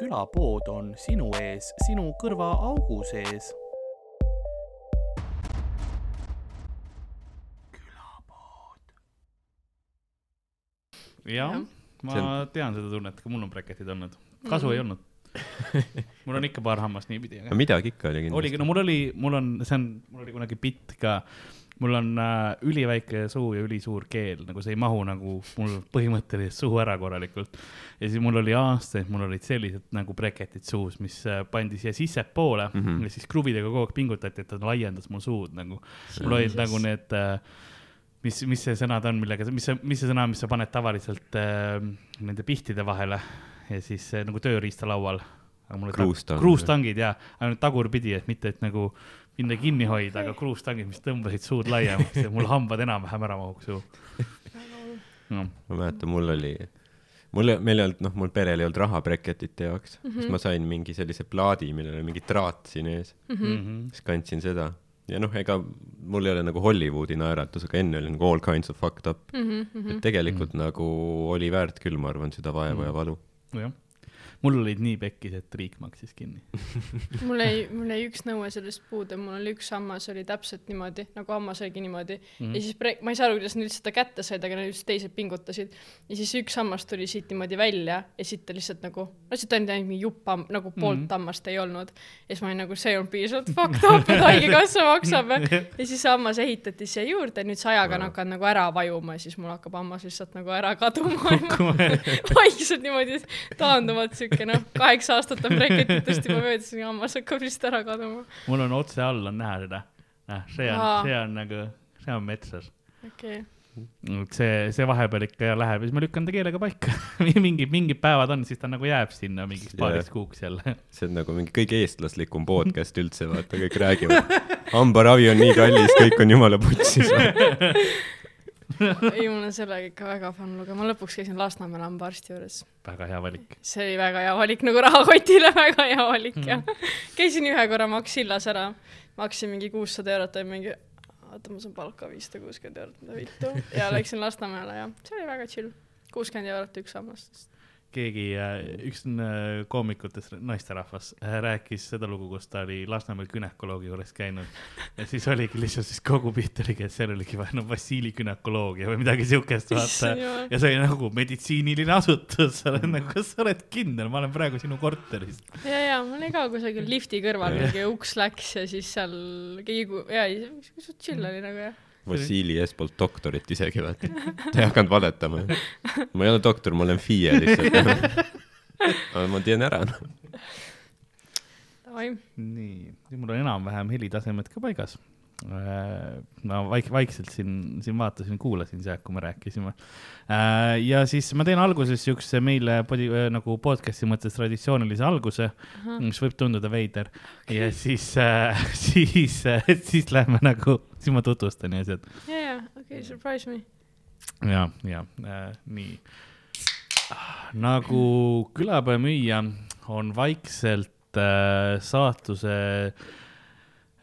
külapood on sinu ees, sinu kõrvaaugu sees. jah, ma on... tean seda tunnet, ka mul on breketid olnud, kasu mm ei olnud mul on ikka paar hammast niipidi. no midagi ikka oli kindlasti. oligi, no mul oli, mul on, see on, mul oli kunagi bitt ka, mul on äh, üliväike suu ja ülisuur keel, nagu see ei mahu nagu mul põhimõtteliselt suhu ära korralikult. ja siis mul oli aastaid, mul olid sellised nagu breketid suus, mis äh, pandi siia sissepoole mm -hmm. ja siis kruvidega kogu aeg pingutati, et ta laiendas mul suud nagu. mul olid nagu need äh, mis, mis see sõna ta on, millega, mis see, mis see sõna, mis sa paned tavaliselt äh, nende pihtide vahele ja siis äh, nagu tööriistalaual. kruustangid. kruustangid jaa, ainult tagurpidi, et mitte, et nagu minna kinni hoida, aga kruustangid, mis tõmbasid suud laiemaks ja mul hambad enam-vähem ära mahuks suhu no.. ma mäletan, mul oli, mul, meil ei olnud, noh, mul perel ei olnud raha breketite jaoks mm, -hmm. siis ma sain mingi sellise plaadi, millel oli mingi traat siin ees mm. -hmm. siis kandsin seda ja noh, ega mul ei ole nagu Hollywoodi naeratus, aga enne oli nagu all kinds of fucked up mm. -hmm. et tegelikult mm -hmm. nagu oli väärt küll, ma arvan, seda vaeva mm -hmm. ja valu. nojah mul olid nii pekkis, et riik maksis kinni mul jäi, mul jäi üks nõue sellest puudu, mul oli üks hammas oli täpselt niimoodi, nagu hammas oligi niimoodi mm. -hmm. ja siis pre-, ma ei saa aru, kuidas nad üldse seda kätte said, aga nad just teised pingutasid. ja siis üks hammas tuli siit niimoodi välja ja siit ta lihtsalt nagu, no siit ainult mingi jupp hamm-, nagu poolt mm -hmm. hammast ei olnud. ja siis ma olin nagu, see on piisavalt fucked up, et haigekassa maksab. ja siis hammas ehitati siia juurde, nüüd see ajaga on hakanud nagu ära vajuma ja siis mul hakkab hammas lihtsalt nagu ära kaduma vaikselt niimoodi taanduvalt siuke siuke noh, kaheksa aastat on breketitest juba möödas ja hammas hakkab vist ära kaduma. mul on otse all on näha seda. noh, see on, see on nagu, see on metsas. okei okay see, see vahepeal ikka läheb ja siis ma lükkan ta keelega paika mingid, mingid päevad on, siis ta nagu jääb sinna mingiks paariks kuuks jälle. see on nagu mingi kõige eestlaslikum podcast üldse, vaata, kõik räägivad. hambaravi on nii kallis, kõik on jumala putsis ei, mul on sellega ikka väga fun lugu, ma lõpuks käisin Lasnamäel hambaarsti juures. väga hea valik. see oli väga hea valik, nagu rahakotile väga hea valik mm. jah. käisin ühe korra Maxillas ära, maksin mingi kuussada eurot või mingi, oota, ma saan palka viissada kuuskümmend eurot, mida vittu, ja läksin Lasnamäele ja see oli väga chill. kuuskümmend eurot üks hammas, keegi, äh, üks äh, koomikutest, naisterahvas, äh, rääkis seda lugu, kus ta oli Lasnamäel günekoloogi juures käinud. ja siis oligi lihtsalt siis kogu pilt oligi, et seal oligi vaja no Vassili günekoloogia või midagi siukest vaata. ja see oli nagu meditsiiniline asutus, sa oled nagu, kas sa oled kindel, ma olen praegu sinu korteris. ja, ja mul oli ka kusagil lifti kõrval mingi uks läks ja siis seal keegi, ja, suht chill oli nagu jah Vassili ees polnud doktorit isegi, vaata. ta ei hakanud valetama. ma ei ole doktor, ma olen FIE lihtsalt. aga ma teen ära, noh. nii, mul on enam-vähem helitasemed ka paigas Äh, ma vaik-, vaikselt siin, siin vaatasin, kuulasin sealt, kui me rääkisime. Äh, ja siis ma teen alguses siukse meile podi, äh, nagu podcast'i mõttes traditsioonilise alguse, mis võib tunduda veider. ja siis siis siis lähme nagu, siis ma tutvustan ja asjad. ja, ja, okei okay,, surprise me. ja, ja äh, nii. nagu külapäevamüüja on vaikselt äh, saatuse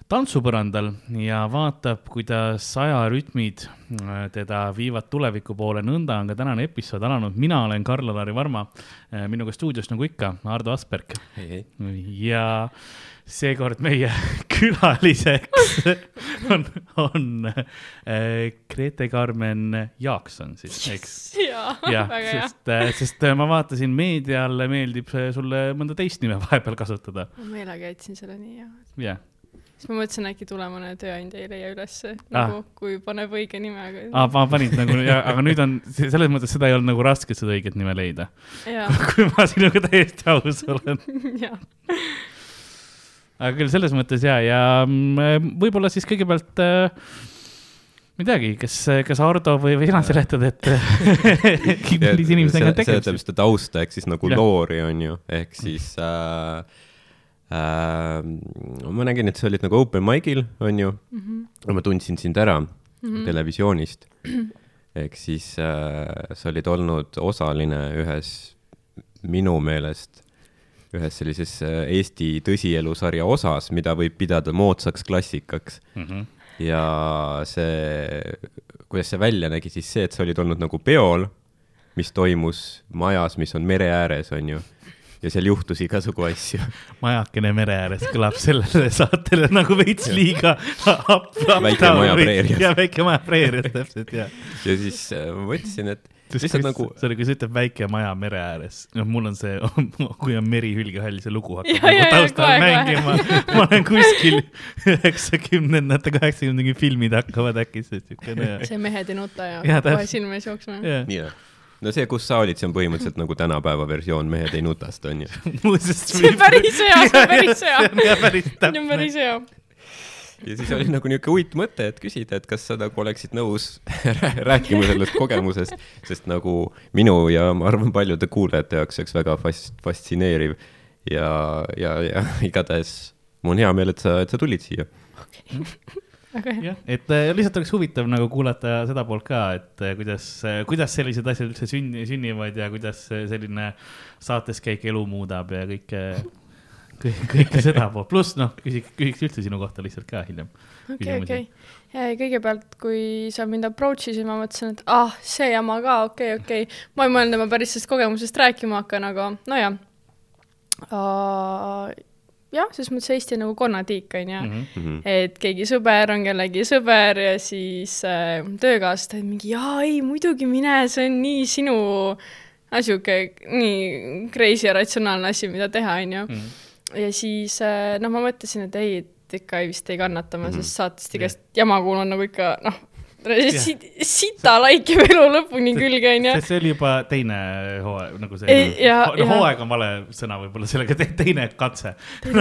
tantsupõrandal ja vaatab, kuidas ajarütmid äh, teda viivad tuleviku poole. nõnda on ka tänane episood alanud. mina olen Karl-Alari Varma, äh, minuga stuudios nagu ikka, Ardo Asperg. ja seekord meie külaliseks on, on äh, Grete Carmen Jaakson siis, eks? jah, sest, sest ma vaatasin, meedial meeldib sulle mõnda teist nime vahepeal kasutada. ma meelega jätsin selle nii, jah. jah siis ma mõtlesin, äkki tulevane tööandja ei leia ülesse nagu ah., kui paneb õige nime, aga ah,. ma panin nagu, aga nüüd on, selles mõttes seda ei olnud nagu raske seda õiget nime leida. kui ma sinuga täiesti aus olen aga küll selles mõttes ja, ja mm, võib-olla siis kõigepealt äh, ma ei teagi, kas, kas Ardo või, või sina seletad, et millise inimesega on tegemist? seletab seda tausta ehk siis nagu ja. loori on ju, ehk siis äh, äh,. ma nägin, et sa olid nagu open mic'il, on ju mm. -hmm. ma tundsin sind ära mm -hmm. televisioonist. ehk siis äh, sa olid olnud osaline ühes, minu meelest, ühes sellises äh, Eesti tõsielusarja osas, mida võib pidada moodsaks klassikaks mm. -hmm. ja see, kuidas see välja nägi, siis see, et sa olid olnud nagu peol, mis toimus majas, mis on mere ääres, on ju ja seal juhtus igasugu asju. majakene mere ääres kõlab sellele saatele nagu veits liiga Väike maja preerias. ja väike maja preerias täpselt ja ja siis äh, ma mõtlesin, et lihtsalt nagu, sorry, kui sa ütled väike maja mere ääres, noh, mul on see, kui on meri hülgehall, see lugu hakkab Ja, nagu taustal mängima. ma olen kuskil üheksakümnendate, kaheksakümnendate filmid hakkavad äkki see siukene. see Mehed ei nuta ja kohe silme ees jooksma. noh, no see, kus sa olid, see on põhimõtteliselt nagu tänapäeva versioon Mehed ei nutast, onju. See on päris hea, see on päris hea. see on jah päris see hea. Ja siis oli nagu niuke uitmõte, et küsida, et kas sa nagu oleksid nõus rääkima sellest kogemusest, sest nagu minu ja ma arvan, paljude kuulajate jaoks oleks väga fas-, fastsineeriv ja, ja, ja igatahes mul on hea meel, et sa, et sa tulid siia. hea. jah, et äh, lihtsalt oleks huvitav nagu kuulata seda poolt ka, et äh, kuidas, kuidas sellised asjad üldse sünni, sünnivad ja kuidas äh, selline saates käik elu muudab ja kõike, kõike, kõike seda poolt, pluss noh, küsiks, küsiks üldse sinu kohta lihtsalt ka hiljem. okei, okei. kõigepealt, kui sa mind approach isid, ma mõtlesin, et ah, see jama ka, okei, okei. ma ei mõelnud, et ma päris sellest kogemusest rääkima hakkan, aga nojah uh,. jah, selles mõttes Eesti on nagu konnatiik, onju. Mhm. et keegi sõber on kellegi sõber ja siis äh, töökaaslased olid mingi jaa, ei muidugi mine, see on nii sinu, sihuke nii crazy ja ratsionaalne asi, mida teha, onju. Mhm. Ja siis äh, noh, ma mõtlesin, et ei, et ikka ei vist ei kannata, ma Mhm. sellest saatest igast jama kuulan nagu ikka noh, sita laikib elu lõpuni külge, onju. see oli juba teine hooaeg, nagu see no hooaeg on vale sõna võib-olla sellega te,, teine katse.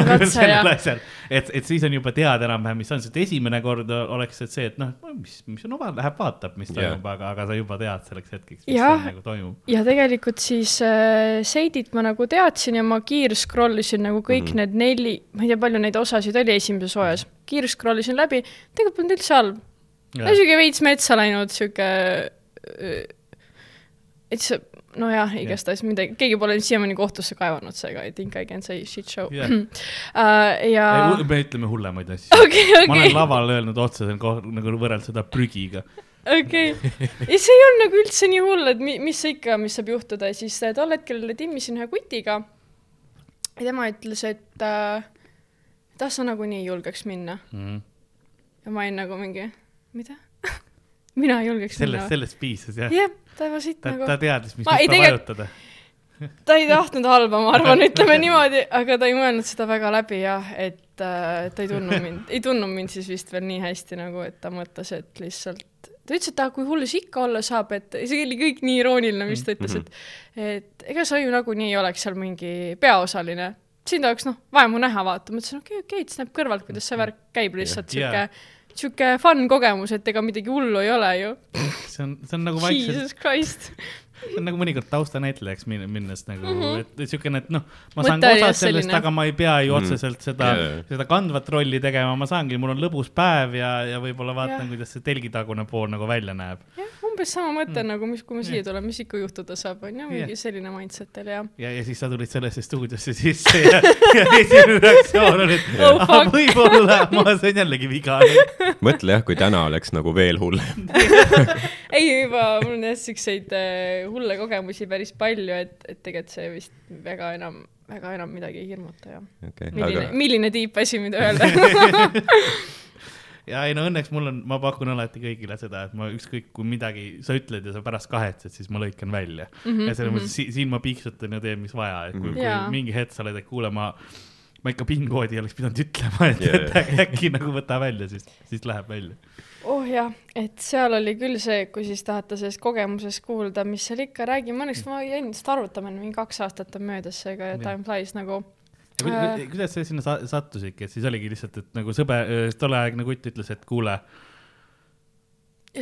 Asjal, et, et siis on juba teada enam-vähem, mis on, sest esimene kord oleks et see, et noh, mis, mis on omal, läheb vaatab, mis toimub, aga, aga sa juba tead selleks hetkeks, mis seal nagu toimub. ja tegelikult siis äh, Seidit ma nagu teadsin ja ma kiir-scroll isin nagu kõik mm Mhm. -hmm. need neli, ma ei tea, palju neid osasid oli esimeses hooajas, kiir-scroll isin läbi, tegelikult polnud üldse halb. Sihuke veits metsa läinud, sihuke, et see, nojah, igastahes midagi, keegi pole siiamaani kohtusse kaevanud, seega I think I can say shit show Jah. uh. ja me ütleme hullemaid asju. okei, ma olen laval öelnud otseselt nagu võrreldes seda prügiga. okei. ja see ei olnud nagu üldse nii hull, et mi, mis ikka, mis saab juhtuda, siis äh, tol hetkel timmisin ühe kutiga ja tema ütles, et äh, et ah, sa nagunii ei julgeks minna. Mhm. ja ma olin nagu mingi, mida? mina ei julgeks sellest, sellest piisas jah. jah, ta juba siit ta, nagu ta, teadis, mis nuppu vajutada. ta ei tahtnud halba, ma arvan, ütleme niimoodi, aga ta ei mõelnud seda väga läbi jah, et äh, ta ei tundnud mind, ei tundnud mind siis vist veel nii hästi nagu, et ta mõtles, et lihtsalt ta ütles, et ah, kui hull see ikka olla saab, et see oli kõik nii irooniline, mis ta ütles, et et ega sa ju nagunii ei oleks seal mingi peaosaline. sind oleks noh, vaja mu näha vaata, ma ütlesin okei, okei, et siis näeb kõrvalt, kuidas see värk käib lihtsalt Jah. sihuke, sihuke fun kogemus, et ega midagi hullu ei ole ju. see on, see on nagu vaikselt, Jesus Christ. See on nagu mõnikord taustanäitlejaks min- minnes nagu mm. -hmm. et et siukene, et noh, ma saan osa sellest, selline. aga ma ei pea ju Mhm. otseselt seda yeah. jaa., seda kandvat rolli tegema, ma saangi, mul on lõbus päev ja, ja võib-olla vaatan kuidas see telgitagune pool nagu välja näeb. jah, umbes sama mõte Mm. nagu, mis, kui ma siia tulen, mis ikka juhtuda saab, on ju, mingi Jah. selline mindset oli jah. ja, ja siis sa tulid sellesse stuudiosse sisse ja, ja esimene reaktsioon oli, et Oh, fuck. võib-olla ma sain jällegi viga. mõtle jah, kui täna oleks nagu veel hullem. ei, juba mul on jah siukseid äh, hulle kogemusi päris palju, et, et tegelikult see vist väga enam, väga enam midagi ei hirmuta jah. okei, milline aga, milline tiip asi, mida öelda. ja ei no õnneks mul on, ma pakun alati kõigile seda, et ma ükskõik kui midagi sa ütled ja sa pärast kahetsed, siis ma lõikan välja mm. -hmm, ja selles mõttes si siin ma piiksutan ja teen, mis vaja, et kui, kui Jaa. mingi hetk sa oled, et kuule, ma, ma ikka PIN-koodi oleks pidanud ütlema, et yeah. et äkki, nagu võta välja, siis, siis läheb välja. oh jah, et seal oli küll see, kui siis tahate sellest kogemusest kuulda, mis seal ikka, räägime, õnneks ma jäin seda arutama, mingi kaks aastat on möödas, seega Jah. time flies nagu. Ja ku- kuidas sa sinna sa sattusidki, et siis oligi lihtsalt, et nagu sõber, tolleaegne kutt ütles, et kuule,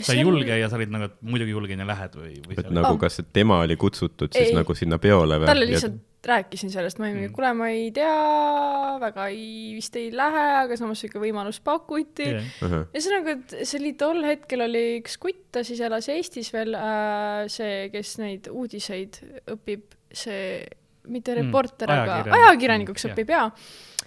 sa ei julge ja sa olid nagu, et muidugi julgen ja lähed või, või et nagu kas tema oli kutsutud siis Ei. nagu sinna peole või? talle lihtsalt rääkisin sellest, ma olin mingi, Mm. kuule, ma ei tea, väga ei, vist ei lähe, aga samas sihuke võimalus pakuti Yeah. ühesõnaga, et see oli tol hetkel oli üks kutt, ta siis elas Eestis veel äh,, see, kes neid uudiseid õpib, see mitte Mm, reporter mm,, aga ajakirjanik. ajakirjanikuks Mm, õpib ja.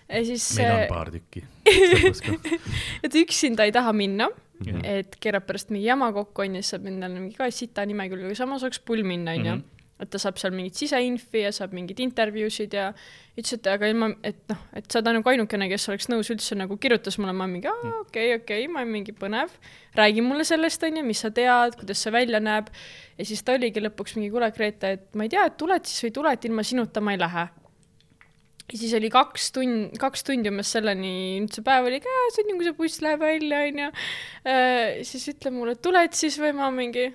ja siis, meil on paar tükki. et üksinda ei taha minna, Jah. et keerab pärast mingi jama kokku onju, siis saab endale mingi ka sita nimekülge, aga samas oleks pull minna onju Mhm. Et ta saab seal mingit siseinfi ja saab mingeid intervjuusid ja ütles, et aga ilma, et noh, et sa oled nagu ainukene, kes oleks nõus üldse nagu kirjutas mulle, ma mingi, aa, okei, okei, ma olen mingi põnev, räägi mulle sellest, onju, mis sa tead, kuidas see välja näeb. ja siis ta oligi lõpuks mingi, kuule, Grete, et ma ei tea, et tuled siis või ei tule, et ilma sinuta ma ei lähe ja siis oli kaks tund, kaks tundi umbes selleni, nüüd see päev oli käes, onju, kui see buss läheb välja, onju. siis ütle mulle, et tuled siis või ma mingi.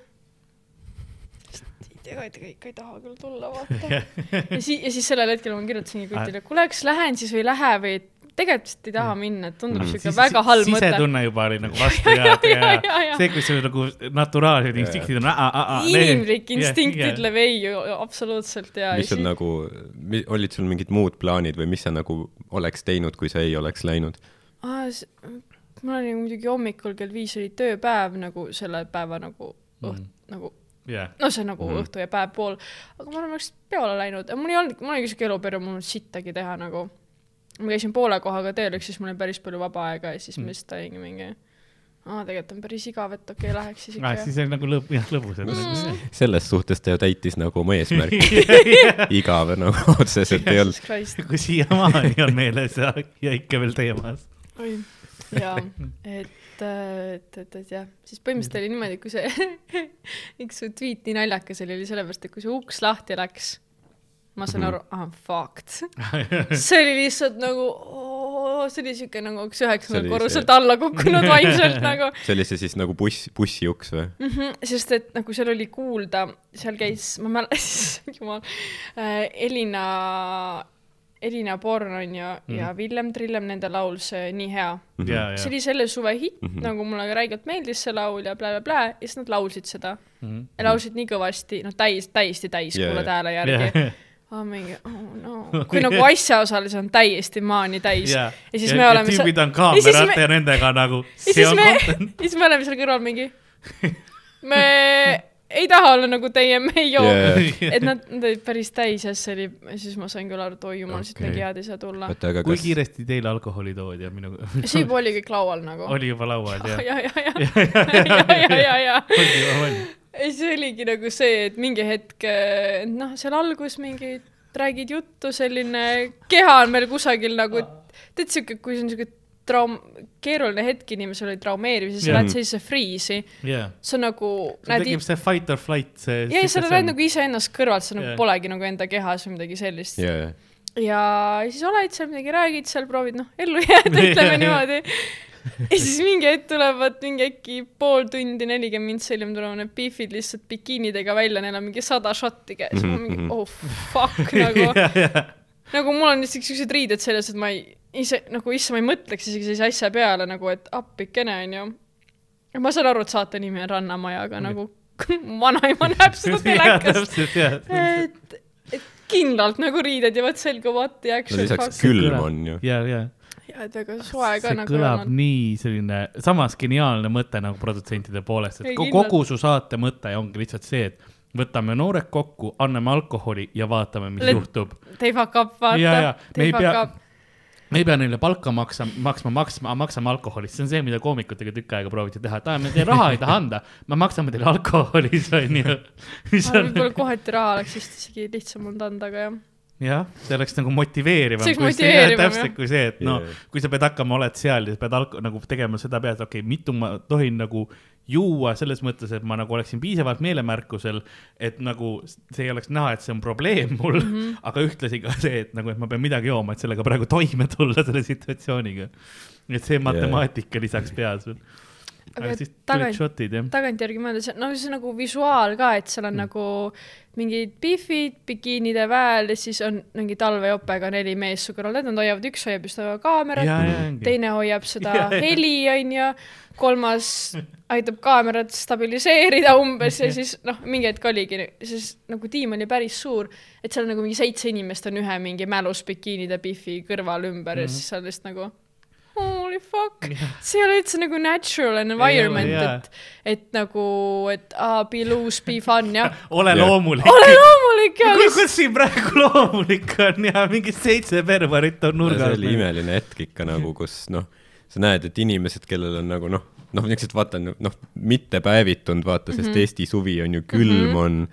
Ega ikka ei taha küll tulla, vaata. ja siis, ja siis sellel hetkel ma kirjutasingi Kutile, et kuule, kas lähen siis või ei lähe või et tegelikult vist ei taha minna, et tundub siuke mm. väga halb mõte. sisetunne juba oli nagu vastu ja, ja, ja, ja see, kui sul nagu naturaalsed instinktid on. inimlik instinkt ütleb ei ju absoluutselt ja. mis on nagu, olid sul mingid muud plaanid või mis sa nagu oleks teinud, kui sa ei oleks läinud? mul oli muidugi hommikul kell viis oli tööpäev nagu selle päeva nagu õht- mm., nagu yeah. no see on nagu mm -hmm. õhtu ja päev pool, aga ma arvan, oleks peole läinud, mul ei olnud, mul oli siuke eluperiood, mul ei olnud sittagi teha nagu ma käisin poole kohaga tööl, ehk siis mul oli päris palju vaba aega ja siis mm. ma lihtsalt olingi mingi aa, tegelikult on päris igav, et okei okay,, läheks siis ikka ah,. siis on nagu lõb-, jah, lõbus mm.. selles suhtes ta ju täitis nagu oma eesmärki igav nagu otseselt ei olnud. kui siiamaani on meeles ja, ja ikka veel teemas. oi, jaa, et, et, et, et jah, siis põhimõtteliselt oli niimoodi, kui see üks su tweet nii naljakas oli, oli sellepärast, et kui see uks lahti läks ma saan aru, m fucked. see oli lihtsalt nagu oh,, see oli siuke nagu üks üheksandal korruselt see... alla kukkunud vaimselt nagu. see oli see siis nagu buss, bussiuks või mm? -hmm, sest et nagu seal oli kuulda, seal käis, ma mäletan, jumal äh,, Elina, Elina Born on ju mm. ja Villem Trillem, nende laul see Nii hea mm. -hmm. see oli selle suve hitt mm, -hmm. nagu mulle räigelt meeldis see laul ja blä-blä-blä ja siis nad laulsid seda mm. -hmm. ja laulsid nii kõvasti, noh, täis, täiesti täis yeah. kuuled hääle järgi yeah oh, mingi oh no, kui nagu asjaosalisi on täiesti maani täis yeah. ja siis ja, me oleme. tüübid on kaamerate ja, ja nendega nagu. ja siis me, ja siis me oleme seal kõrval mingi, me ei taha olla nagu teie, me ei joo yeah.. et nad, nad olid päris täis ja siis oli, siis ma sain küll aru, et oi jumal okay., siit midagi head ei saa tulla. Kas... kui kiiresti teile alkoholi toodi ja minu see juba oli kõik laual nagu. oli juba laual, jah? ja, ja, ja, ja, ja, ja, ja, ja. ei, see oligi nagu see, et mingi hetk, eh, noh, seal algus mingi räägid juttu, selline keha on veel kusagil nagu, tead sihuke, kui see on sihuke traum-, keeruline hetk inimesel oli traumeeriv, siis yeah. sa lähed sellisesse freeze'i yeah.. see on nagu. see tekib see fight or flight, see. ja, ja sa näed nagu iseennast kõrvalt, sa nagu yeah. polegi nagu enda kehas või midagi sellist yeah.. ja siis oled seal midagi, räägid seal, proovid noh, ellu jääda, ütleme niimoodi ja siis mingi hetk tulevad mingi äkki pool tundi, nelikümmend mintsi hiljem tulevad need beefid lihtsalt bikiinidega välja, neil on mingi sada šotti käes mm, -hmm. ma mingi mhm. oh fuck nagu nagu mul on lihtsalt siuksed riided seljas, et ma ei, ise nagu isse ma ei mõtleks isegi sellise asja peale nagu, et appikene onju. ma saan aru, et saate nimi on Rannamaja, aga nagu vanaema näeb seda telekas. et, et kindlalt nagu riided jäävad selga, what the action no, lisaks külm on ju. ja, ja ja et väga soe ka see nagu kõlab olnud. nii selline, samas geniaalne mõte nagu produtsentide poolest, et Ei, kogu su saate mõte ongi lihtsalt see, et võtame noored kokku, anname alkoholi ja vaatame, mis Let, juhtub. They fuck up, vaata. me ei pea, me ei pea neile palka maksa, maksma, maksma, maksame alkoholist, see on see, mida koomikutega tükk aega prooviti teha, et aa, me teile raha ei taha anda, me maksame teile alkoholis, onju. võib-olla kohati raha oleks vist isegi lihtsam olnud anda, aga jah jah, see oleks nagu motiveerivam. see oleks motiveerivam, jah. täpselt kui see, et noh yeah., kui sa pead hakkama, oled seal ja pead alko-, nagu tegema seda et okei okay,, mitu ma tohin nagu juua selles mõttes, et ma nagu oleksin piisavalt meelemärkusel, et nagu see ei oleks näha, et see on probleem mul mm, -hmm. aga ühtlasi ka see, et nagu, et ma pean midagi jooma, et sellega praegu toime tulla selle situatsiooniga. et see matemaatika yeah. lisaks peas veel aga siis tagant, shot'id jah? tagantjärgi mõeldes, no see on nagu visuaal ka, et seal on mm. nagu mingid pihvid bikiinide väel ja siis on mingi talvejopega neli meest su kõrval, nad hoiavad, üks hoiab just kaamerat, teine hoiab seda ja, heli, onju, kolmas aitab kaamerat stabiliseerida umbes ja siis noh, mingi hetk oligi, siis nagu tiim oli päris suur, et seal nagu mingi seitse inimest on ühe mingi mälus bikiinide pihvi kõrval ümber mm -hmm. ja mhm. siis sa lihtsalt nagu holy fuck yeah., see ei ole üldse nagu natural environment yeah,, yeah. et, et nagu, et ah, be loose, be fun ja ole loomulik. ole loomulik ja. kus siin praegu loomulik on ja mingi seitse perverit on nurgas. see oli imeline hetk ikka nagu, kus noh, sa näed, et inimesed, kellel on nagu noh, noh, niisugused vaata noh, mitte päevitunud, vaata, sest mm -hmm. Eesti suvi on ju külm mm, -hmm. on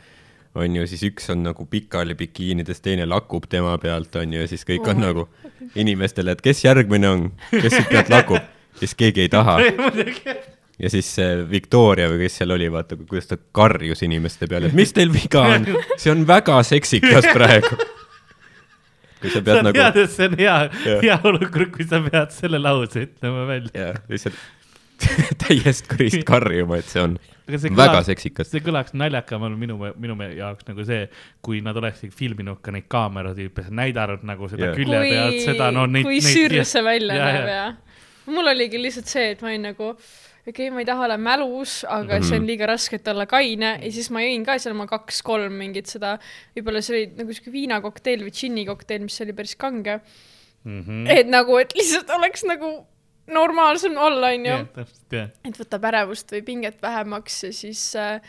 on ju, siis üks on nagu pikali bikiinides, teine lakub tema pealt, on ju, ja siis kõik on nagu inimestele, et kes järgmine on, kes siit pealt lakub, siis keegi ei taha. ja siis see Victoria või kes seal oli, vaata, kuidas ta karjus inimeste peale, et mis teil viga on, see on väga seksikas praegu. kui sa sa pead nagu, tead, et see on hea hea olukord, kui sa pead selle lause ütlema välja. jah, lihtsalt täiest kurist karjuma, et see on aga see väga kõlaks, seksikas. see kõlaks naljakamalt minu, minu me- jaoks nagu see, kui nad oleksid filminud ka neid kaameratüüpe, näidanud nagu seda yeah. külje pealt, seda no neid, kui sür see välja Ja, näeb ja. ja mul oligi lihtsalt see, et ma olin nagu okei okay,, ma ei taha olla mälus, aga mm -hmm. see Mhm. on liiga raske, et olla kaine ja siis ma jõin ka seal oma kaks-kolm mingit seda, võib-olla see oli nagu siuke viinakokteil või džinnikokteil, mis oli päris kange mm. -hmm. et nagu, et lihtsalt oleks nagu normaalsem olla, onju täpselt jah. et võtab ärevust või pinget vähemaks ja siis äh,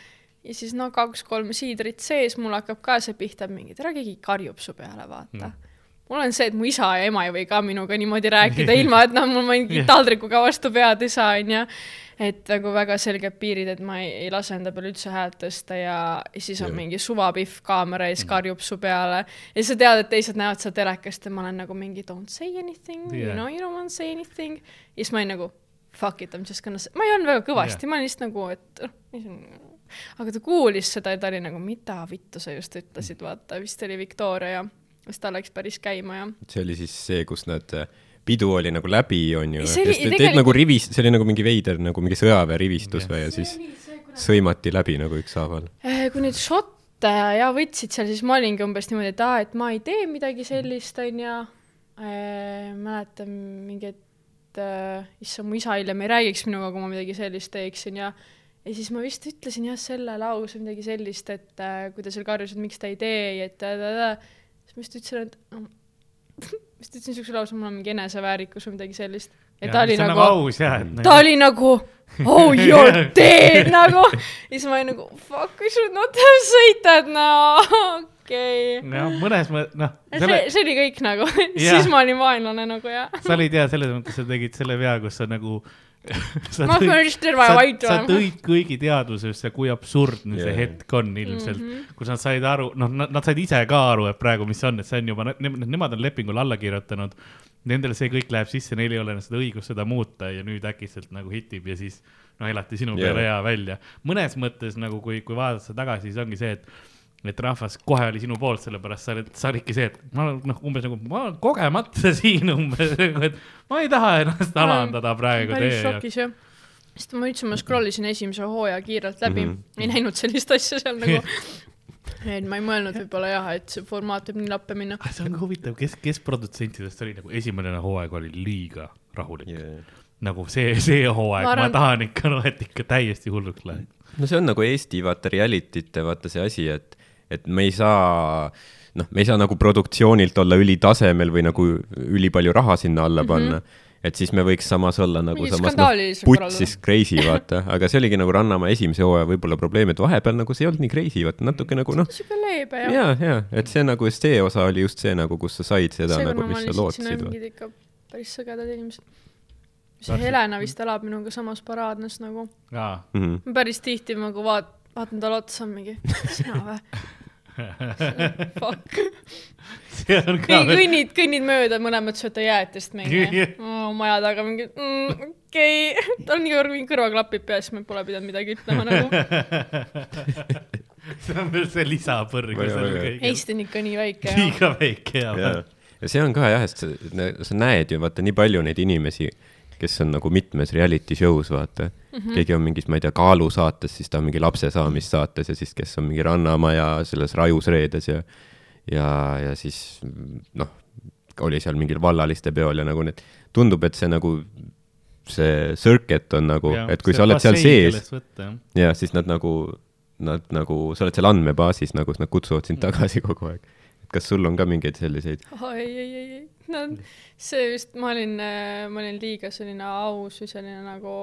ja siis no kaks-kolm siidrit sees, mul hakkab ka see pihta, mingi tere, keegi karjub su peale, vaata Mm. Mul on see, et mu isa ja ema ei või ka minuga niimoodi rääkida, ilma et noh, mul mingi taldrikuga vastu pead ei saa, onju. et nagu väga selged piirid, et ma ei, ei lase enda peale üldse häält tõsta ja, ja siis on Jah. mingi suvapihv kaamera ees karjub su peale ja sa tead, et teised näevad seda telekast ja ma olen nagu mingi don't say anything yeah., you know you don't want to say anything. ja siis ma olin nagu fuck it, I m just gonna say, ma ei olnud väga kõvasti yeah., ma olin lihtsalt nagu, et noh, mis on aga ta kuulis seda ja ta oli nagu, mida vittu sa just ütlesid, vaata, vist oli Victoria ja siis ta läks päris käima ja see oli siis see, kus nad, pidu oli nagu läbi, on ju, ja See oli siis teed tegelikult- nagu rivis, see oli nagu mingi veider nagu mingi sõjaväerivistus või, ja siis sõimati läbi nagu ükshaaval. Eh, kui neid šotte ja võtsid seal, siis ma olingi umbes niimoodi, et aa, et ma ei tee midagi sellist, onju. mäletan mingi, et äh, issand, mu isa hiljem ei räägiks minuga, kui ma midagi sellist teeksin ja ja siis ma vist ütlesin jah selle lause midagi sellist, et äh, kui ta seal karjus, et miks ta ei tee, et ta-ta-ta, siis ma vist ütlesin, et no, vist ütlesin siukse lause, mul on mingi eneseväärikus või midagi sellist. ja ta oli nagu, nagu ta oli nagu oh you're dead nagu. Ja siis ma olin nagu fuck we should not have said that no okei. Okay. jah, mõnes mõttes, noh, see, see oli kõik nagu. Siis ma olin vaenlane nagu ja sa olid hea selles mõttes, sa tegid selle vea, kus sa nagu sa ma pean vist terve sa, aja vait sa olema tõid kõigi teadvusesse, kui absurdne yeah. see hetk on ilmselt mm. -hmm. kus nad said aru, noh, nad, said ise ka aru, et praegu, mis on, et see on juba ne,, nemad on lepingule alla kirjutanud. Nendele see kõik läheb sisse, neil ei ole seda õigust seda muuta ja nüüd äkitselt nagu hitib ja siis noh, elati sinu Jaa. peale hea välja. mõnes mõttes nagu, kui, kui vaadata seda tagasi, siis ongi see, et et rahvas kohe oli sinu poolt, sellepärast sa olid, sa olidki see, et ma olen noh, umbes nagu ma olen kogemata siin umbes, et ma ei taha ennast alandada praegu päris teie jaoks. šokis jah sest ma üldse, ma scroll isin esimese hooaja kiirelt läbi mm. -hmm. ei näinud sellist asja seal nagu et ma ei mõelnud võib-olla jah, et see formaat võib nii lappe minna ah,. see on ka huvitav, kes, kes produtsentidest oli nagu esimene hooaeg oli liiga rahulik yeah.. Nagu see, see hooaeg, ma, Ma ma arvan- tahan ikka, noh, et ikka täiesti hulluks läheb. no see on nagu Eesti vaata reality'te vaata see asi, et, et me ei saa, noh, me ei saa nagu produktsioonilt olla ülitasemel või nagu ülipalju raha sinna alla panna mm. -hmm et siis me võiks samas olla nagu Mingi samas noh putsis crazy vaata, aga see oligi nagu Rannamäe esimese hooaja võib-olla probleem, et vahepeal nagu see ei olnud nii crazy, vaata natuke nagu noh, siuke leebe jah ja, ja et see nagu see osa oli just see nagu, kus sa said seda seekord nagu, mis sa lootsid ikka päris sõgedad inimesed. see Tahtsid- Helena vist elab minuga samas paraadnas nagu. aa, Mhm. ma päris tihti nagu vaat-, vaatan talle otsa mingi, sina või? Fuck. see on ka veel, kõnnid, kõnnid mööda, mõlemad sööte jäätist mingi oh, maja taga mingi mm, okei okay., tal on nii kõrv, kõrvaklapid peas, ma pole pidanud midagi ütlema nagu. see on veel see lisapõrg sellel väga. kõigel. Eesti on ikka nii väike liiga väike ja, ja see on ka jah, et sa, sa näed ju vaata nii palju neid inimesi, kes on nagu mitmes reality show's vaata mm. Mhm. -hmm. keegi on mingis, ma ei tea, kaalusaates, siis ta on mingi lapse saamissaates ja siis, kes on mingi Rannamaja selles Rajus reedes ja ja, ja siis noh, oli seal mingil vallaliste peol ja nagu need, tundub, et see nagu see circuit on nagu, et kui sa oled seal sees, ja siis nad nagu, nad nagu, sa oled seal andmebaasis nagu, siis nad kutsuvad sind tagasi kogu aeg. kas sul on ka mingeid selliseid? oh, ei, ei, ei, ei, no see vist, ma olin, ma olin liiga selline aus või selline nagu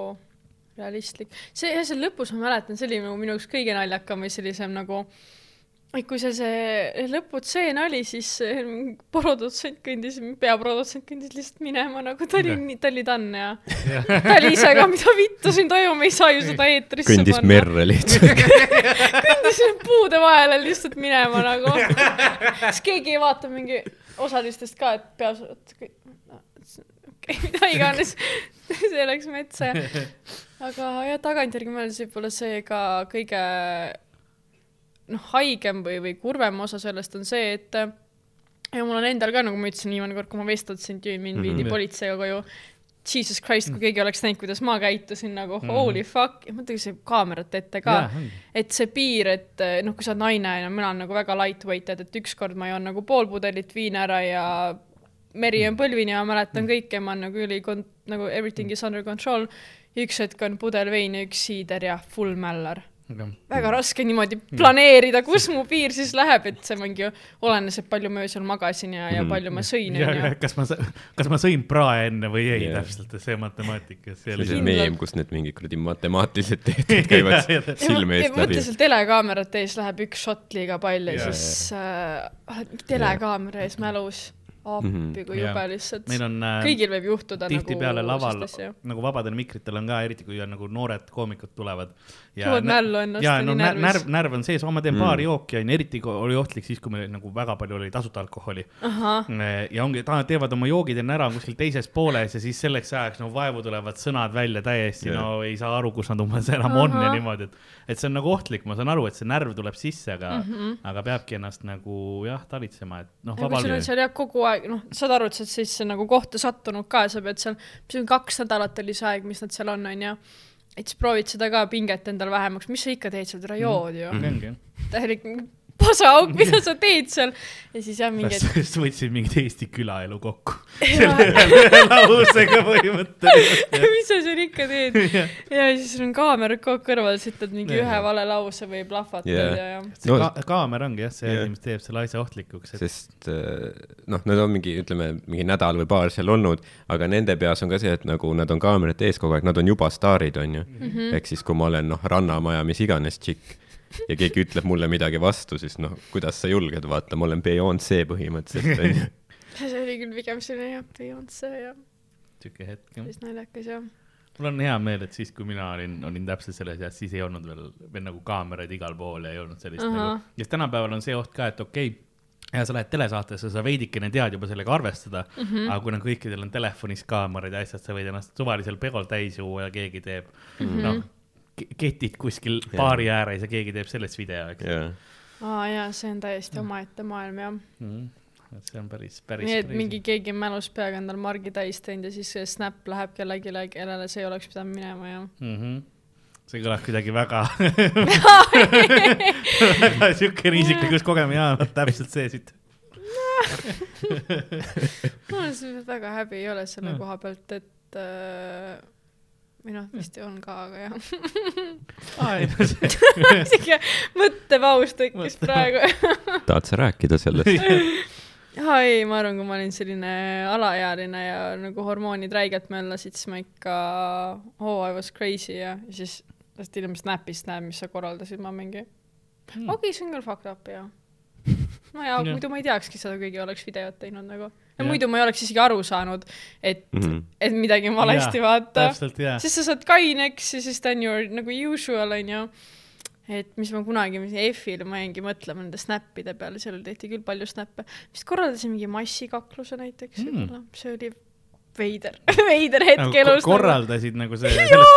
realistlik. see jah, seal lõpus ma mäletan, see oli nagu minu jaoks kõige naljakam või sellisem nagu et kui see see lõputseen oli, siis produtsent kõndis, peaprodutsent kõndis lihtsalt minema nagu ta oli ta oli done ja ta oli ise ka, mida vittu siin toimub, me ei saa ju seda eetrisse kõndis panna. merre lihtsalt. kõndis puude vahele lihtsalt minema nagu. siis keegi ei vaata mingi osalistest ka, et peas, okei, mida iganes, see läks metsa ja aga jah, tagantjärgi mõeldes võib-olla see ka kõige noh, haigem või, või kurvem osa sellest on see, et äh, ja mul on endal ka, nagu ma ütlesin, viimane kord, kui ma vestutasin, mind viidi Mhm. politseiga koju. Jesus Christ, kui keegi oleks näinud, kuidas ma käitusin nagu Mhm. holy fuck, mõtle, kui see kaamerate ette ka et see piir, et eh, noh, kui sa oled naine ja mina olen nagu väga lightweight, et, et ükskord ma joon nagu pool pudelit viina ära ja meri on põlvini ja ma mäletan kõike, ma olen nagu üli, nagu everything is under control. üks hetk on pudel veini, üks siider ja full mällar. Väga raske niimoodi planeerida, kus mu piir siis läheb, et see mingi ju olenes, et palju ma öösel magasin ja, ja Mhm. palju ma sõin, ja onju. kas ma, kas ma sõin prae enne või ei yeah., täpselt see matemaatika, see see oli on see meem, kus need mingid kuradi matemaatilised tehtud käivad jah. silme eest läbi mõtle. seal telekaamerate ees läheb üks šott liiga palju ja siis äh, telekaamera ees mälus. Appi Mhm. kui Jaa. jube lihtsalt. meil on äh, kõigil võib juhtuda tihtipeale nagu laval nagu vabadel mikritel on ka, eriti kui on nagu noored koomikud tulevad. Suud nällu ennast ja ja no närv, närvis. närv on sees, ma teen Mm. paari jooki onju, eriti kui oli ohtlik siis, kui meil nagu väga palju oli tasuta alkoholi. ja ongi, teevad oma joogid enne ära kuskil teises pooles ja siis selleks ajaks no vaevu tulevad sõnad välja täiesti Jah. no ei saa aru, kus nad umbes enam on ja niimoodi, et, et see on nagu ohtlik, ma saan aru, et see närv tuleb sisse, aga mm, Mhm. -hmm. aga peabki ennast nagu jah, talitsema, et noh, seal jah kogu aeg, noh, saad aru, et sa oled sellisesse nagu kohta sattunud ka, sa pead seal, mis on kaks nädalat oli see aeg, mis nad seal on, onju. et siis proovid seda ka pinget endal vähemaks, mis sa ikka teed seal, jood ju. ongi. täielik pasaauk, mida sa teed seal. ja siis jah, mingi hetk sa võtsid mingit Eesti külaelu kokku selle ühe lausega põhimõtteliselt. mis sa seal ikka teed? ja siis on kaamerad kogu aeg kõrval, sa ütled mingi ühe vale lause või plahvatad Jah. ja, ja. No- ka kaamera ongi jah, see asi, mis teeb selle asja ohtlikuks, et sest äh, noh, nad on mingi, ütleme, mingi nädal või paar seal olnud, aga nende peas on ka see, et nagu nad on kaamerate ees kogu aeg, nad on juba staarid, onju. Mhm. ehk siis, kui ma olen noh, rannamaja mis iganes tšikk ja keegi ütleb mulle midagi vastu, siis noh, kuidas sa julged, vaata, ma olen Beyonce põhimõtteliselt, onju. see oli küll pigem selline jah, Beyonce ja siuke hetk jah. päris naljakas jah. mul on hea meel, et siis, kui mina olin, olin täpselt selles eas, siis ei olnud veel, veel nagu kaameraid igal pool ja ei olnud sellist Ahah. nagu, sest tänapäeval on see oht ka, et okei okay,, ja sa lähed telesaatesse, sa veidikene tead juba sellega arvestada mm. -hmm. aga kuna kõikidel on telefonis kaamerad ja asjad, sa võid ennast suvalisel pegol täis juua ja keegi teeb mm. -hmm. noh, ketid kuskil baari ääres ja keegi teeb sellest video, eks jaa. aa jaa, see on täiesti omaette maailm jah. mm. -hmm. et see on päris, päris. nii et mingi keegi on mälus peaga endal margi täis teinud ja siis see snap läheb kellelegi, kellele see ei oleks pidanud minema ja. mm. -hmm. see kõlab kuidagi väga väga siukene isiklikus kogemus, jaa, täpselt see siit. mul on see väga häbi ei ole selle koha pealt, et äh, või noh, vist on ka, aga jah. isegi mõttepaus tekkis Mõtte- praegu. tahad sa rääkida sellest? jaa, ei, ma arvan, kui ma olin selline alaealine ja nagu hormoonid räigelt möllasid, siis ma ikka, oh I was crazy ja siis sest hiljem Snapist näeb, mis sa korraldasid, ma mingi Hmm. okei okay,, see on küll fucked up ja. No ja Jah. muidu ma ei teakski seda, kuigi oleks videot teinud nagu. ja muidu ma ei oleks isegi aru saanud, et mm. -hmm. et midagi on valesti, Jaa, vaata. jaa. siis sa saad kaineks ja siis ta on ju nagu usual onju. et mis ma kunagi F-il ma jäingi mõtlema nende snappide peale, seal tehti küll palju snappe. vist korraldasin mingi massikakluse näiteks Mm. see oli veider, veider hetk elus. korraldasid nagu see, selles,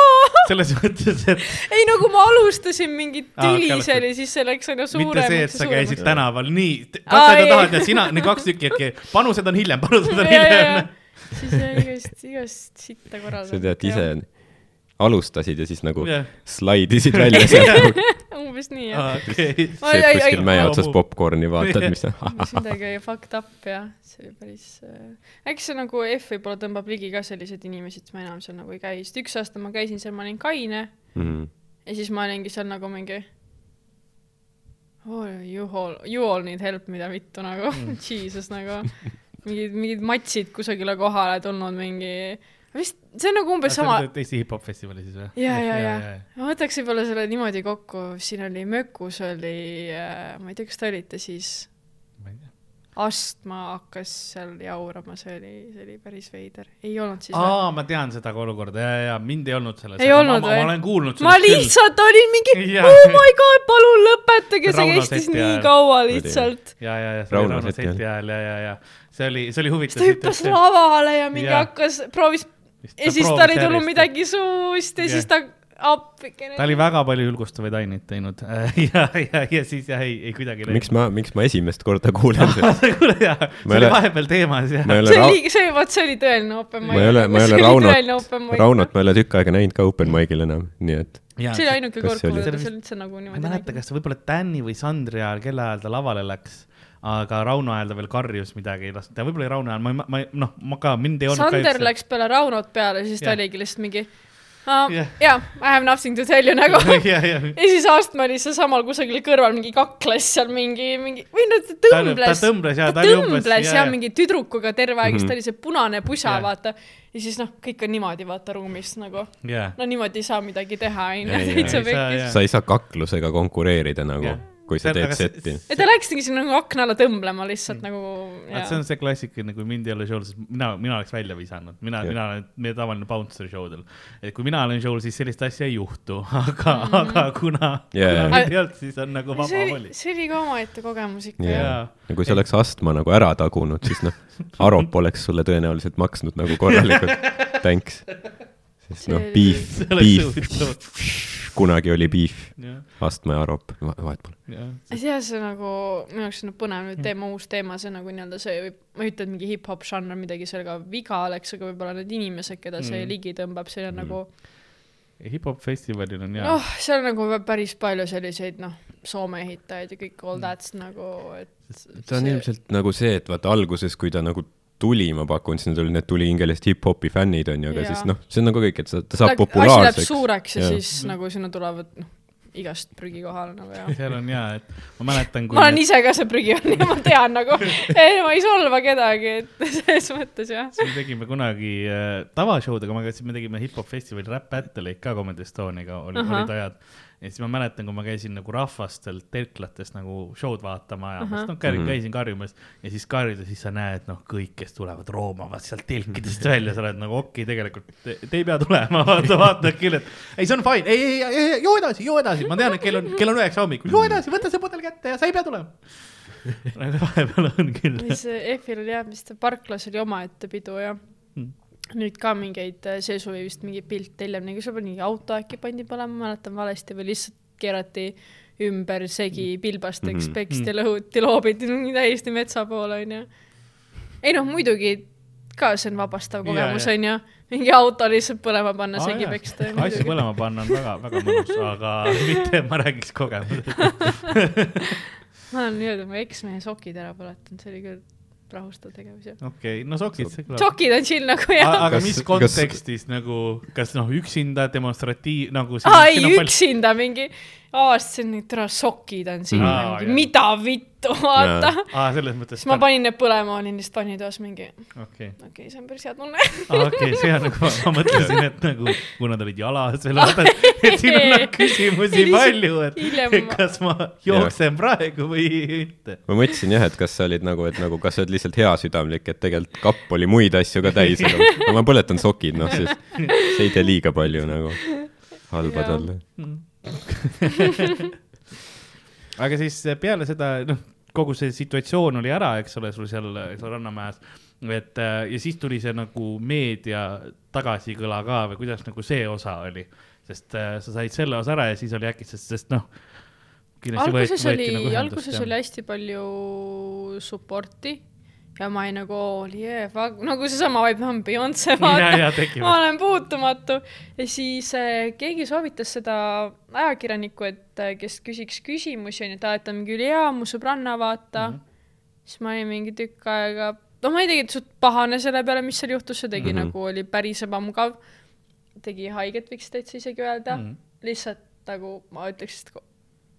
selles mõttes, et ei no kui ma alustasin mingit tüli okei, seal ja siis see läks aina mitte see, et suuremaks sa käisid suuremaks. tänaval, nii, sa ei. tahad ja sina, need kaks tükki, okei, panused on hiljem, panused on hiljem. siis jah, igast, igast sitta korraldatud. sa tead ise, alustasid ja siis nagu jah, slaidisid välja sealt. umbes nii jah. okei. Ai, sööd kuskil mäe otsas popkorni, vaatad, mis midagi fucked up jah, see oli päris äh..., äkki see nagu F võib-olla tõmbab ligi ka selliseid inimesi, et ma enam seal nagu ei käi, sest üks aasta ma käisin seal, ma olin kaine Mhm. ja siis ma olingi seal nagu mingi oh, you all, you all need help, mida vittu nagu mm. jesus nagu mingid, mingid matsid kusagile kohale tulnud, mingi vist see on nagu umbes sama, Eesti hip-hop festivali siis või? ja, ja, ja ma võtaks võib-olla selle niimoodi kokku, siin oli Mökus oli, ma ei tea, kas te olite siis, ma ei tea. astma hakkas seal jaurama, see oli, see oli päris veider, ei olnud siis aa, ma tean seda olukorda ja, ja mind ei olnud selles. Ei olnud ma, või? ma olen kuulnud ma lihtsalt olin mingi oh my god, palun lõpetage, see kestis nii kaua lihtsalt. ja, ja, ja see oli Rauno seti ajal ja, ja, ja see oli, see oli huvitav. ta hüppas lavale ja mingi Jaa. hakkas, proovis ja siis tal ei tulnud. midagi suust ja Jah. siis ta appikene. ta oli väga palju julgustavaid aineid teinud ja, ja, ja siis jah, ei, ei kuidagi. miks ma, miks ma esimest korda kuulen seda? see oli vahepeal teemas jah. see oli, see, vot see oli tõeline open mic. ma ei ole, ma ei ole Raunot, Raunot ma ei ole tükk aega näinud ka open mic'il enam, nii et see oli ainuke kord, see kui teda seal üldse nagu ma ei niimoodi mäleta, kas võib-olla Tänni või Sandri ajal, kelle ajal ta lavale läks, aga Rauno ajal ta veel karjus midagi, las ta võib-olla oli Rauno ajal, ma ei, ma ei, noh, ma ka, mind ei olnud Sander läks peale Raunot peale, siis ta Jah. oligi lihtsalt mingi uh, Jah. jaa, I have nothing to tell you nagu. ja, ja, ja siis Astme oli sealsamal kusagil kõrval mingi kakles seal mingi, mingi või no ta ta tõmbles. tõmbles ja ta ta oli umbes tõmbles ja mingi tüdrukuga terve aeg, siis Mhm. ta oli see punane pusa, Jah. vaata. ja siis noh, kõik on niimoodi, vaata ruumis nagu, ja, no niimoodi ei saa midagi teha, onju Ei, täitsa ei pekkis. sa ei saa kaklusega konkureerida nagu Jah., kui sa teed setti. ja ta läkski sinna nagu akna alla tõmblema lihtsalt nagu. vaat see on see klassikaline, kui mind ei ole show'l, siis mina, mina oleks välja visanud, mina, mina olen meie tavaline bouncer show'del. et kui mina olen show'l, siis sellist asja ei juhtu, aga mm. -hmm. aga kuna jaa. kuna mind ei olnud, siis on nagu vaba oli voli,. see oli ka omaette kogemus ikka jah. ja kui sa oleks astma nagu ära tagunud, siis noh, Arop oleks sulle tõenäoliselt maksnud nagu korralikult. Thanks. Sest noh See-, beef see, oleks beef, huvitav. kunagi oli beef, astma ja Arop, vahet pole. see nagu minu jaoks on põnev nüüd teema, uus teema, see nagu nii-öelda see ma ei ütle, et mingi hip-hop žanr midagi sellega viga oleks, aga võib-olla need inimesed, keda see Mm. ligi tõmbab, see on Mm. nagu hip-hop festivalil on hea noh, seal on nagu päris palju selliseid noh, Soome ehitajaid ja kõik all that's nagu, et ta on ilmselt nagu see, et vaata alguses, kui ta nagu tuli, ma pakun, siis need olid need tulihingelised hip-hopi fännid onju, aga Jaa. siis noh, see on nagu kõik, et sa, ta saab asi läheb populaarseks. suureks ja Jaa. siis nagu sinna tulevad noh, igast prügi kohale nagu ja seal on hea, et ma mäletan, kui ma olen ise ka see prügi on ja ma tean nagu, ma ei solva kedagi, et selles mõttes jah. siis me tegime kunagi äh, tavashowdega, ma käisin, me tegime hip-hop festivali Rap Battle'id ka Comedy Estoniaga, olid ajad. Ja siis ma mäletan, kui ma käisin nagu rahvastelt telklatest nagu show'd vaatama ajamas, Ahah. noh käisin, karjumas ja siis karjuda, siis sa näed, noh, kõik, kes tulevad, roomavad sealt telkidest välja, sa oled nagu okei okay,, tegelikult te, te ei pea tulema, vaata, vaata küll, et ei, see on fine, ei, ei, ei, ei, joo edasi, joo edasi, ma tean, et kell on, kell on üheksa hommikul, joo edasi, võta see pudel kätte ja sa ei pea tulema. vahepeal on küll. mis EF-il oli jah, vist parklas oli omaette pidu ja Mm. Nüüd ka mingeid, see suvi vist mingi pilt hiljem, nagu seal mingi auto äkki pandi põlema, ma mäletan valesti või lihtsalt keerati ümber segi pilbasteks Mhm. peksti ja lõhuti, loobiti täiesti metsa poole onju. ei noh, muidugi ka see on vabastav kogemus onju, mingi auto lihtsalt põlema panna, Aa, segi jaa. peksta. asju põlema panna on väga, väga mõnus, aga mitte, ma räägiks kogemusest. ma olen nii-öelda mu eksmehe sokid ära põletanud, see oli küll rahustav tegevus jah. okei, no sokid, sokid on chill nagu jah. aga Kas- mis kas- kontekstis nagu, kas noh, üksinda demonstratiiv nagu. aa ei, üksinda mingi, avastasin, et tere, sokid on siin mm., mida vittu, vaata. aa, selles mõttes. siis ma panin need põlema, olin lihtsalt vannitoas mingi, okei, see on päris hea tunne. okei, see on nagu, ma mõtlesin, et nagu, kuna ta olid jalas veel, et siin on nagu küsimusi palju, et kas ma jooksen praegu või mitte. ma mõtlesin jah, et kas sa olid nagu, et nagu, kas sa oled lihtsalt heasüdamlik, et tegelikult kapp oli muid asju ka täis, aga ma põletan sokid, noh siis see ei tee liiga palju nagu halba talle. aga siis peale seda, noh, kogu see situatsioon oli ära, eks ole, sul seal, seal Rannamäes, et ja siis tuli see nagu meedia tagasikõla ka või kuidas nagu see osa oli, sest äh, sa said selle osa ära ja siis oli äkki, sest, sest noh. alguses oli, alguses oli hästi palju support'i ja ma olin nagu oli yeah, nagu seesama vibe, olen Beyonce, vaata. ma. olen puutumatu ja siis äh, keegi soovitas seda ajakirjanikku, et äh, kes küsiks küsimusi onju, et ta on mingi ülihea, mu sõbranna, vaata mm. -hmm. siis ma olin mingi tükk aega, no ma ei teinud suht pahane selle peale, mis seal juhtus, see tegi mm. -hmm. nagu oli päris ebamugav. tegi haiget, võiks täitsa isegi öelda mm. -hmm. lihtsalt nagu ma ütleks, et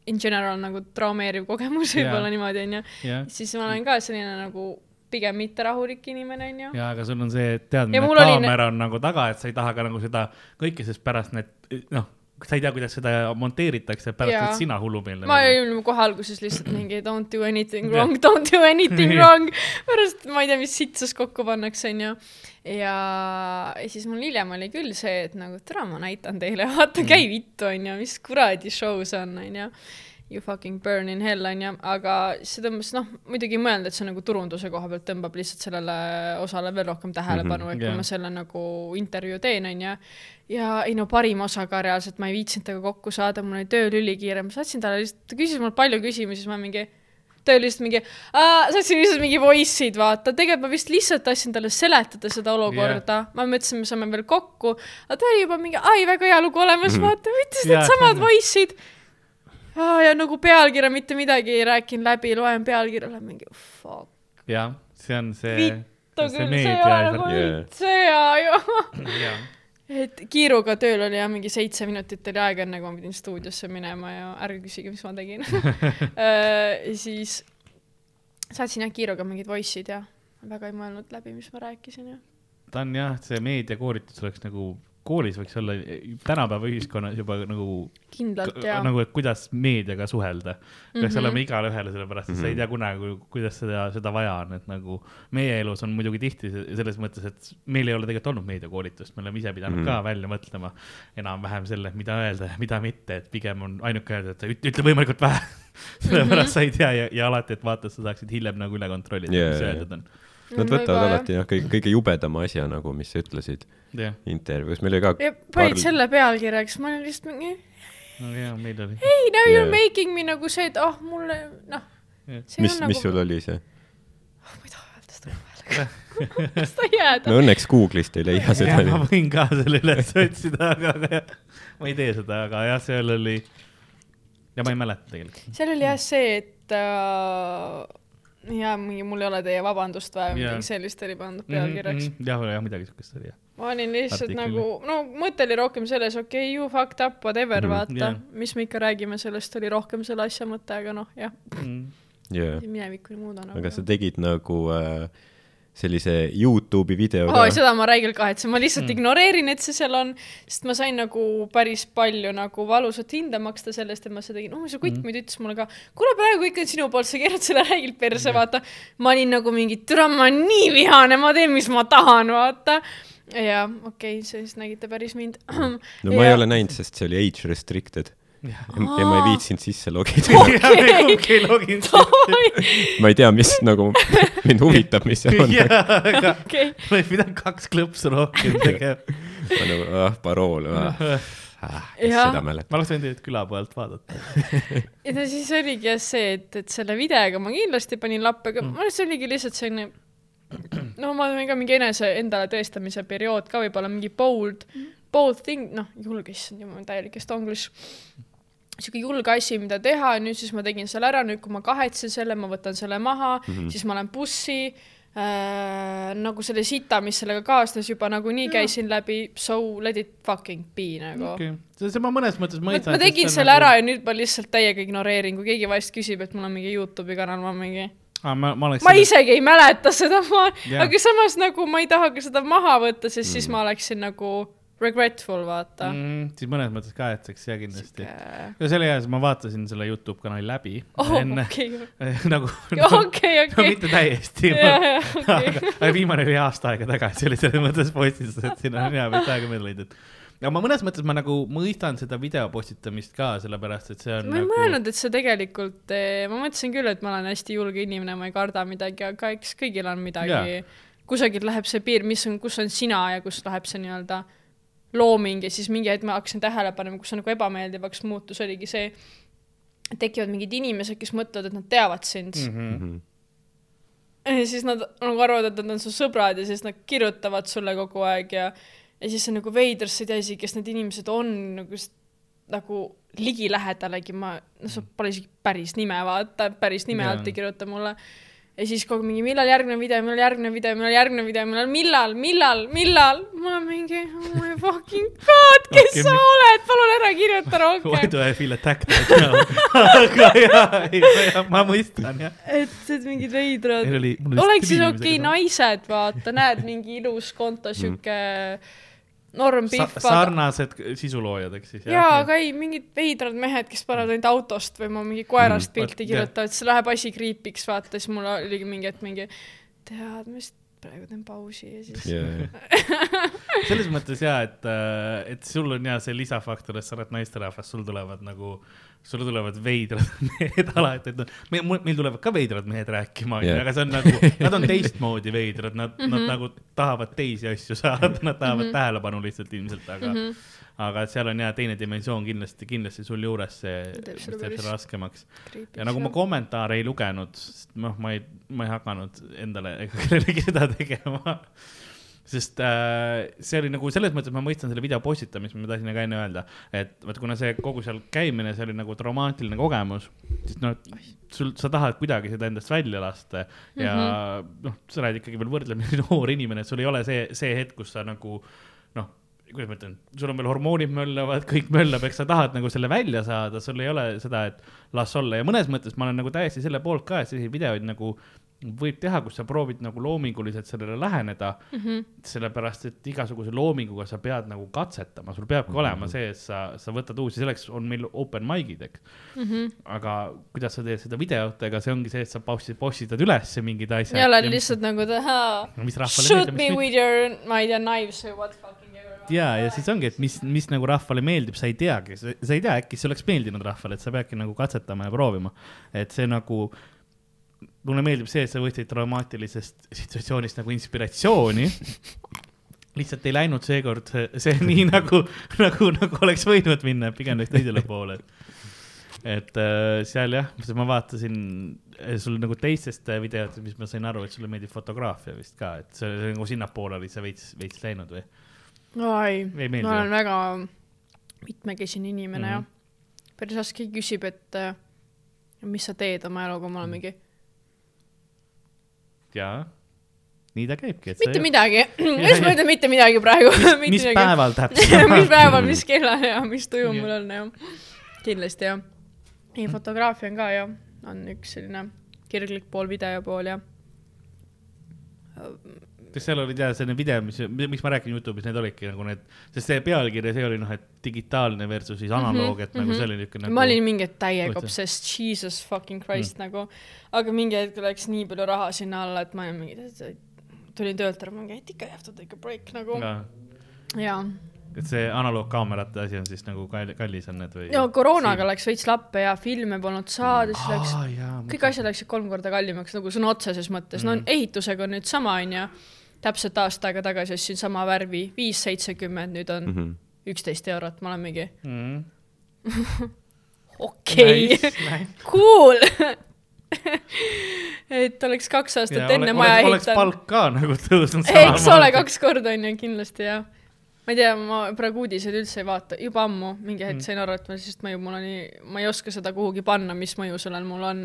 in general nagu traumeeriv kogemus võib-olla niimoodi onju. jah, siis ma olen ka selline nagu pigem mitte rahulik inimene onju. ja aga sul on see teadmine, et mul oli kaamera on nagu taga, et sa ei taha ka nagu seda kõike, sest pärast need noh, sa ei tea, kuidas seda monteeritakse, pärast oled sina hullumeelne. ma olin kohe alguses lihtsalt mingi don't do anything wrong, don't do anything wrong. pärast ma ei tea, mis sitsus kokku pannakse, onju. ja ja siis mul hiljem oli küll see, et nagu tere, ma näitan teile, vaata, käi vittu, onju, mis kuradi show see on, onju. You fucking burn in hell, onju, aga see tõmbas, noh, muidugi ei mõelnud, et see nagu turunduse koha pealt tõmbab lihtsalt sellele osale veel rohkem tähelepanu mm, -hmm, et kui jah. ma selle nagu intervjuu teen, onju. ja ei no parim osa ka reaalselt, ma ei viitsinud temaga kokku saada, mul oli tööl ülikiire, ma saatsin talle lihtsalt, ta küsis mult palju küsimusi, siis ma mingi tööl lihtsalt mingi, saatsin lihtsalt mingi voice'id, vaata, tegelikult ma vist lihtsalt tahtsin talle seletada seda olukorda. Yeah., ma mõtlesin, me saame veel kokku, aga ta oli juba mingi, ai, väga hea lugu olemas, vaata, võttis Jaa, needsamad see on- voice'id. ja nagu pealkirja mitte midagi ei rääkinud läbi, loen pealkirja, olen mingi fuck. jah, see on see, vittu see küll, see ei ole nagu üldse hea ju. et kiiruga tööl oli jah, mingi seitse minutit oli aega, enne kui ma pidin stuudiosse minema ja ärge küsige, mis ma tegin Äh, siis saatsin jah kiiruga mingid voice'id ja väga ei mõelnud läbi, mis ma rääkisin ja. ta on jah, see meediakoolitus oleks nagu, koolis võiks olla tänapäeva ühiskonnas juba nagu kindlalt ja. nagu, et kuidas meediaga suhelda. peaks mm. -hmm. olema igale ühele, sellepärast et mm -hmm. sa ei Mhm. tea kunagi, kuidas seda, seda vaja on, et nagu meie elus on muidugi tihti se- selles mõttes, et meil ei ole tegelikult olnud meediakoolitust, me oleme ise pidanud mm. -hmm. ka välja mõtlema enam-vähem selle, mida öelda ja mida mitte, et pigem on ainuke öelda, et ütle, ütle võimalikult vähe. sellepärast sa ei tea ja, ja alati, et vaata, sa saaksid hiljem nagu üle kontrollida Jaa, yeah,, mis jaa, öeldud on. Nad võtavad alati jah, kõige, kõige jubedama asja nagu, mis sa ütlesid jah, intervjuus, meil oli ka panid selle pealkirjaks, ma olin lihtsalt mingi no jaa, meil oli. ei no you Jaa. are making me nagu see, et ah oh, mulle noh, see mis, mis nagu sul oli see? ma ei taha öelda seda häälega, las ta jääda no õnneks Google'ist ei leia seda ma võin ka selle üles otsida, aga, aga jah, ma ei tee seda, aga jah, seal oli ja ma ei mäleta tegelikult. seal oli jah see, et äh, ja mingi mul ei ole teie vabandust vaja või midagi sellist oli pandud pealkirjaks mm. Mhm, jah, jah, midagi siukest oli jah. ma olin lihtsalt Artikli. nagu, no mõte oli rohkem selles, okei okay,, you fucked up, whatever mm, Mhm, -hmm, vaata jah. yeah., mis me ikka räägime sellest, oli rohkem selle asja mõte, aga noh, jah, jaa, minevikku ei muuda nagu. aga sa tegid nagu äh, sellise Youtube'i video oh,. seda ma räigelt kahetsen, ma lihtsalt Mm. mm. ignoreerin, et see seal on, sest ma sain nagu päris palju nagu valusat hinda maksta sellest, et ma seda tegin. oh, see kutt Mm. muidu ütles mulle ka, kuule praegu kõik on sinu poolt, sa keerad selle räigelt perse, vaata. ma olin nagu mingi, türa, ma olen nii vihane, ma teen, mis ma tahan, vaata. ja okei okay,, siis nägite päris mind. no ma ei ole näinud, sest see oli age restricted ja, ja ma ei viitsinud sisse logida. ei loginud ma ei tea, mis nagu mind huvitab, mis seal on. aga okei, oleks pidanud kaks klõpsu rohkem tegema. ma nagu, ah, parool ah,, ah, seda mäletab. ma oleks võinud teid küla pealt vaadata. ja no siis oligi jah see, et, et selle videoga ma kindlasti panin lappe, aga mm. mul see oligi lihtsalt selline no ma olen ka mingi enese endale tõestamise periood ka võib-olla mingi bold, bold thing, noh, julge, issand jumal, täielik estonglish. Sihuke julge asi, mida teha, nüüd siis ma tegin selle ära, nüüd kui ma kahetsen selle, ma võtan selle maha mm, -hmm. siis ma lähen bussi äh,. nagu selle sita, mis sellega kaasnes juba nagunii käisin läbi, so let it fucking be nagu okay.. see ma mõnes mõttes ma, mõistan. ma tegin selle ära ja nüüd ma lihtsalt täiega ignoreerin, kui keegi vahest küsib, et mul on mingi Youtube'i kanal, ma mingi, ah,. ma, ma oleks ma. isegi ei mäleta seda, ma, Jah. aga samas nagu ma ei taha ka seda maha võtta, sest mm. siis ma oleksin nagu regretful, vaata mm.. Siis mõnes mõttes kahetseks ja kindlasti. ja see oli hea, ma vaatasin selle Youtube kanali läbi oh, enne okei, nagu, okei, no okei. mitte täiesti. jah, jah, okei. aga viimane oli aasta aega tagasi, oli selles mõttes postitus, et siin on hea veits aega mööda läinud, et aga ma mõnes mõttes ma nagu mõistan seda video postitamist ka, sellepärast et see on ma ei nagu... mõelnud, et see tegelikult, ma mõtlesin küll, et ma olen hästi julge inimene, ma ei karda midagi, aga eks kõigil on midagi, kusagilt läheb see piir, mis on, kus on sina ja kus läheb see nii-öelda looming ja siis mingi hetk ma hakkasin tähele panema, kus see nagu ebameeldivaks muutus, oligi see, tekivad mingid inimesed, kes mõtlevad, et nad teavad sind mm. mm. -hmm. ja siis nad nagu arvavad, et nad on su sõbrad ja siis nad kirjutavad sulle kogu aeg ja ja siis on nagu veider, sa ei tea isegi, kes need inimesed on nagu nagu ligilähedalegi ma, no sa pole isegi päris nime vaata, päris nime alt ei kirjuta mulle. Ja siis kogu mingi millal järgmine video, millal järgmine video, millal järgmine video, millal, millal, millal, millal, ma mingi oh my fucking god, kes Okei, sa mi- oled, palun ära kirjuta Why rohkem. do I feel attacked right now? aga jaa, ei, ma mõistan jah. et, et mingid veidrad oleks siis okei okay,. naised, vaata, näed mingi ilus konto, sihuke norm Sa pihv. sarnased sisuloojad, eks siis. jaa, aga ei, mingid veidrad mehed, kes panevad ainult autost või ma mingi koerast Mm. pilti kirjutavad, siis läheb asi kriipiks, vaata, siis mul oligi mingi hetk mingi, tead, ma vist praegu teen pausi ja siis yeah. selles mõttes jaa, et, et sul on jaa see lisafaktor, et sa oled naisterahvas, sul tulevad nagu, sulle tulevad veidrad mehed alati, et noh, meil, meil tulevad ka veidrad mehed rääkima, onju, aga see on nagu, nad on teistmoodi veidrad, nad mm, -hmm. Mhm. nad nagu tahavad teisi asju saada, nad tahavad mm -hmm. tähelepanu lihtsalt ilmselt, aga mm, -hmm. aga seal on jaa teine dimensioon kindlasti, kindlasti sul juures see, Teeb mis selle teeb selle raskemaks. ja nagu ma kommentaare ei lugenud, sest noh, ma ei, ma ei hakanud endale ega kellelegi seda tegema. Sest äh, see oli nagu selles mõttes, ma mõistan selle video postitamist, ma tahtsin ka enne öelda, et vot kuna see kogu seal käimine, see oli nagu traumaatiline kogemus, siis noh, sul, sa tahad kuidagi seda endast välja lasta. Ja mm -hmm. noh, sa oled ikkagi veel võrdlemisi noor inimene, sul ei ole see, see hetk, kus sa nagu noh, kuidas ma ütlen, sul on veel hormoonid möllavad, kõik möllab, eks sa tahad nagu selle välja saada, sul ei ole seda, et las olla. Ja mõnes mõttes ma olen nagu täiesti selle poolt ka, et selliseid videoid nagu võib teha, kus sa proovid nagu loominguliselt sellele läheneda mm. -hmm. sellepärast, et igasuguse loominguga sa pead nagu katsetama, sul peabki mm -hmm. olema see, et sa, sa võtad uusi, selleks on meil open mic'id, eks mm. -hmm. aga kuidas sa teed seda videotega, see ongi see, et sa postid, postitad üles mingid asjad. ja oled lihtsalt nagu taha mis rahvale shoot meeldib, me with your, ma ei tea, knives või what fucking ever. ja, ja siis ongi, et mis, mis nagu rahvale meeldib, sa ei teagi, sa ei tea, äkki see oleks meeldinud rahvale, et sa peadki nagu katsetama ja proovima. et see nagu, mulle meeldib see, et sa võtsid traumaatilisest situatsioonist nagu inspiratsiooni. lihtsalt ei läinud seekord see, see nii nagu, nagu, nagu oleks võinud minna, pigem läks teisele poole. et äh, seal jah, ma vaatasin äh, sul nagu teistest äh, videotest, mis ma sain aru, et sulle meeldib fotograafia vist ka, et see nagu sinnapoole oli see veits, veits läinud või? oi, ei meeldi ma olen väga mitmekesine inimene mm. -hmm. ja päris raske küsib, et äh, mis sa teed oma eluga, ma olen mingi jaa, nii ta käibki, mitte sa midagi, mis ma ütlen mitte midagi praegu. mis päeval täpselt? Mis päeval, mis kellal ja mis tuju mul on jah, kindlasti jah. ei, fotograafia on ka jah, on üks selline kirglik pool, video pool ja kas seal olid jah, selline video, mis, miks ma räägin Youtube'is, need olidki nagu need, sest see pealkiri, see oli noh, et digitaalne versus siis analoog, et nagu see oli niisugune nagu, ma olin mingi hetk täiega obsessed, jesus fucking christ mm. nagu, aga mingi hetk läks nii palju raha sinna alla, et ma olin mingi, tulin töölt ära, mingi, et ikka you have to take a break nagu ka, jaa. et see analoogkaamerate asi on siis nagu kall- kallis on need või? ja koroonaga läks veits lappe ja filme polnud saada, siis läks jaa, kõik asjad läksid kolm korda kallimaks nagu sõna otseses mõttes mm., no ehitusega on nüüd sama, onju. Täpselt aasta aega tagasi ostsin sama värvi, viis seitsekümmend, nüüd on Mhm. üksteist eurot, ma olen mingi mm. okei cool et oleks kaks aastat ja enne ole, maja oleks, oleks ehitanud. palk ka nagu tõusnud eks ole, kaks korda onju, kindlasti jah. ma ei tea, ma praegu uudiseid üldse ei vaata, juba ammu mingi hetk Mm. sain aru, et ma lihtsalt mõju, mul on nii, ma ei oska seda kuhugi panna, mis mõju sellel mul on.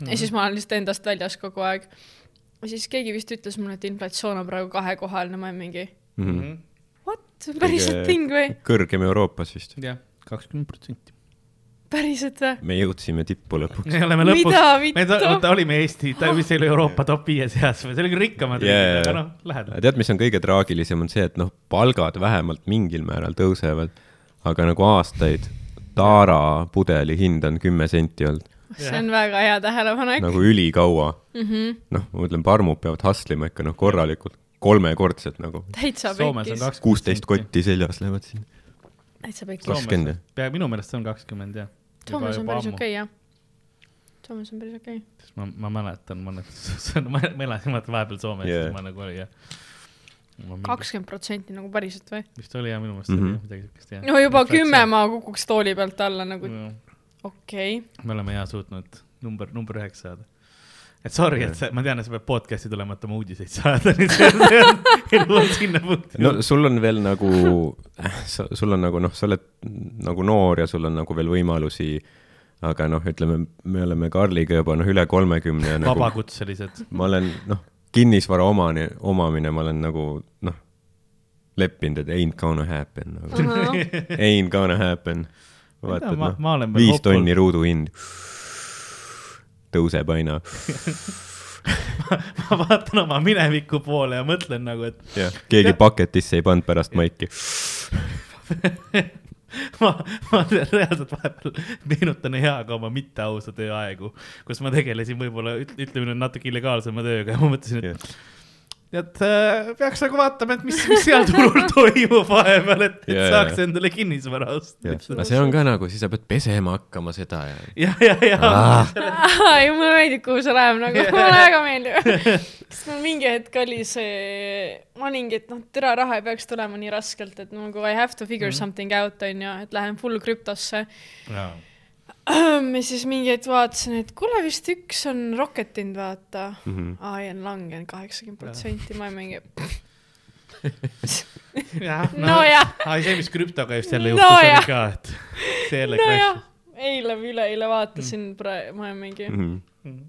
Mhm. ja siis ma olen lihtsalt endast väljas kogu aeg. Siis keegi vist ütles mulle, et inflatsioon on praegu kahekohaline, ma olen mingi Mhm. what, see on päriselt thing või? kõrgem Euroopas vist. jah, kakskümmend protsenti. päriselt või? me jõudsime tippu lõpuks. me oleme lõpuks, mida me ta, ta olime Eesti, ta vist oli Euroopa top viie seas või, see oli küll rikkamad jaa, aga noh, lähedal. tead, mis on kõige traagilisem, on see, et noh, palgad vähemalt mingil määral tõusevad, aga nagu aastaid taara pudeli hind on kümme senti olnud, see on väga hea tähelepanek. nagu ülikaua. Mhm. noh, ma mõtlen, parmud peavad hustlema ikka noh, korralikult, kolmekordselt nagu, täitsa Soomes on pekkis, kuusteist. kotti seljas lähevad siin. täitsa pekkis. kakskümmend, jah? pea minu meelest see on kakskümmend jah. Soomes on päris okei jah. Soomes on päris okei. ma, ma mäletan mõned, ma ma elasin vaata vahepeal Soomes yeah., ma nagu oli jah. kakskümmend protsenti nagu päriselt või? vist oli jah, minu meelest Mhm. oli jah midagi siukest jah. no juba kümme. ma kukuks tooli pealt alla nagu me okei okay.. oleme hea suutnud number, number üheks saada. et sorry, et sa, ma tean, et sa pead podcast'i tulema, et oma uudiseid saada, elu on sinna punkti. no sul on veel nagu, sul on nagu noh, sa oled nagu noor ja sul on nagu veel võimalusi, aga noh, ütleme, me oleme Karliga juba noh, üle kolmekümne ja nagu vabakutselised. ma olen noh, kinnisvara omani, omamine, ma olen nagu noh, leppinud, et ain't gonna happen nagu.. Ain't gonna happen. Ma vaatad ma- noh ma viis hopul. tonni ruuduhind tõuseb aina. ma vaatan oma mineviku poole ja mõtlen nagu, et jah, keegi paketisse ei pannud pärast maiki. ma, ma reaalselt vahepeal meenutan heaga oma mitteausa tööaegu, kus ma tegelesin võib-olla üt- ütleme nüüd natuke illegaalsema tööga ja ma mõtlesin, et et äh, peaks nagu vaatama, et mis, mis seal turul toimub vahepeal, et, et Jaa, saaks jaa. endale kinnisvara osta. aga see on ka nagu, siis sa pead pesema hakkama seda ja. ja, ja, ja Ah. ei mulle meeldib, kuhu see läheb nagu, mulle väga meeldib. sest mul mingi hetk oli see, ma olingi, et noh, tere raha ei peaks tulema nii raskelt, et nagu I have to figure mm. something out onju, et lähen full krüptosse. ja, ja siis mingi hetk vaatasin, et kuule vist üks on roketinud, vaata. Mhm. ai, on langenud kaheksakümmend protsenti, ma mingi, jah, nojah, ai see, mis krüptoga just jälle No juhtus no,, jah. oli ka, et see jälle nojah crash., eile või üleeile vaatasin praegu, ma olen mingi, Mhm.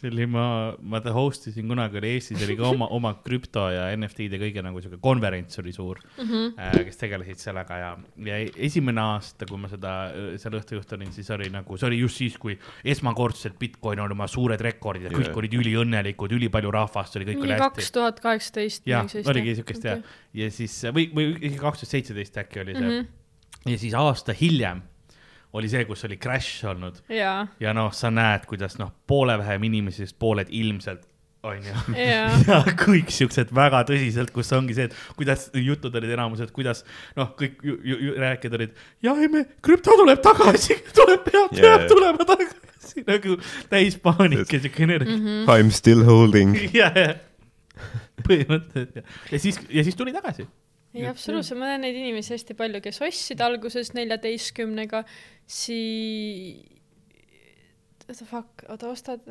See oli, ma, ma ta host isin kunagi oli Eestis oli ka oma, oma krüpto ja NFT-de kõige nagu sihuke konverents oli suur mm, Mhm. -hmm. kes tegelesid sellega ja, ja esimene aasta, kui ma seda seal õhtujuht olin, siis oli nagu, see oli just siis, kui esmakordselt Bitcoin oli oma suured rekordid ja kõik olid üliõnnelikud, ülipalju rahvast oli, kõik oli hästi kaks. tuhat kaheksateist. jah, oligi siukest okay. ja, ja siis või, või kaks tuhat seitseteist äkki oli see mm. -hmm. ja siis aasta hiljem oli see, kus oli crash olnud jaa, ja noh, sa näed, kuidas noh, poole vähem inimesi, sest pooled ilmselt onju. jaa, ja kõik siuksed väga tõsiselt, kus ongi see, et kuidas jutud olid enamus, et kuidas noh, kõik ju, ju, ju, rääkijad olid, ja ei me, krüpto tuleb tagasi, tuleb, peab peab jaa. tulema tagasi nagu täis paanika, siuke energia. Mhm. I m still holding. ja, ja põhimõtteliselt ja, ja siis, ja siis tuli tagasi. Ei absoluutselt, ma näen neid inimesi hästi palju, kes ostsid alguses neljateistkümnega, sii-, oota fuck, oota ostad,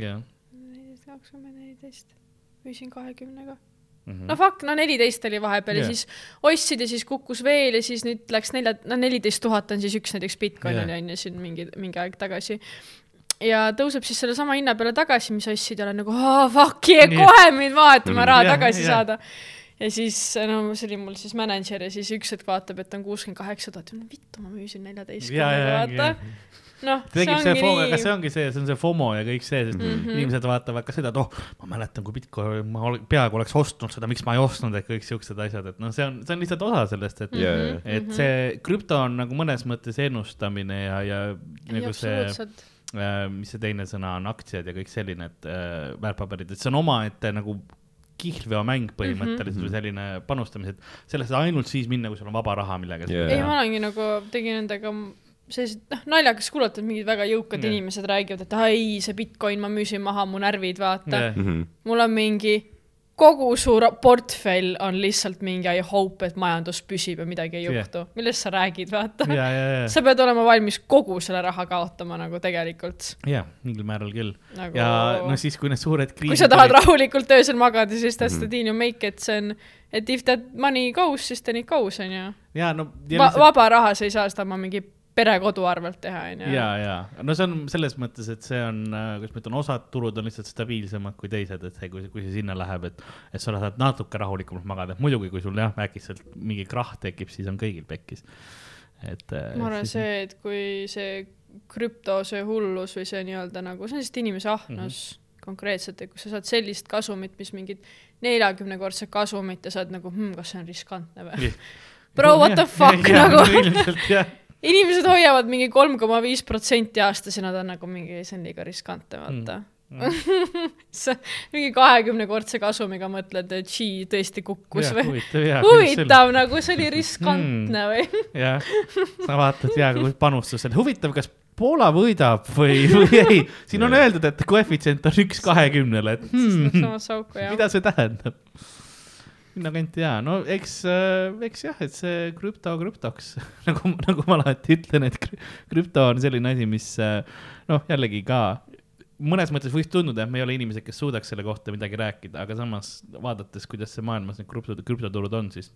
jah. neliteist, kakskümmend, neliteist, müüsin kahekümnega. Mhm. no fuck, no neliteist oli vahepeal yeah. Ja siis ostsid ja siis kukkus veel ja siis nüüd läks nelja, no neliteist tuhat on siis üks näiteks Bitcoin oli on ju siin mingi, mingi aeg tagasi. ja tõuseb siis sellesama hinna peale tagasi, mis ostsid ja olen nagu oh, fuck yeah,, kohe mind vaatama, raha Jah, tagasi jah. saada. Ja siis no see oli mul siis mänedžer ja siis üks hetk vaatab, et on kuuskümmend kaheksa tuhat, vittu ma müüsin ja, ja, neljateistkümnega, ja vaata., noh, see tekib see ongi FOMO, aga see nii. ongi see, see on see FOMO ja kõik see, sest mm. -hmm. inimesed vaatavad ka seda, et oh, ma mäletan, kui Bitcoin, ma ol- peaaegu oleks ostnud seda, miks ma ei ostnud, et kõik siuksed asjad, et noh, see on, see on lihtsalt osa sellest, et ja, ja, et see krüpto on nagu mõnes mõttes ennustamine ja, ja nagu see, absoluutselt, mis see teine sõna on, aktsiad ja kõik selline, et äh, väärtpaberid, et see on omaette nagu kihlveomäng põhimõtteliselt mm -hmm. või selline panustamine, et sellest ainult siis minna, kui sul on vaba raha, millega Jaa. ei, ma olengi nagu, tegin nendega sellised, noh, naljakas kuulata, et mingid väga jõukad yeah. inimesed räägivad, et ai, see Bitcoin, ma müüsin maha mu närvid, vaata yeah.. mul on mingi, kogu su portfell on lihtsalt mingi I hope, et majandus püsib ja midagi ei Jah. juhtu. millest sa räägid, vaata ja, ja, ja, sa pead olema valmis kogu selle raha kaotama nagu tegelikult ja mingil määral küll nagu.... ja no siis, kui need suured kriisid. kui sa tahad rahulikult öösel magada, siis that's Mhm. the deal you make, et see on, et if that money goes, siis then it goes, onju. ja no. vaba raha, sa ei saa seda oma mingi pere kodu arvelt teha, onju. ja, ja no see on selles mõttes, et see on, kuidas ma ütlen, osad turud on lihtsalt stabiilsemad kui teised, et see, kui, kui see sinna läheb, et, et sa saad natuke rahulikumalt magada, muidugi, kui sul jah, äkitselt mingi krahh tekib, siis on kõigil pekkis. et. ma arvan, see, et kui see krüpto, see hullus või see nii-öelda nagu, see on lihtsalt inimese ahnus mm -hmm. konkreetselt, et kui sa saad sellist kasumit, mis mingit neljakümnekordset kasumit ja sa oled nagu hm,, kas see on riskantne või? Bro, what the fuck, nagu- ilmselt jah, inimesed hoiavad mingi kolm koma viis protsenti aastas ja nad on nagu mingi, see on liiga riskantne, vaata mm. sa mingi kahekümnekordse kasumiga mõtled, et gee, tõesti kukkus või? huvitav ja. huvitav, nagu see oli riskantne või? jah, sa vaatad ja kui panustus oli, huvitav, kas Poola võidab või, või ei, siin on öeldud, et koefitsient on üks kahekümnele, et hmm, mida see tähendab? Sinna kanti jaa, no eks, eks jah, et see krüpto krüptoks, nagu, nagu ma alati ütlen, et krü- krüpto on selline asi, mis äh, noh, jällegi ka mõnes mõttes võiks tunduda, et me ei ole inimesed, kes suudaks selle kohta midagi rääkida, aga samas vaadates, kuidas see maailmas need krüpto, krüptoturud on, siis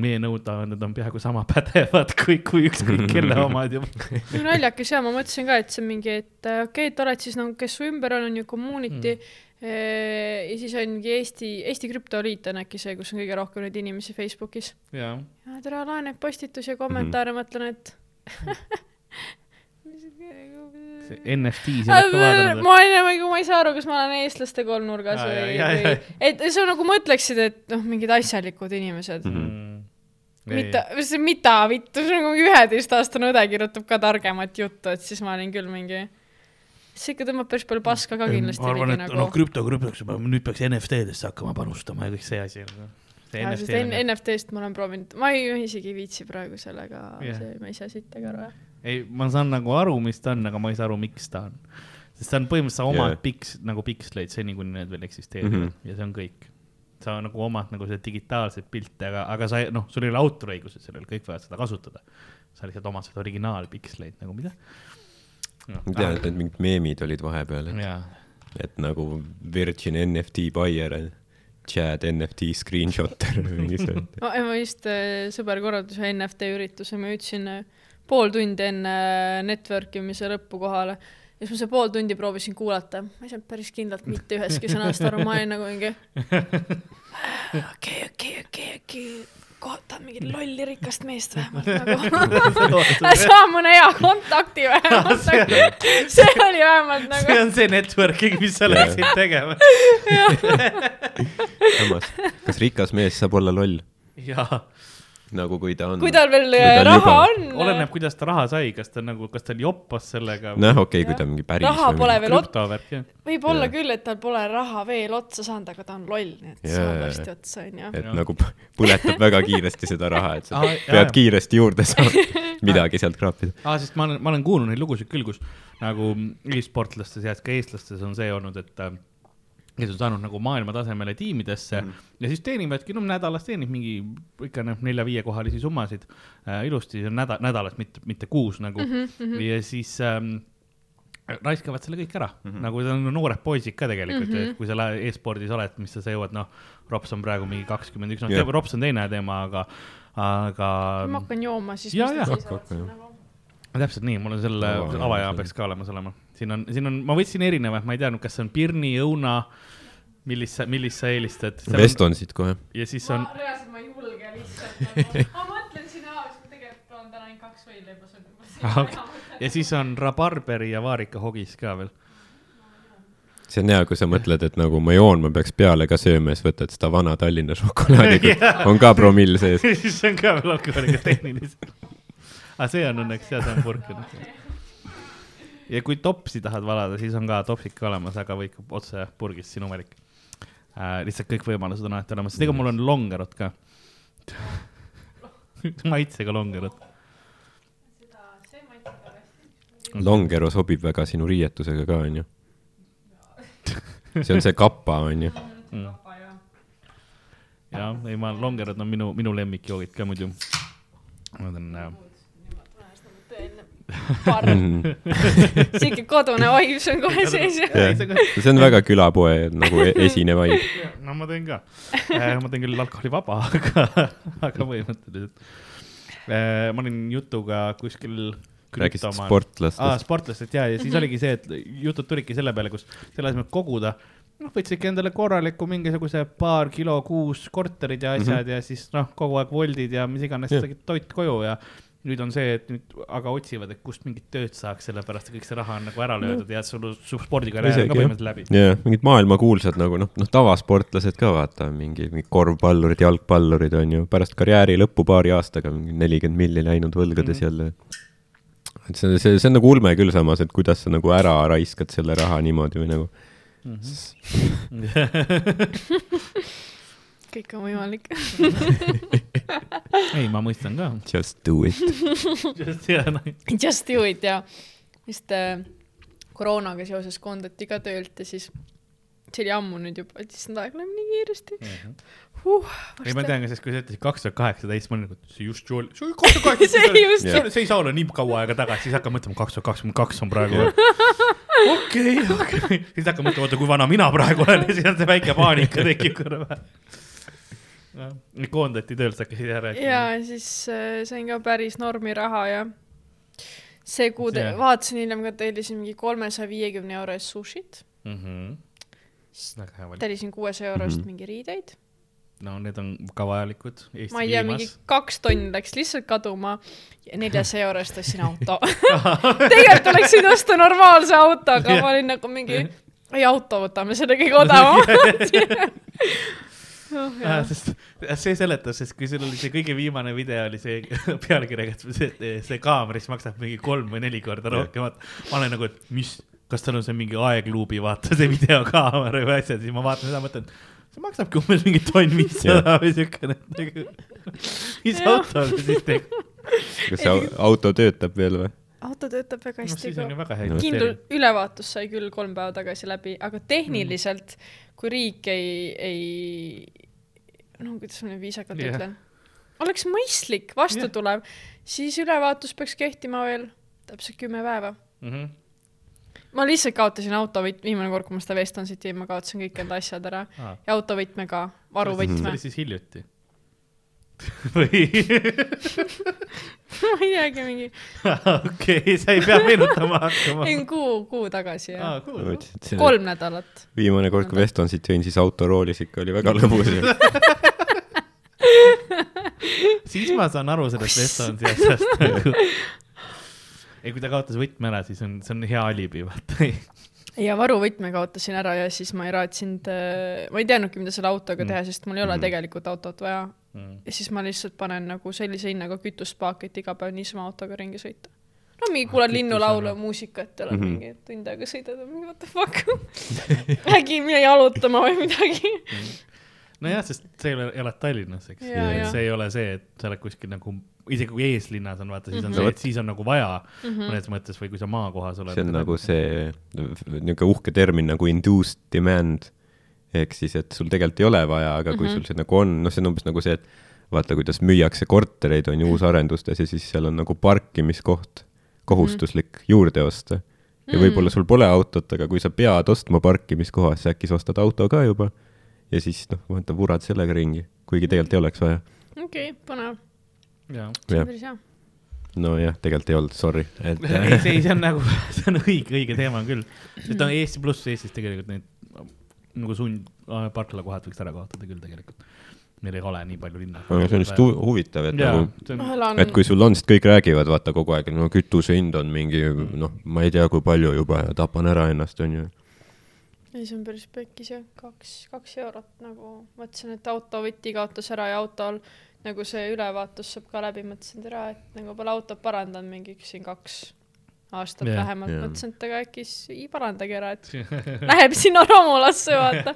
meie nõudeanded on peaaegu sama pädevad kui, kui ükskõik kelle omad no naljakas ja ma mõtlesin ka, et see on mingi, et äh, okei okay,, et oled siis nagu, kes su ümber on, on ju community mm.. Ja siis ongi Eesti, Eesti krüptoliit on äkki see, kus on kõige rohkem neid inimesi Facebookis. ja tere, laenek postitusi ja kommentaare mm, -hmm. mõtlen, et see NFT-sid oled ka vaadanud ma olen nagu, ma ei saa aru, kas ma olen eestlaste kolmnurgas Aa, või, või, et sa nagu mõtleksid, et noh, mingid asjalikud inimesed mm. -hmm. mida, mida vittu, see on nagu üheteistaastane õde kirjutab ka targemat juttu, et siis ma olin küll mingi, see ikka tõmbab päris palju paska ka kindlasti ma arvan, et nagu noh, krüpto, krüptoks, nüüd peaks NFT-desse hakkama panustama ja kõik see asi. see Jaa, sest NFT on NFT-st ma olen proovinud, ma ei, isegi ei viitsi praegu sellega yeah., see, ma ei saa siit ega aru. ei, ma saan nagu aru, mis ta on, aga ma ei saa aru, miks ta on. sest ta on põhimõtteliselt, sa omad yeah. piks, nagu piksleid seni, kuni need veel eksisteerivad mm. -hmm. ja see on kõik. sa nagu omad nagu seda digitaalset pilti, aga, aga sa noh, sul ei ole autoriõigused sellel, kõik võivad seda kasutada. sa lihtsalt omad seda originaalpiksleid nagu mida. Ma tean, et need mingid meemid olid vahepeal, et, et nagu Virgin NFT buyer, Chad NFT screenshotter või mingi see. ma, ma just, sõber korraldas ühe NFT ürituse, ma jõudsin äh, pool tundi enne äh, network imise lõppu kohale. Ja siis ma see pool tundi proovisin kuulata, ma ei saanud päris kindlalt mitte ühestki sõnast aru, ma olin nagu mingi okei, okei, okei, okei, kohtab mingit lolli rikast meest vähemalt nagu. saa mõne hea kontakti vähemalt, see oli vähemalt see nagu, on see networking, mis sa läksid tegema. samas, kas rikas mees saab olla loll, jaa, nagu kui ta on? kui tal veel Kui tal raha on. oleneb, kuidas ta raha sai, kas ta nagu, kas ta joppas sellega. noh, okei okay,, kui ta mingi päris Raha pole veel ot-, krüptovärk jah. võib-olla Jah. küll, et tal pole raha veel otsa saanud, aga ta on loll, nii et Jaa, saab varsti otsa, onju. et Jah. nagu põletab väga kiiresti seda raha, et sa jaa, pead jaa. kiiresti juurde saama, midagi sealt kraapida. aa, sest ma olen, ma olen kuulnud neid lugusid küll, kus nagu e-sportlaste seas, ka eestlastes on see olnud, et äh, kes on saanud nagu maailmatasemele tiimidesse mm ja siis teenivadki, no nädalas teenib mingi ikka noh, nelja-viiekohalisi summasid äh, ilusti, nädal, nädalas, mitte, mitte kuus nagu mm. -hmm. ja siis ähm, raiskavad selle kõik ära mm, -hmm. nagu need on noored poisid ka tegelikult mm, -hmm. kui sa lähed e-spordis oled, mis sa jõuad, noh, Rops on praegu mingi kakskümmend üks, noh yeah., Rops on teine teema, aga, aga kui ma hakkan jooma, siis täpselt nii, mul on selle Avaja avaja see- peaks ka olemas olema, siin on, siin on, ma võtsin erinevaid, ma ei teadnud, kas see on Pirni, õuna, millist sa, millist sa eelistad. Vestonsid kohe. ja siis on, ma reaalselt ma ei julge lihtsalt ma mõtlen ma tegelikult olen täna ainult kaks võileiba Ah, söönud. ja siis on rabarberi ja vaarikahogis ka veel. see on hea, kui sa mõtled, et nagu ma joon, ma peaks peale ka sööma, siis võtad seda vana Tallinna šokolaadi Jaa. on ka promill sees. siis on ka veel alkoholiga tehniliselt. aga see on õnneks jah, see on purkinud. Ja kui topsi tahad valada, siis on ka topsid ka olemas, aga võib ka otse purgist, sinu valik äh,. lihtsalt kõik võimalused on alati olemas, ega mul on longerot ka. maitsega longerot. Longero sobib väga sinu riietusega ka, onju. see on see kappa, onju. jah, ei ma, longerod on minu, minu lemmikjoogid ka muidu. Nad on äh, parm, siuke kodune vibes on kohe sees see on väga külapoe nagu e- esine vibe. no ma teen ka äh,, ma teen küll alkoholivaba, aga, aga põhimõtteliselt äh,. ma olin jutuga kuskil. rääkisid aa, sportlastest. sportlastest ja, ja siis oligi see, et jutud tulidki selle peale, kus selle asemel, koguda, noh, võtsidki endale korraliku mingisuguse paar kilo kuus korterid ja asjad mm -hmm. ja siis noh, kogu aeg voldid ja mis iganes toit koju ja nüüd on see, et nüüd aga otsivad, et kust mingit tööd saaks, sellepärast et kõik see raha on nagu ära löödud ja sul, su spordikarjäär on ka jah. põhimõtteliselt läbi. ja mingid maailmakuulsad nagu noh, noh tavasportlased ka vaata, mingi, mingi korvpallurid, jalgpallurid on ju pärast karjääri lõppu paari aastaga mingi nelikümmend milli läinud võlgades mm -hmm. jälle. et see, see, see on nagu ulme küll samas, et kuidas sa nagu ära raiskad selle raha niimoodi või nagu kõik on võimalik. ei, ma mõistan ka. just do it. Just do it ja just äh, koroonaga seoses koondati ka töölt ja siis see oli ammu nüüd juba, et issand, aeg läheb nii kiiresti Mhm. huh,. ei, ma tean ka, sest kui sa ütlesid kaks tuhat kaheksateist, ma olin nagu, see just ju oli, see oli kaks tuhat See just- kaheksateist, see ei saa olla nii kaua aega tagasi, siis hakkad mõtlema, kaks tuhat kakskümmend kaks on praegu. okei, okei, siis hakkad mõtlema, oota, kui vana mina praegu olen ja siis on see väike paanika tekib korra vahel. Koondati töölt, hakkasid jah ja rääkima. siis äh, sain ka päris normi raha ja see kuu See- vaatasin hiljem ka, tellisin mingi kolmesaja viiekümne euro eest sushit, Mhm. hea valik. tellisin kuuesaja euro eest Mhm. mingi riideid. no need on ka vajalikud ma ei tea, mingi kaks tonni läks lihtsalt kaduma ja neljasaja euro eest ostsin auto. tegelikult oleks võinud osta normaalse auto, aga ma olin nagu mingi, ei auto võtame, see on kõige odavam. oh, Ah, sest see seletas, sest kui sul oli see kõige viimane video oli see pealkirjaga, et see, see kaamera siis maksab mingi kolm või neli korda rohkem, vaata. ma olen nagu, et mis, kas tal on see mingi aegluubi, vaata see videokaamera või asjad, siis ma vaatan seda, mõtlen, see maksabki umbes mingi tonn viissada või siukene. mis Jah. auto see siis teeb? kas see au- auto töötab veel või? auto töötab väga no hästi kindel investeering. ülevaatus sai küll kolm päeva tagasi läbi, aga tehniliselt, kui riik ei, ei, no kuidas ma nüüd viisakalt Jah. ütlen, oleks mõistlik, vastutulev, siis ülevaatus peaks kehtima veel täpselt kümme päeva. Mhm. ma lihtsalt kaotasin autovõtme, viimane kord, kui ma seda Vestonsit jõin, ma kaotasin kõik enda asjad ära Aa. ja autovõtme ka, see varuvõtme oli. siis hiljuti. või? ma ei teagi, mingi, okei, sa ei pea meenutama hakkama. ei kuu, kuu tagasi jah, aa, cool. kolm nädalat. viimane kord, kui Vestonsit jõin, siis autoroolis ikka oli väga lõbus. siis ma saan aru sellest Estonsi asjast nagu. ei, kui ta kaotas võtme ära, siis on, see on hea alibi, vaata. ja varuvõtme kaotasin ära ja siis ma ei raatsinud, ma ei teadnudki, mida selle autoga Mm. teha, sest mul ei ole Mm. tegelikult autot vaja. ja siis ma lihtsalt panen nagu sellise hinnaga kütuspaaki, et iga päev niisama autoga ringi sõita. no mingi Ah, kuulad kütusena. linnulaulu, muusikat ja oled Mhm. mingi tund aega sõidad ja mingi what the fuck. äkki mine jalutama või midagi. nojah, sest sa ei ole, elad Tallinnas, eks. See ei ole see, et sa oled kuskil nagu, isegi kui eeslinnas on, vaata, siis on Mhm. see, et siis on nagu vaja Mhm. mõnes mõttes või kui sa maakohas oled. see on nagu see niisugune uhke termin nagu induced demand. ehk siis, et sul tegelikult ei ole vaja, aga kui Mhm. sul see nagu on, noh, see on umbes nagu see, et vaata, kuidas müüakse kortereid, on ju, uusarendustes ja siis seal on nagu parkimiskoht kohustuslik juurde osta. ja Mm. võib-olla sul pole autot, aga kui sa pead ostma parkimiskoha, siis äkki sa ostad auto ka juba ja siis noh, vaata, vurad sellega ringi, kuigi tegelikult ei oleks vaja. okei, põnev, jaa. see on, päris hea. nojah, tegelikult ei olnud, sorry, et ei, see, see on nagu, see on õige, õige teema küll. sest on Eesti pluss Eestis tegelikult neid nagu sund, parklakohad võiks ära kaotada küll tegelikult. meil ei ole nii palju linna. aga see on lihtsalt hu- huvitav, et jaa nagu, on et kui sul on, sest kõik räägivad, vaata kogu aeg, no kütuse hind on mingi noh, ma ei tea, kui palju juba ja tapan ära ennast, onju. ei, see on päris pekkis jah, kaks, kaks eurot nagu, mõtlesin, et autovõti kaotas ära ja autol nagu see ülevaatus saab ka läbi, mõtlesin, et ära, et nagu pole autot parandanud mingiks siin kaks aastat yeah, vähemalt yeah., mõtlesin, et aga äkki siis ei parandagi ära, et läheb sinna Romulasse, vaata.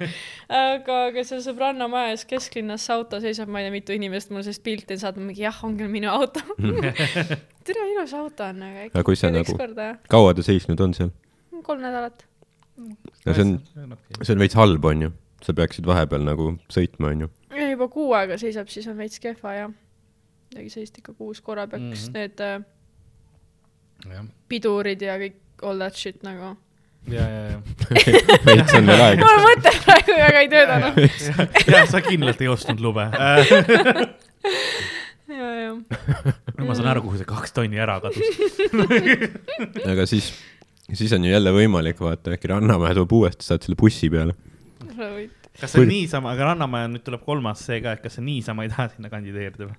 aga, aga seal sõbranna maja ees kesklinnas see auto seisab, ma ei tea, mitu inimest mulle sellest pilti on saatnud, mingi jah, ongi minu auto. tere, ilus auto on, aga Aga kui äkki sa nagu- kaua ta seisnud on seal? kolm nädalat. No see on, see on veits halb, onju. sa peaksid vahepeal nagu sõitma, onju. ja juba kuu aega seisab, siis on veits kehva ja midagi sellist ikka kuus korra peaks mm. -hmm. need äh, jah, pidurid ja kõik all that shit nagu. ja, ja, ja. veits on veel aega. mul mõte praegu väga ei töötanud. jah, sa kindlalt ei ostnud lube. ja, ja. ma saan aru, kuhu see kaks tonni ära kadus. aga siis, siis on ju jälle võimalik, vaata, äkki Rannamäe tuleb uuesti, saad selle bussi peale. kas see on Kui- niisama, aga Rannamäe nüüd tuleb kolmas see ka, et kas sa niisama ei taha sinna kandideerida või?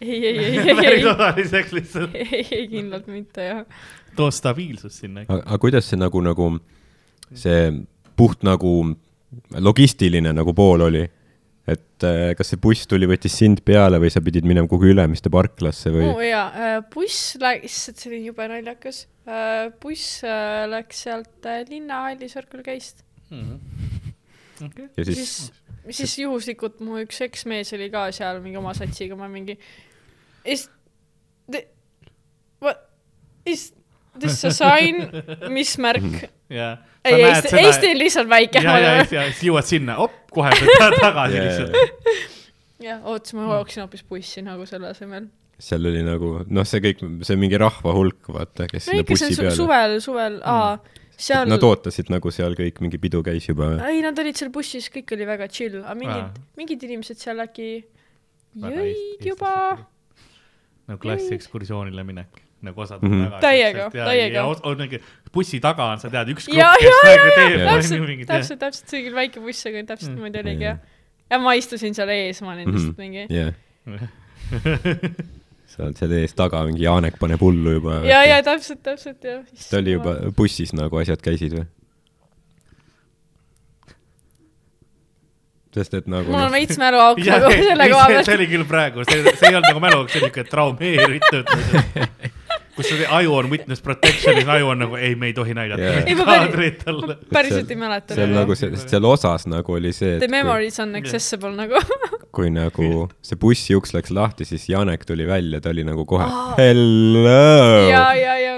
ei, ei, ei, ei, ei, osaliseks lihtsalt. ei, ei kindlalt mitte jah. too stabiilsust sinna. aga aga kuidas see nagu, nagu see puht nagu logistiline nagu pool oli? Et äh, kas see buss tuli, võttis sind peale või sa pidid minema kuhugi Ülemiste parklasse või oo? jaa, buss läks, issand, see oli jube naljakas. buss äh, läks sealt äh, linnahalli Circle K-st. okei. ja siis siis, siis juhuslikult mu üks eksmees oli ka seal mingi oma satsiga, ma mingi. is, what, is, this a sign, mis märk. jah. ei, Eesti, Eesti on lihtsalt väike. ja, ja, ja siis jõuad sinna, op, kohe pead tagasi lihtsalt. jah, oota, siis ma jooksin hoopis bussi nagu selle asemel. seal oli nagu, noh, see kõik, see mingi rahva hulk, vaata, kes no sinna bussi su peale. suvel, suvel, aa, seal, Nad ootasid nagu seal kõik, mingi pidu käis juba. ei, nad olid seal bussis, kõik oli väga chill, aga mingid mingid inimesed seal äkki jõid juba. nagu klassiekskursioonile minek, nagu osad Mhm. on väga. Täiega, täiega. on mingi bussi taga on, sa tead, üks grupp, kes nagu teeb täpselt, täpselt, täpselt, see oli küll väike buss, aga täpselt Mm. niimoodi oligi jah. ja ma istusin seal ees, ma olin lihtsalt mingi jah. sa oled seal ees taga, mingi Janek paneb hullu juba. ja, ja täpselt, täpselt jah. ta oli juba bussis nagu asjad käisid või? sest et nagu mul on noh, veits mäluauk nagu selle koha see pealt. oli küll praegu, see, see ei olnud nagu mälu, see oli niuke traumeeritud. kus sul aju on witness protection'is, aju on nagu ei, me ei tohi näidata. Ei, päris- kaadrit talle. päriselt ei mäleta. seal nagu see, sest seal osas nagu oli see, The et kui, memories on accessible nagu. kui nagu see bussi uks läks lahti, siis Janek tuli välja, ta oli nagu kohe Aa. hello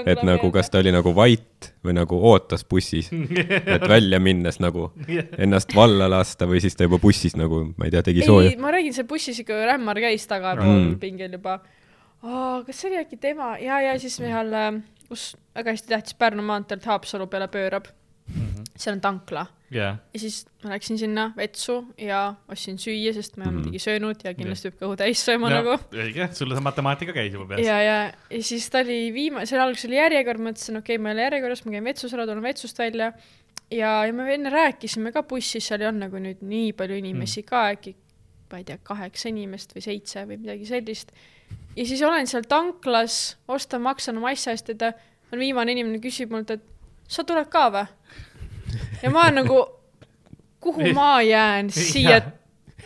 et nagu, kas ta oli nagu vait või nagu ootas bussis, et välja minnes nagu ennast valla lasta või siis ta juba bussis nagu, ma ei tea, tegi ei sooja., ma räägin, seal bussis ikka rämmar käis tagapool Mm. mm. pingil juba. Kas see oli äkki tema ja, ja siis seal, kus väga hästi tähtis Pärnu maanteelt Haapsalu peale pöörab, seal on tankla jah, ja siis ma läksin sinna vetsu ja ostsin süüa, sest ma ei olnud Mhm. midagi söönud ja kindlasti peab kõhu täis sööma nagu. õige, sul see matemaatika käis juba peas. ja, ja, ja siis ta oli viimane, seal alguses oli järjekord, mõtlesin, okei okay,, ma ei ole järjekorras, ma käin vetsus ära, tulen vetsust välja. ja, ja me enne rääkisime ka bussis, seal ei olnud nagu nüüd nii palju inimesi mm. ka, äkki ma ei tea, kaheksa inimest või seitse või midagi sellist. Ja siis olen seal tanklas, ostan, maksan oma asja eest ja ta on viimane inimene, küsib mult, et sa tuled ka või? ja ma olen nagu, kuhu ma jään siia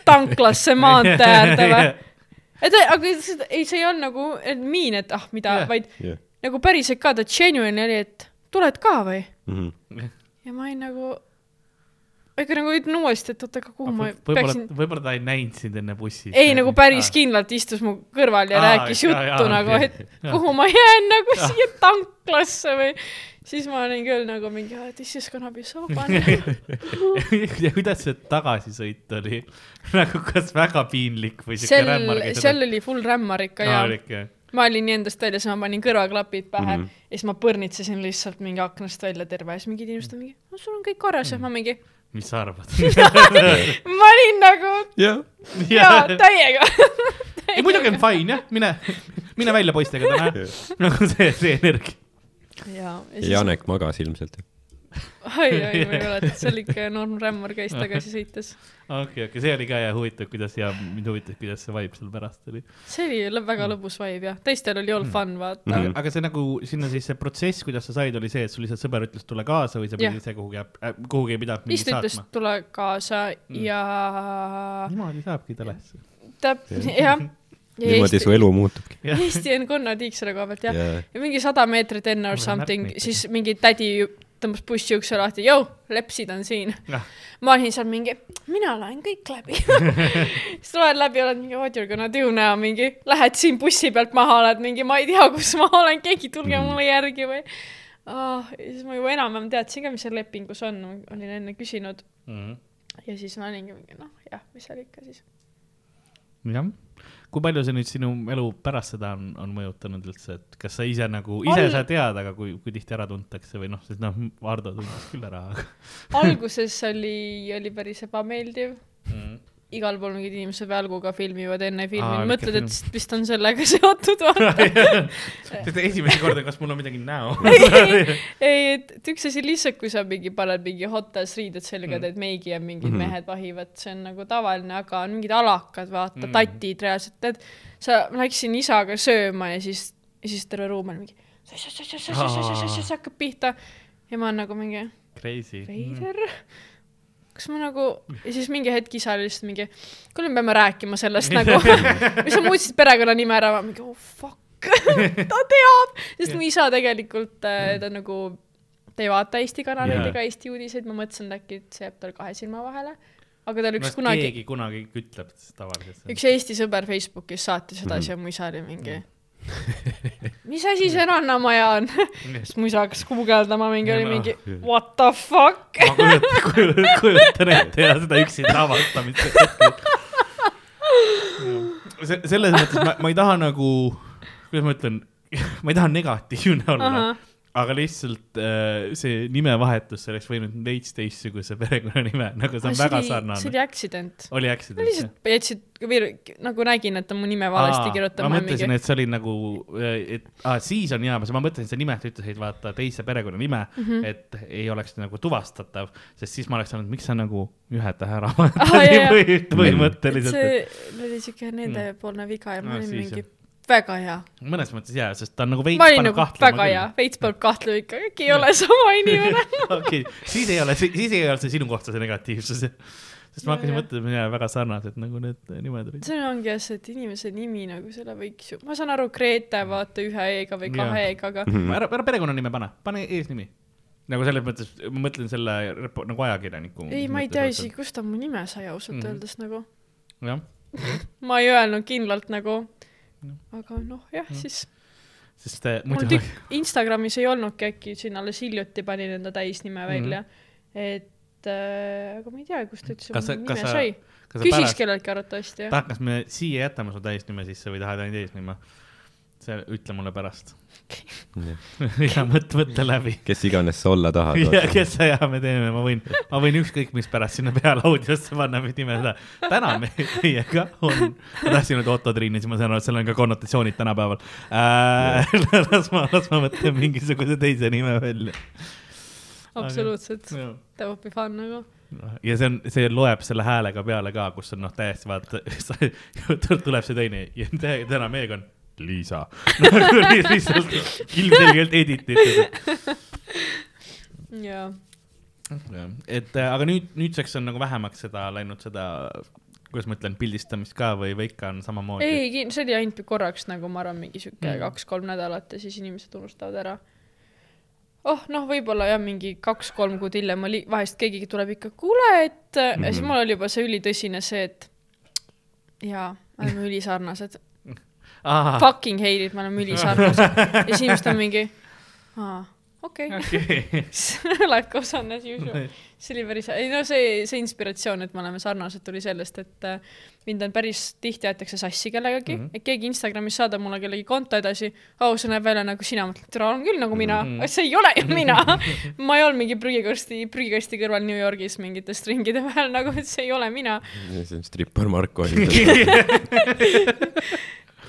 tanklasse maantee äärde või? et aga seda, ei, see ei olnud nagu et miin, et ah, mida yeah., vaid jah. nagu päriselt ka, ta genuine oli, et tuled ka või? Mhm. ja ma olin nagu, ega nagu ütlen uuesti, et oota, aga kuhu ma võib-olla peaksin,, võib-olla ta ei näinud sind enne bussi. ei nagu päris kindlalt istus mu kõrval ja Aa, rääkis jaa, juttu jaa, nagu, et Jaa. kuhu ma jään nagu siia tanklasse või siis ma olin küll nagu mingi, this is gonna be so fun. ja kuidas see tagasisõit oli? nagu kas väga piinlik või siuke rämmar, seal oli full rämmar ikka ja oli ikka, ma olin nii endast väljas, ma panin kõrvaklapid pähe mm. -hmm. ja siis ma põrnitsesin lihtsalt mingi aknast välja terve ja siis mingid inimesed on mingi, no sul on kõik korras ja ma mingi, mis sa arvad? ma olin nagu jah, jaa, täiega. ei muidugi on fine jah, mine, mine välja poistega täna. nagu see, see energia. ja, ja ja siis, Janek magas ilmselt. oi, oi, ma ei mäleta, see oli ikka noor rämmar käis tagasi sõites. okei, okei, see oli ka ja huvitav, kuidas ja mind huvitas, kuidas see vibe seal pärast oli. see oli väga lõbus vibe jah, teistel oli all fun vaata mm. aga see nagu sinna siis see protsess, kuidas sa said, oli see, et sul lihtsalt sõber ütles, tule kaasa või sa Jah. pidid ise kuhugi äh,, kuhugi ei pidanud -hmm. mingi ütles saatma?, tule kaasa Mm. ja niimoodi saabki telesse. täp-, jah. ja niimoodi su Eesti, elu muutubki. Eesti on konnatiik selle koha pealt jah. ja, ja mingi sada meetrit enne or something siis mingi tädi tõmbas bussi ukse lahti, jõu, lepsid on siin. jah, ma olin seal mingi, mina loen kõik läbi. siis loed läbi, oled mingi what you gonna do now, mingi lähed siin bussi pealt maha, oled mingi, ma ei tea, kus ma olen, keegi tulge Mhm. mulle järgi või oh,. ja siis ma juba enam-vähem teadsin ka, mis seal lepingus on, olin enne küsinud Mhm. ja siis ma olingi mingi noh, jah, mis seal ikka siis. jah. Kui palju see nüüd sinu elu pärast seda on, on mõjutanud üldse, et kas sa ise nagu, ise Al- sa tead, aga kui, kui tihti ära tuntakse või noh, sest noh, Hardo tundis küll ära, alguses oli, oli päris ebameeldiv mm.. Igal pool mingid inimesed välguga filmivad enne filmi ah,, mõtled, et vist on sellega seotud vaata. sest esimest korda, kas mul on midagi näo? ei, et, et üks asi lihtsalt, kui sa mingi paned mingi hot-ass riided selga Mm. mm., teed meigi ja mingid mm Mhm. -hmm. mehed vahivad, see on nagu tavaline, aga on mingid alakad, vaata Mm. mm., tatid reaalselt, tead, sa, ma läksin isaga sööma ja siis, ja siis terve ruum on mingi hakkab pihta ja ma olen nagu mingi Crazy. veider. Kas ma nagu, ja siis mingi hetk isa oli lihtsalt mingi, kuule, me peame rääkima sellest nagu, või sa muutsid perekonnanime ära, mingi oh fuck, ta teab, sest mu isa tegelikult äh, ta nagu, ta ei vaata Eesti kanaleid Jaa. ega Eesti uudiseid, ma mõtlesin, et äkki see jääb tal kahe silma vahele. aga tal üks no kunagi, keegi kunagi ütleb tavaliselt. üks Eesti sõber Facebookis saatis edasi ja mu isa oli mingi, mis asi see rannamaja on? siis mu isa hakkas guugeldama, mingi oli mingi what the fuck. ma kujutan, kujutan, kujutan ette ja seda üksinda avastamist hetkel. selles mõttes ma, ma ei taha nagu, kuidas ma ütlen, ma ei taha negatiivne olla, aga lihtsalt äh, see nimevahetus oleks võinud veits teistsuguse perekonnanime, nagu see on väga see sarnane. oli accident. oli ma accident? lihtsalt jätsid, nagu nägin, et ta mu nime valesti kirjutab. ma mõtlesin, et see oli nagu, et ah, siis on hea, ma mõtlesin, sa nimelt ütlesid, vaata teise perekonnanime mm. -hmm. et ei oleks nagu tuvastatav, sest siis ma oleks olnud, miks sa nagu ühe tähe ära Aa, jaa. või põhimõtteliselt. see oli siuke nendepoolne viga ja ma olin mingi väga hea. mõnes mõttes jaa, sest ta on nagu veits ma olin paneb nagu kahtlema väga hea, veits peab kahtlema ikka, äkki ei ole sama inimene. okei, siis ei ole, siis ei ole see sinu kohta see negatiivsus. sest ma Jaa, hakkasin mõtlema, jaa, väga sarnased nagu need nimed olid. see ongi jah see, et inimese nimi nagu selle võiks ju, ma saan aru, Grete vaata ühe E-ga või kahe. E-ga, aga Mhm. ära, ära perekonnanime pane, pane eesnimi. nagu selles mõttes, ma mõtlen selle repo- nagu ajakirjaniku. ei, ma ei tea isegi, kust ta mu nime sai ausalt Mhm. öeldes nagu. jah, ma ei öelnud kindlalt nagu, aga noh, jah, siis sest äh, mul muidu tükk Instagramis ei olnudki äkki, siin alles hiljuti panin enda täisnime välja mm, Mhm. -hmm. et äh, aga ma ei tea, kust üldse mu nime sa- sai. pärast, kelleltki arvatavasti jah. kas me siia jätame su täisnime sisse või tahad ainult eesnime? see, ütle mulle pärast. Ja mõtle, mõtle läbi. kes iganes sa olla tahad. ja kes sa ja me teeme, ma võin, ma võin ükskõik mis pärast sinna peale audiosse panna, mis nime seda. täna me- meiega on, ma tahtsin öelda Otto Triin ja siis ma saan aru, et seal on ka konnotratsioonid tänapäeval äh,. las ma, las ma mõtlen mingisuguse teise nime välja. absoluutselt, that would be fun nagu. ja see on, see loeb selle häälega peale ka, kus on noh, täiesti vaata, tuleb see teine ja tä- täna meiega on Liisa li- lihtsalt ilmselgelt edititud. jaa, et äh, aga nüüd, nüüdseks on nagu vähemaks seda läinud seda, kuidas ma ütlen, pildistamist ka või, või ikka on samamoodi? ei, see oli ainult korraks nagu ma arvan, mingi sihuke Mm. kaks-kolm nädalat ja siis inimesed unustavad ära. oh noh, võib-olla jah, mingi kaks-kolm kuud hiljem oli, vahest keegi tuleb ikka, kuule, et mm -hmm. ja siis Mhm. mul oli juba see ülitõsine see, et jaa, me oleme ülisarnased. Fucking hate it, me oleme ülisarnased. ja siis inimesed on mingi, aa, okei okay.. Life goes on as usual. see oli päris ei no see, see inspiratsioon, et me oleme sarnased, tuli sellest, et äh, mind on päris tihti aetakse sassi kellegagi mm. -hmm. et keegi Instagramis saadab mulle kellegi konto edasi, oh see näeb välja nagu sina, mõtled, tere, on küll nagu mina mm. -hmm. see ei ole ju mina. ma ei olnud mingi prügikasti, prügikasti kõrval New Yorgis mingite stringide vahel nagu, et see ei ole mina. see on strippar Marko.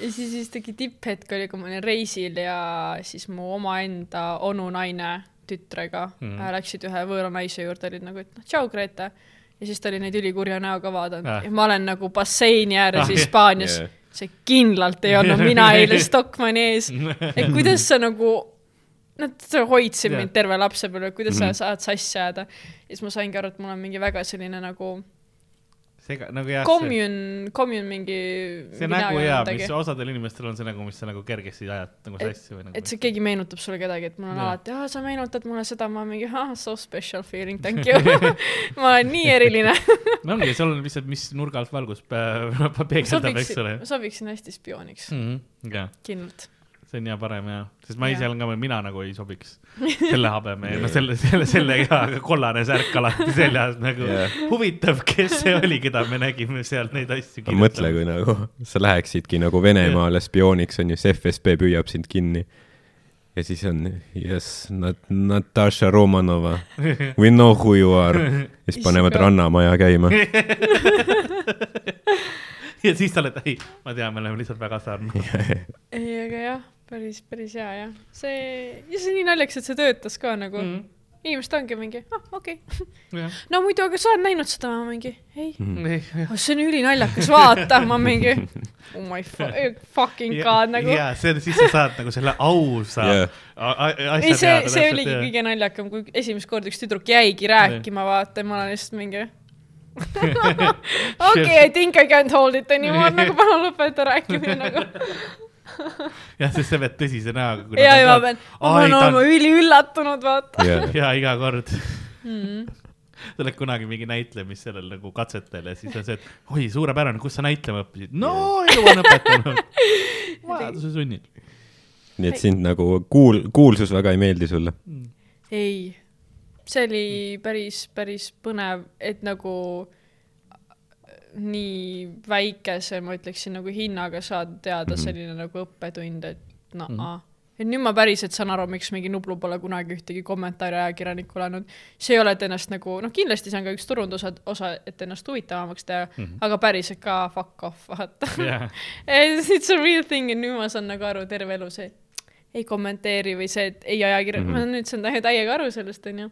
ja siis, siis tegi tipphetk oli, kui ma olin reisil ja siis mu omaenda onu naine tütrega mm Mhm. -hmm. läksid ühe võõra naise juurde, olid nagu, et noh, tšau, Grete. ja siis ta oli neid ülikurja näoga vaadanud Ah. ah. ja ma olen nagu basseini ääres Ah, ah. Hispaanias Yeah. yeah.. see kindlalt ei olnud mina eile Stockmanni ees. et kuidas sa nagu, nad hoidsid Jah. mind terve lapsepõlve, kuidas Mhm. sa saad sassi ajada. ja siis ma saingi aru, et mul on mingi väga selline nagu seega nagu jah, commune, commune mingi. see nägu ja mis osadel inimestel on see nägu, mis sa nagu kergesti ajad nagu sassi või nagu. et see keegi meenutab sulle kedagi, et mul on Jah. alati, aa, sa meenutad mulle seda, ma mingi, ah, so special feeling, thank you. ma olen nii eriline. no ongi, seal on lihtsalt, mis nurga alt valgus peegeldab, eks ole. sobiksin hästi spiooniks, jah, kindlalt. See on hea parem ja, sest ma ise Jah. olen ka, mina nagu ei sobiks selle habeme ja no selle, selle, selle aga kollane särk alati seljas nagu Jah. huvitav, kes see oli, keda me nägime seal neid asju mõtle, kui nagu sa läheksidki nagu Venemaale spiooniks onju, siis FSB püüab sind kinni. ja siis on yes, Nat-, Natasha Romanova, we know who you are. ja siis panevad. Rannamaja käima. ja siis sa oled, ei, ma tean, me oleme lihtsalt väga sarnased. ei, aga jah, päris, päris hea jah. see, ja see on nii naljakas, et see töötas ka nagu mm.. inimesed ongi mingi, ah, okei okay. no muidu, aga sa oled näinud seda, ma mingi, ei oh,. see on ülinaljakas, vaata, ma mingi, oh my fu- fucking god nagu. ja see, siis sa saad nagu selle ausa a- asja ei, see, see oligi jah. kõige naljakam, kui esimest korda üks tüdruk jäigi rääkima, vaata ma olen lihtsalt mingi. okei, I think I can't hold it anymore, nagu palun lõpeta rääkimine nagu. jah, sest sa pead tõsise näoga. ja, ja ma pean, ma pean olema üliüllatunud, vaata. ja iga kord Mm. sa oled kunagi mingi näitlemis sellel nagu katsetel ja siis on see, et oi, suurepärane, kus sa näitlema õppisid? no elu on õpetanud. vajaduse sunnil. nii et sind nagu kuul-, kuulsus väga ei meeldi sulle? ei, see oli päris, päris põnev, et nagu nii väikese, ma ütleksin nagu hinnaga saada teada Mhm. selline nagu õppetund, et noh Mhm. mm., et nüüd ma päriselt saan aru, miks mingi Nublu pole kunagi ühtegi kommentaari ajakirjanikule andnud. see ei ole, et ennast nagu, noh, kindlasti see on ka üks turunduse osa, et ennast huvitavamaks teha mm, -hmm. aga päriselt ka fuck off, vaata jah, It's a real thing ja nüüd ma saan nagu aru terve elu see, ei kommenteeri või see, et ei ajakirja mm. -hmm. ma nüüd saan täie- täiega aru sellest, onju.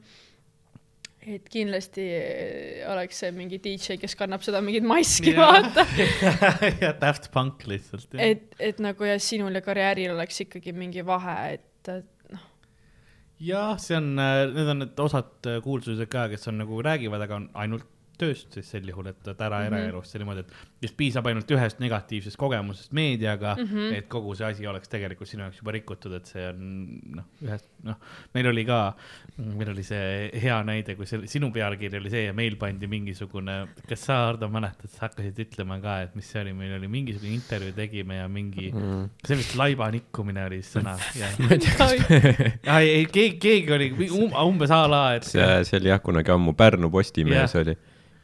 Et kindlasti eh, oleks see mingi DJ, kes kannab seda mingit maski, vaata. ja Daft Punk lihtsalt. et, et nagu ja sinul ja karjääril oleks ikkagi mingi vahe, et, et jah, see on, need on need osad äh, kuulsused ka, kes on nagu räägivad, aga on ainult tööst siis sel juhul, et et ära Mhm. eraelust ja niimoodi, et just piisab ainult ühest negatiivsest kogemusest meediaga mm. -hmm. et kogu see asi oleks tegelikult sinu jaoks juba rikutud, et see on noh, ühest noh, meil oli ka, meil oli see hea näide, kui see sinu pealkiri oli see ja meil pandi mingisugune, kas sa, Hardo, mäletad, sa hakkasid ütlema ka, et mis see oli, meil oli mingisugune intervjuu tegime ja mingi mm., see vist laiba nikkumine oli sõna ja ei, ei keegi, keegi oli um, umbes a la, et see, see oli jah, kunagi ammu Pärnu Postimehes Jah. oli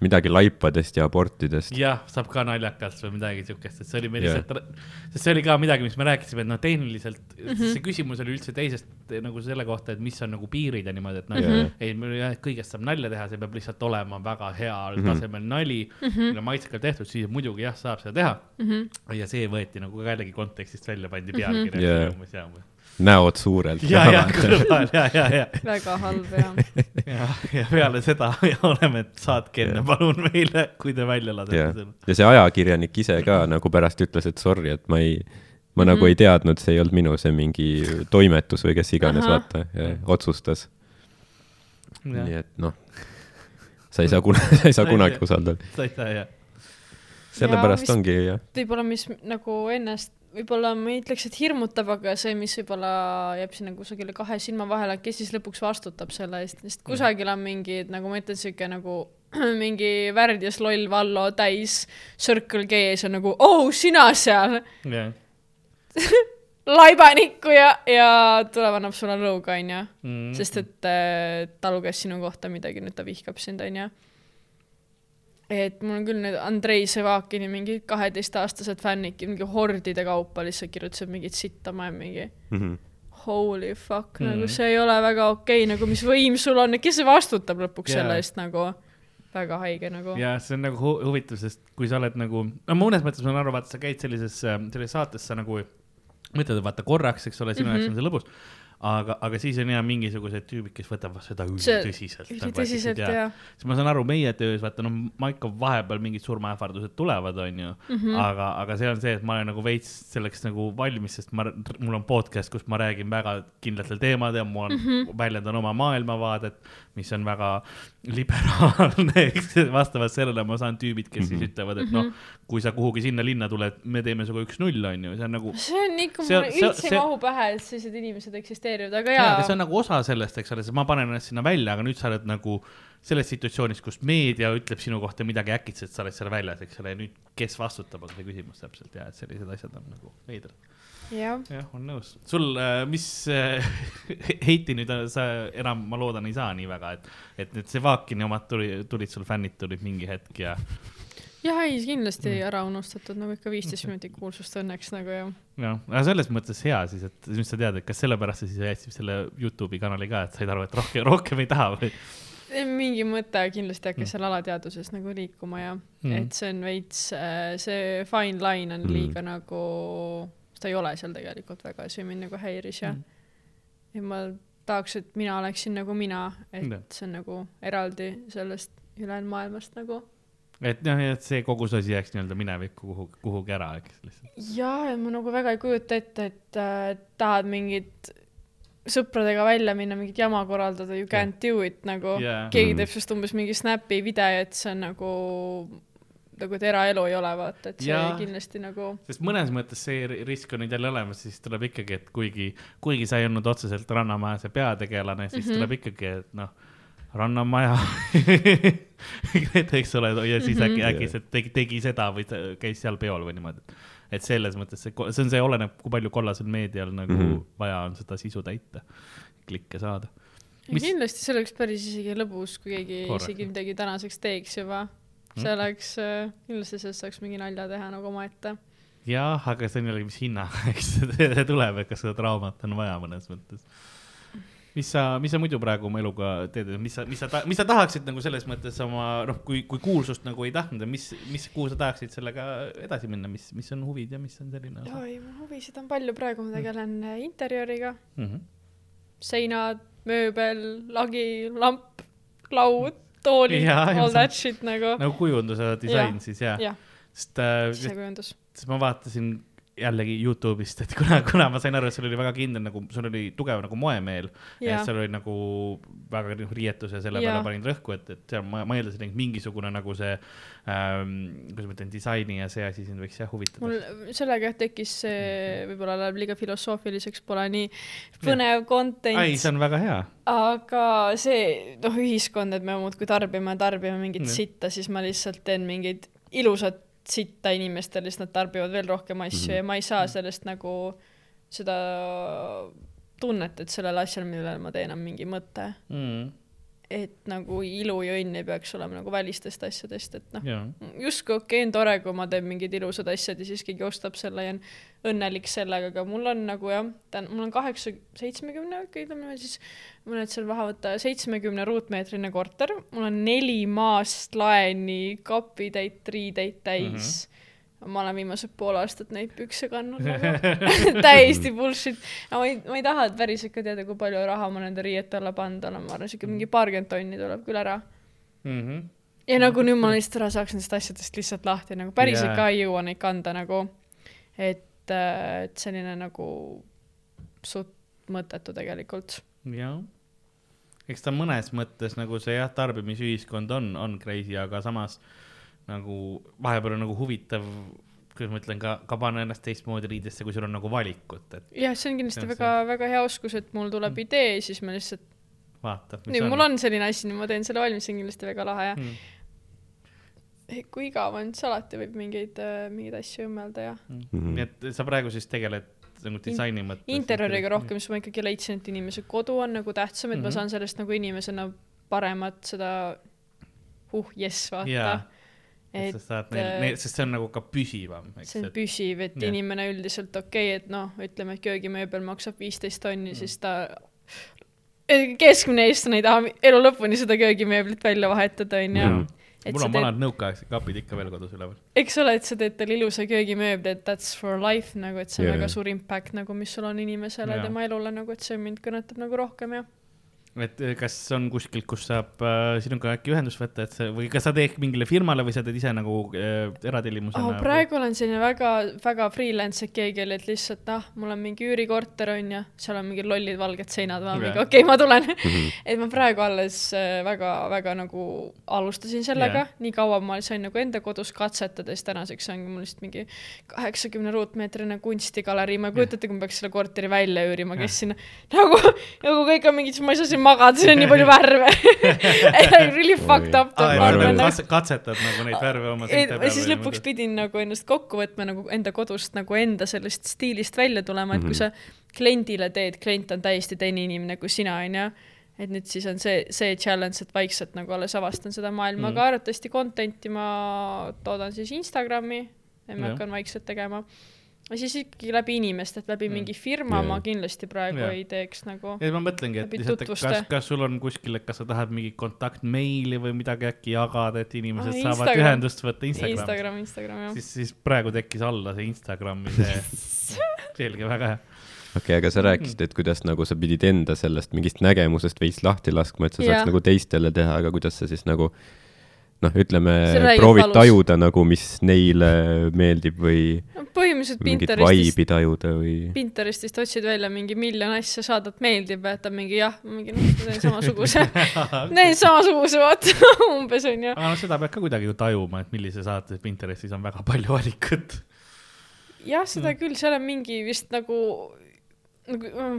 midagi laipadest ja abortidest. jah, saab ka naljakalt või midagi siukest, et see oli meil lihtsalt, sest see oli ka midagi, mis me rääkisime, et noh, tehniliselt mm Mhm. -hmm. see küsimus oli üldse teisest nagu selle kohta, et mis on nagu piirid ja niimoodi, et noh Mhm. mm -hmm., ei, meil jah, kõigest saab nalja teha, see peab lihtsalt olema väga heal mm -hmm. tasemel nali mm, Mhm. -hmm. maitsekalt tehtud, siis muidugi jah, saab seda teha mm. -hmm. ja see võeti nagu ka jällegi kontekstist välja, pandi pealkirja Jah. yeah. umbes ja umbes. Näod suurelt. ja, ja kõrval ja, ja, ja, väga halb ja ja, ja peale seda ja oleme, et saatke enne palun meile, kui te välja lasete selle., ja see ajakirjanik ise ka nagu pärast ütles, et sorry, et ma ei, ma nagu ei teadnud, see ei olnud minu see mingi toimetus või kes iganes, vaata, otsustas. Nii et noh, sa ei saa kunagi, sa ei saa kunagi usaldada. sa ei tea jah. sellepärast mis- ongi jah, võib-olla, mis nagu ennast, võib-olla ma ei ütleks, et hirmutab, aga see, mis võib-olla jääb sinna kusagile kahe silma vahele, kes siis lõpuks vastutab selle eest, sest kusagil on mingi, nagu ma ütlen, sihuke nagu mingi värdjas loll Vallo täis Circle G-s on nagu, oh sina seal, jah laibanikku ja, ja tuleb, annab sulle lõuga, onju. mm.. sest et äh, ta luges sinu kohta midagi, nüüd ta vihkab sind, onju. Et mul on küll need Andrei Sevakini mingid kaheteistaastased fännid, mingi hordide kaupa lihtsalt kirjutasid mingit sitta, ma olen mingi Mhm. holy fuck mm., Mhm. nagu see ei ole väga okei okay,, nagu mis võim sul on, kes vastutab lõpuks yeah. selle eest nagu, väga haige nagu. ja see on nagu hu huvitav, sest kui sa oled nagu, no mõnes mõttes ma saan aru, vaata, sa käid sellises, sellises saates, sa nagu mõtled, vaata korraks, eks ole, sinu Mhm. jaoks on see lõbus. aga, aga siis on ja mingisugused tüübid, kes võtavad seda See- ülitõsiselt. tõsiselt ja, siis ma saan aru, meie töös, vaata, no Maiko vahepeal mingid surmaähvardused tulevad, onju. Mhm. aga, aga see on see, et ma olen nagu veits selleks nagu valmis, sest ma, mul on podcast, kus ma räägin väga kindlatel teemadel, mul on mm, Mhm. -hmm. väljendan oma maailmavaadet, mis on väga liberaalne, eks vastavalt sellele ma saan tüübid, kes mm -hmm. siis ütlevad, et noh, kui sa kuhugi sinna linna tuled, me teeme sinuga üks-null, onju, see on nagu see on ikka, see- üldse ei mahu pähe, et sellised inimesed eksisteerivad, aga jaa, aga see on nagu osa sellest, eks ole, ma panen ennast sinna välja, aga nüüd sa oled nagu selles situatsioonis, kus meedia ütleb sinu kohta midagi äkitselt, sa oled seal väljas, eks ole, ja nüüd kes vastutab, on see küsimus täpselt ja et sellised asjad on nagu veidrad. jah, jah, on nõus. sul, mis äh, heiti nüüd äh, sa enam, ma loodan, ei saa nii väga, et, et need Sevakini omad tuli, tulid sul fännid tulid mingi hetk ja, jah, ei kindlasti Mm. ära unustatud nagu ikka viisteist minutit kuulsust õnneks nagu jah. jah, aga selles mõttes hea siis, et nüüd sa tead, et kas sellepärast sa siis jätsid selle Youtube'i kanali ka, et said aru, et rohkem, rohkem ei taha või? mingi mõte kindlasti hakkas seal alateadvuses nagu liikuma ja Mm. mm. et see on veits, see fine line on Mm. liiga nagu, ta ei ole seal tegelikult väga, see mind nagu häiris ja Mm. mm., ja ma tahaks, et mina oleksin nagu mina, et Jah. see on nagu eraldi sellest ülejäänud maailmast nagu. Et noh, et see kogu see asi jääks nii-öelda minevikku kuhugi, kuhugi ära, eks lihtsalt. jah, ja ma nagu väga ei kujuta ette, et äh, tahad mingit sõpradega välja minna, mingit jama korraldada, you can't do it nagu Jaa. keegi Mhm. teeb sinust umbes mingi Snapi video, et see on nagu, nagu, et eraelu ei ole, vaata, et see Jaa. ja. kindlasti nagu, sest mõnes mõttes see ri- risk on nüüd jälle olemas, siis tuleb ikkagi, et kuigi, kuigi sa ei olnud otseselt Rannamaja see peategelane, siis mm. -hmm. tuleb ikkagi, et noh, Rannamaja eks ole, ja siis mm äkki, Mhm. äkki see tegi, tegi seda või käis seal peol või niimoodi. et selles mõttes see, see on see, oleneb, kui palju kollasel meedial nagu mm Mhm. -hmm. vaja on seda sisu täita, klikke saada. Mis- kindlasti see oleks päris isegi lõbus, kui keegi Korrekt. isegi midagi tänaseks teeks juba. see Mm. oleks, kindlasti sellest saaks mingi nalja teha nagu omaette. jah, aga see on jällegi, mis hinnaga, eks see see tuleb, et kas seda draamat on vaja mõnes mõttes. Mis sa, mis sa muidu praegu oma eluga teed, mis sa, mis sa, mis sa tahaksid nagu selles mõttes oma noh, kui, kui kuulsust nagu ei tahtnud, mis, mis, kuhu sa tahaksid sellega edasi minna, mis, mis on huvid ja mis on selline osa oi, mul huvisid on palju, praegu ma tegelen äh, interjööriga, mm? -hmm. seinad, mööbel, lagi, lamp, laud, toolid, all that shit nagu. nagu kujunduse disain siis jah jah, sest äh, sisekujundus. siis ma vaatasin jällegi Youtube'ist, et kuna, kuna ma sain aru, et sul oli väga kindel nagu, sul oli tugev nagu moemeel. Et seal oli nagu väga noh, riietus ja selle Jaa. peale panin rõhku, et, et seal ma, ma eeldasin, et mingisugune nagu see ähm,, kuidas ma ütlen, disaini ja see asi sind võiks jah huvitada mul. sellega jah tekkis see, võib-olla läheb liiga filosoofiliseks, pole nii põnev content. ai, see on väga hea. aga see, noh, ühiskond, et me muudkui tarbime ja tarbime mingit Jah. sitta, siis ma lihtsalt teen mingeid ilusat sitta inimestele, siis nad tarbivad veel rohkem asju Mhm. ja ma ei saa sellest nagu seda tunnet, et sellel asjal, millele ma teen, on mingi mõte. Mm, et nagu ilu ja õnn ei peaks olema nagu välistest asjadest, et noh, justkui okei okay, on tore, kui ma teen mingid ilusad asjad ja siis keegi ostab selle ja on õnnelik sellega, aga mul on nagu jah, on, mul on kaheksa, seitsmekümne, okei, ütleme siis, ma nüüd seal maha võtta, seitsmekümne ruutmeetrine korter, mul on neli maast laeni kapitäit riideid täis mm. -hmm ma olen viimased pool aastat neid pükse kandnud täiesti bullshit. ma ei, ma ei taha et päriselt ka teada, kui palju raha ma nende riiete alla pannud olen, ma arvan, siuke mingi paarkümmend tonni tuleb küll ära Mhm. ja nagu nüüd ma lihtsalt ära saaks nendest asjadest lihtsalt lahti, nagu päriselt yeah. ka ei jõua neid kanda nagu, et, et selline nagu suht mõttetu tegelikult. jah. eks ta mõnes mõttes nagu see jah, tarbimisühiskond on, on crazy, aga samas nagu vahepeal on nagu huvitav, kuidas ma ütlen ka, ka panna ennast teistmoodi riidesse, kui sul on nagu valikut, et jah, see on kindlasti See on väga, väga hea oskus, et mul tuleb Mm. idee, siis ma lihtsalt, vaata. nüüd mul on selline asi, nüüd ma teen selle valmis, see on kindlasti väga lahe ja mm.. kui igav on, siis alati võib mingeid, mingeid asju õmmelda ja Mhm. nii et sa praegu siis tegeled nagu disaini mõttes. interjööriga rohkem, sest ma ikkagi leidsin, et inimese kodu on nagu tähtsam, et mm -hmm. ma Mhm. saan sellest nagu inimesena paremat seda huh, jess, vaata jaa, et et sa saad äh, neil, sest see on nagu ka püsivam, see on et püsiv, et jah. inimene üldiselt okei okay,, et noh, ütleme, et köögimööbel maksab viisteist tonni Mm. mm., siis ta keskmine eestlane ei taha elu lõpuni seda köögimööblit välja vahetada, onju et mul on teed, vanad nõukaaegsed kapid ikka veel kodus üleval. eks ole, et sa teed talle ilusa köögimööbli, et that's for life nagu, et see on yeah. väga suur impact nagu, mis sul on inimesele Jaa. yeah. tema elule nagu, et see mind kõnetab nagu rohkem ja et eh, kas on kuskilt, kus saab äh, sinuga äkki ühendust võtta, et see või kas sa teed mingile firmale või sa teed ise nagu äh, eratellimusena oh,? praegu olen selline väga, väga freelance, oli, et lihtsalt noh, mul on mingi üürikorter on ju, seal on mingid lollid valged seinad, ma mingi okei. okay,, ma tulen. Mhm. et ma praegu alles äh, väga-väga nagu alustasin sellega. Yeah., nii kaua ma sain nagu enda kodus katsetada, siis tänaseks ongi mul lihtsalt mingi kaheksakümne ruutmeetrine kunstigalerii, ma ei kujuta ette, kui ma peaks selle korteri välja üürima, kes sinna nagu, nagu kõik on mingid, ma ei saa siin magada, siin on nii palju värve. Really fucked up katse- katsetad nagu neid värve oma seinte peal siis lõpuks pidin nagu ennast kokku võtma nagu enda kodust nagu enda sellest stiilist välja tulema, et kui Mhm. sa kliendile teed, klient on täiesti teine inimene kui sina, onju. et nüüd siis on see, see challenge, et vaikselt nagu alles avastan seda maailma. Mm, aga arvatavasti content'i ma toodan siis Instagrami ja ma hakkan vaikselt tegema. Ja siis ikkagi läbi inimeste, et läbi Mm. mingi firma Jaa. ma kindlasti praegu Jah. ei teeks nagu. ja ma mõtlengi, et lihtsalt, et kas kas sul on kuskil, et kas sa tahad mingit kontaktmeili või midagi äkki jagada, et inimesed Aa, saavad Instagram. ühendust võtta Instagramis Instagram, Instagram jah. siis, siis praegu tekkis alla see Instagrami see, selge, väga hea. okei, aga sa rääkisid, et kuidas nagu sa pidid enda sellest mingist nägemusest veits lahti laskma, et sa saaks Jah. nagu teistele teha, aga kuidas sa siis nagu noh, ütleme proovid valus. tajuda nagu, mis neile meeldib või põhimõtteliselt mingit Pinterestist tajuda või? Pinterestist otsid välja mingi miljon asja, saadad meeldib, vaatad mingi jah, mingi noh, teen samasuguse, teen samasuguse, vaata umbes onju. aga noh, seda peab ka kuidagi ju tajuma, et millise saate Pinterestis on väga palju valikut. jah, seda küll, seal on mingi vist nagu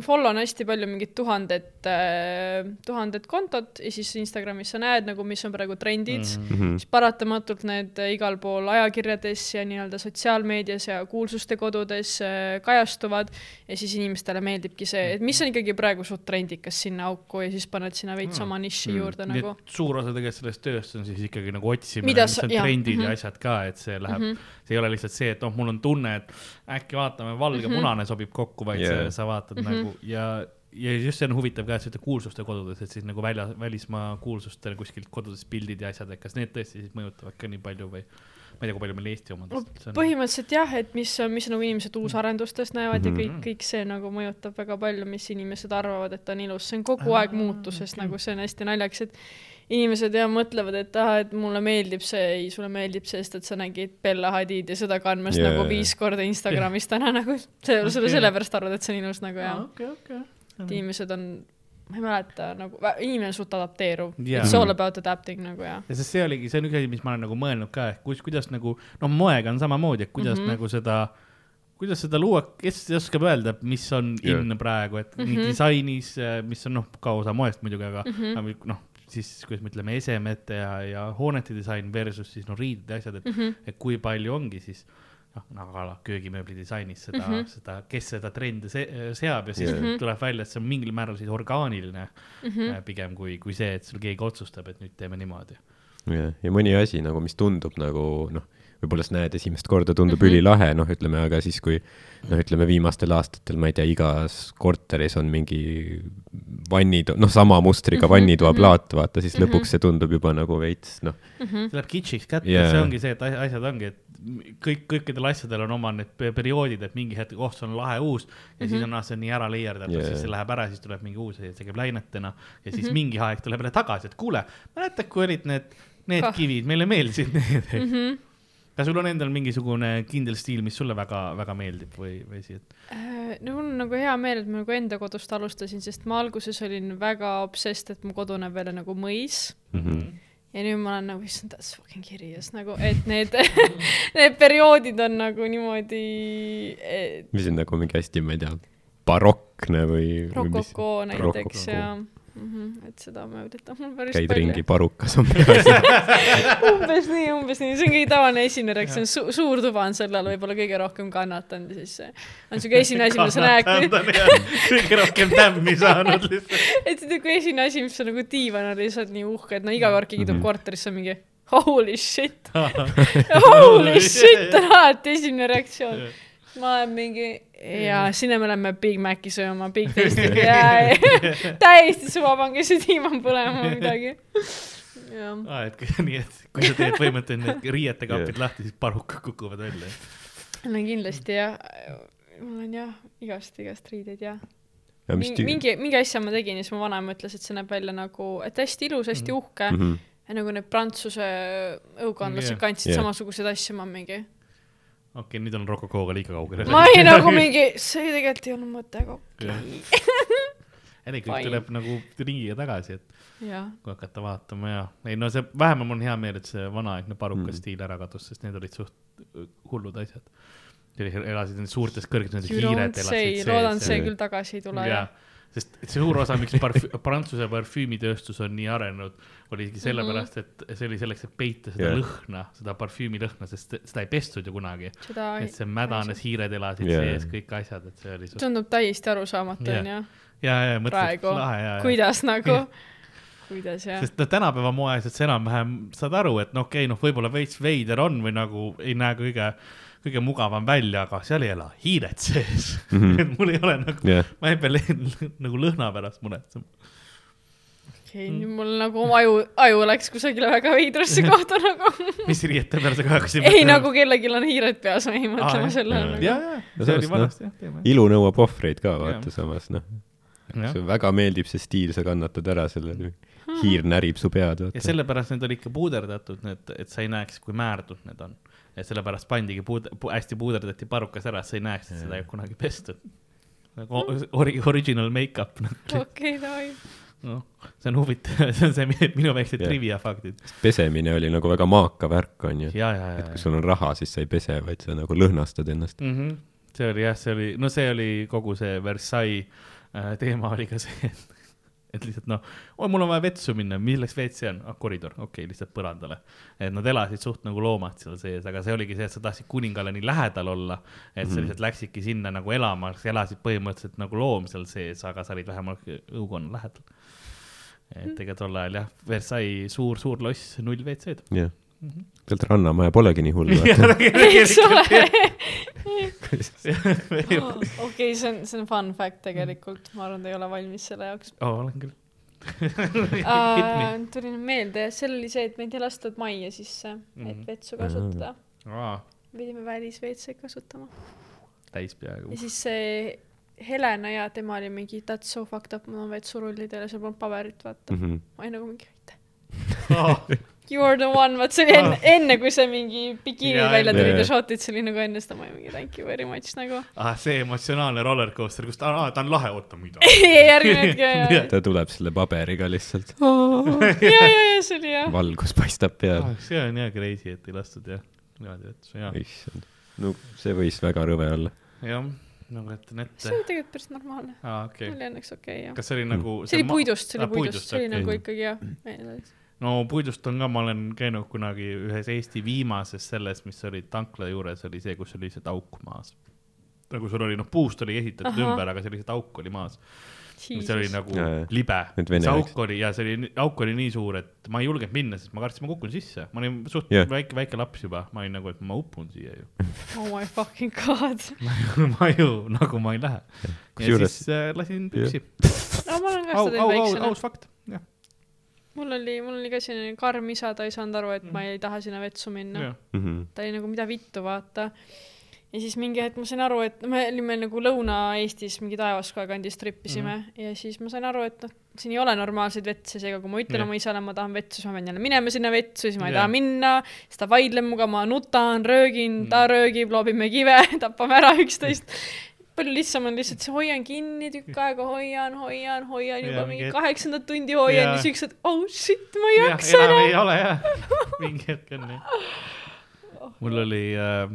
follow on hästi palju mingit tuhandet äh,, tuhandet kontot ja siis Instagramis sa näed nagu, mis on praegu trendid mm, -hmm. siis paratamatult need igal pool ajakirjades ja nii-öelda sotsiaalmeedias ja kuulsuste kodudes äh, kajastuvad ja siis inimestele meeldibki see, et mis on ikkagi praegu suht trendikas sinna auku ja siis paned sinna veits mm. oma niši mm. juurde nagu. suur osa tegelikult sellest tööst on siis ikkagi nagu otsimine, mis on trendid ja, ja asjad ka, et see läheb mm, -hmm. see ei ole lihtsalt see, et noh, mul on tunne, et äkki vaatame, valge-punane mm -hmm. sobib kokku, vaid yeah. see, sa vaatad mm -hmm. nagu ja, ja just see on huvitav ka, et sa ütled kuulsuste kodudes, et siis nagu välja, välismaa kuulsustel kuskilt kodudest pildid ja asjad, et kas need tõesti siis mõjutavad ka nii palju või ma ei tea, kui palju meil Eesti omad on. põhimõtteliselt jah, et mis, mis nagu inimesed uusarendustest näevad mm -hmm. ja kõik, kõik see nagu mõjutab väga palju, mis inimesed arvavad, et on ilus, see on kogu aeg muutuses okay., nagu see on hästi naljakas, et inimesed ja mõtlevad, et ah, et mulle meeldib see, ei, sulle meeldib see, sest et sa nägid Bella Hadidi seda kandmas yeah. nagu viis korda Instagramis yeah. täna nagu, sa okay. sellepärast arvad, et see on ilus nagu jah okay,. Okay. et inimesed on, ma ei mäleta, nagu inimene on suht adapteeruv yeah.. It's all about adapting nagu jah. ja sest see oligi, see on üks asi, mis ma olen nagu mõelnud ka, et kus, kuidas nagu, noh, moega on samamoodi, et kuidas mm -hmm. nagu seda kuidas seda luua, kes oskab öelda, mis on yeah. in praegu, et mm -hmm. nii disainis, mis on noh, ka osa moest muidugi, aga mm -hmm. noh, siis kuidas me ütleme, esemete ja, ja hoonete disain versus siis no riided ja asjad, et mm, -hmm. et kui palju ongi siis noh, nagu ala köögimööbli disainis seda mm, -hmm. seda, kes seda trendi se seab ja siis mm -hmm. tuleb välja, et see on mingil määral siis orgaaniline mm -hmm. pigem kui, kui see, et sul keegi otsustab, et nüüd teeme niimoodi. ja, ja mõni asi nagu, mis tundub nagu noh võib-olla sa näed esimest korda, tundub mm -hmm. ülilahe, noh, ütleme, aga siis, kui noh, ütleme viimastel aastatel, ma ei tea, igas korteris on mingi vannid, noh, sama mustriga mm -hmm. vannitoaplaat, vaata, siis mm -hmm. lõpuks see tundub juba nagu veits, noh mm -hmm.. see läheb kits'iks kätte yeah., see ongi see, et asjad ongi, et kõik, kõikidel asjadel on oma need perioodid, et mingi hetk, oh, see on lahe uus ja mm -hmm. siis on, ah, see on nii ära leierdatud yeah., siis see läheb ära, siis tuleb mingi uus ja see käib läinetena ja siis mm -hmm. mingi aeg tuleb jälle tagasi, et kuule, mäletad, kui olid need, need oh. kivid, meile meeldisid need mm. -hmm kas sul on endal mingisugune kindel stiil, mis sulle väga-väga meeldib või, või siit? Äh, no mul on nagu hea meel, et ma nagu enda kodust alustasin, sest ma alguses olin väga obsessed, et mu kodu näeb välja nagu mõis mm. -hmm ja nüüd ma olen nagu, issand, that's fucking curious nagu, et need need perioodid on nagu niimoodi et.... mis on nagu mingi hästi, ma ei tea, barokne või? rokoko näiteks ja mm. -hmm, et seda ma üritan mul päris käid palju. ringi parukas umbes umbes nii, umbes nii, see on kõige tavaline esimene reaktsioon su, suur tuba on selle all võib-olla kõige rohkem kannatanud ja siis on siuke esimene asi, mida sa näed. kõige rohkem tämmi saanud lihtsalt. et see kui esimene asi, mis on nagu diivan on lihtsalt nii uhke, et no iga kord keegi tuleb mm -hmm. korterisse mingi holy shit holy shit on alati esimene reaktsioon ma olen mingi ja sinna me läheme Big Maci sööma, Big Tasty'ga ja täiesti suva, pange see tiiman põlema või midagi. aa, et nii, et kui sa teed põhimõtteliselt need riietekapid lahti, siis parukad kukuvad välja. no kindlasti jah, mul on jah igast, igast riideid jah ja, mingi, mingi, mingi asja ma tegin ja siis mu vanaema ütles, et see näeb välja nagu, et hästi ilus, hästi mhm. uhke mm. -hmm. ja nagu need prantsuse õukondlased yeah. kandsid yeah. samasuguseid asju, ma mingi okei okay,, nüüd on Rokokooga liiga kaugel. ma ei nagu mingi, see tegelikult ei olnud mõte, aga okei ei, kõik tuleb nagu ringiga tagasi, et ja. kui hakata vaatama ja, ei no see, vähemalt mul on hea meel, et see vanaaegne paruka mm. stiil ära kadus, sest need olid suht äh, hullud asjad. elasid nendes suurtes kõrgetes, need hiired elasid loodan, see küll tagasi ei tule. jah sest see suur osa, miks parfü-, Prantsuse parfüümitööstus on nii arenenud, oligi sellepärast, et see oli selleks, et peita seda yeah. lõhna, seda parfüümilõhna, sest seda ei pestud ju kunagi. et see mädanes, hiired elasid yeah. sees, kõik asjad, et see oli suht.... tundub täiesti arusaamatu, onju. ja, ja, ja mõtlesin, et lahe ja, ja. kuidas nagu kuidas jah. sest no tänapäeva moes, et sa enam-vähem saad aru, et no okei okay,, noh, võib-olla veits veider on või nagu ei näe kõige kõige mugavam välja, aga seal ei ela hiired sees mm. -hmm. et mul ei ole nagu yeah., ma ei pea nagu lõhna pärast muretsema. okei okay, mm., nüüd mul nagu aju, aju läks kusagile väga veidrasse kohta nagu mis riiete peale sa kohe hakkasid ei, nagu kellelgi on hiired peas, ma jäin mõtlema sellele. ja, ja, see oli vanasti jah, teeme. ilu nõuab ohvreid ka, vaata samas, noh. see väga meeldib see stiil, sa kannatad ära selle hiir närib su pead. ja sellepärast need olid ikka puuderdatud, need, et sa ei näeks, kui määrdud need on et sellepärast pandigi puud- pu,, hästi puuderdati parukas ära, et sa ei näeks, et seda ei ole kunagi pestud. nagu ori-, original make-up. okei, davai. noh, see on huvitav, see on see minu väiksed trivia faktid. pesemine oli nagu väga maaka värk, onju. et kui sul on raha, siis sa ei pese, vaid sa nagu lõhnastad ennast mm. -hmm see oli jah, see oli, no see oli kogu see Versailles äh, teema oli ka see, et, et lihtsalt noh, oi, mul on vaja vetsu minna, milleks WC on ah,? koridor, okei okay,, lihtsalt põrandale. et nad elasid suht nagu loomad seal sees, aga see oligi see, et sa tahtsid kuningale nii lähedal olla, et sa Mhm. lihtsalt läksidki sinna nagu elama, sa elasid põhimõtteliselt nagu loom seal sees, aga sa olid vähemalt õukonna lähedal. et ega tol ajal jah, Versailles suur-suur loss, null WC-d. jah, sealt Rannamaja polegi nii hull, tegelikult. okei, see on, see on fun fact tegelikult, ma arvan, te ei ole valmis selle jaoks oo, olen küll. uh,. tuli nüüd meelde, seal oli see, et meid ei lastud majja sisse, et Mhm. vetsu kasutada. aa, pidime välis-WC kasutama. täis peaaegu ja. siis see Helena ja tema oli mingi that's so fucked up, mul on vetsurullid ja seal polnud paberit, vaata. Mhm. ma olin nagu mingi aitäh. You are the one, vaat see oli enne, enne kui see mingi bikiinid Jaa, välja tulid ja shot'id, see oli nagu enne seda, ma olin mingi thank you very much nagu. ah, see emotsionaalne rollercoaster, kus ta, ta on lahe, oota mida. järgmine hetk ja, ja, ta tuleb selle paberiga lihtsalt, ja, ja, ja see oli jah. valgus paistab peal. Ah, see on jah crazy, et ei lastud jah, niimoodi vetsu, jah. issand, no see võis väga rõve olla. jah, nagu kujutan ette see. oli tegelikult päris normaalne, aa, okei oli õnneks okei okay, jah. kas see oli nagu see oli puidust, see oli Ah, puidust, puidust, see oli okei. nagu ikkagi jah. No puidust on ka, ma olen käinud kunagi ühes Eesti viimases selles, mis oli tankla juures, oli see, kus oli lihtsalt auk maas. nagu sul oli, noh, puust oli ehitatud Ahah. ümber, aga see lihtsalt auk oli maas. see oli nagu jaa. libe, see auk oli ja see oli, auk oli nii suur, et ma ei julgenud minna, sest ma kartsin, ma kukun sisse, ma olin suht Jah. väike, väike laps juba, ma olin nagu, et ma upun siia ju. oh my fucking god. ma ju nagu ma ei lähe. ja siis äh, lasin püksi. no ma olen ka seda väiksena. aus fakt, mul oli, mul oli ka selline karm isa, ta ei saanud aru, et ma ei taha sinna vetsu minna. jah. Mhm. ta oli nagu, mida vittu, vaata. ja siis mingi hetk ma sain aru, et me olime nagu Lõuna-Eestis mingi Taevaskoja kandis tripisime mm -hmm. ja siis ma sain aru, et noh, siin ei ole normaalseid vetse, seega kui ma ütlen Jah. oma isale, ma tahan vetsu, siis ma pean jälle minema sinna vetsu, siis ma ei Jah. taha minna, siis ta vaidleb minuga, ma nutan, röögin, ta Mm. röögib, loobime kive, tapame ära üksteist. Palju lihtsam on lihtsalt see, hoian kinni tükk aega, hoian, hoian, hoian juba Jaa, mingi hetk- kaheksandat tundi hoian Jaa. ja siis hetk, oh shit, ma ei jaksa enam ei ole jah, mingi hetk on jah. mul oli äh,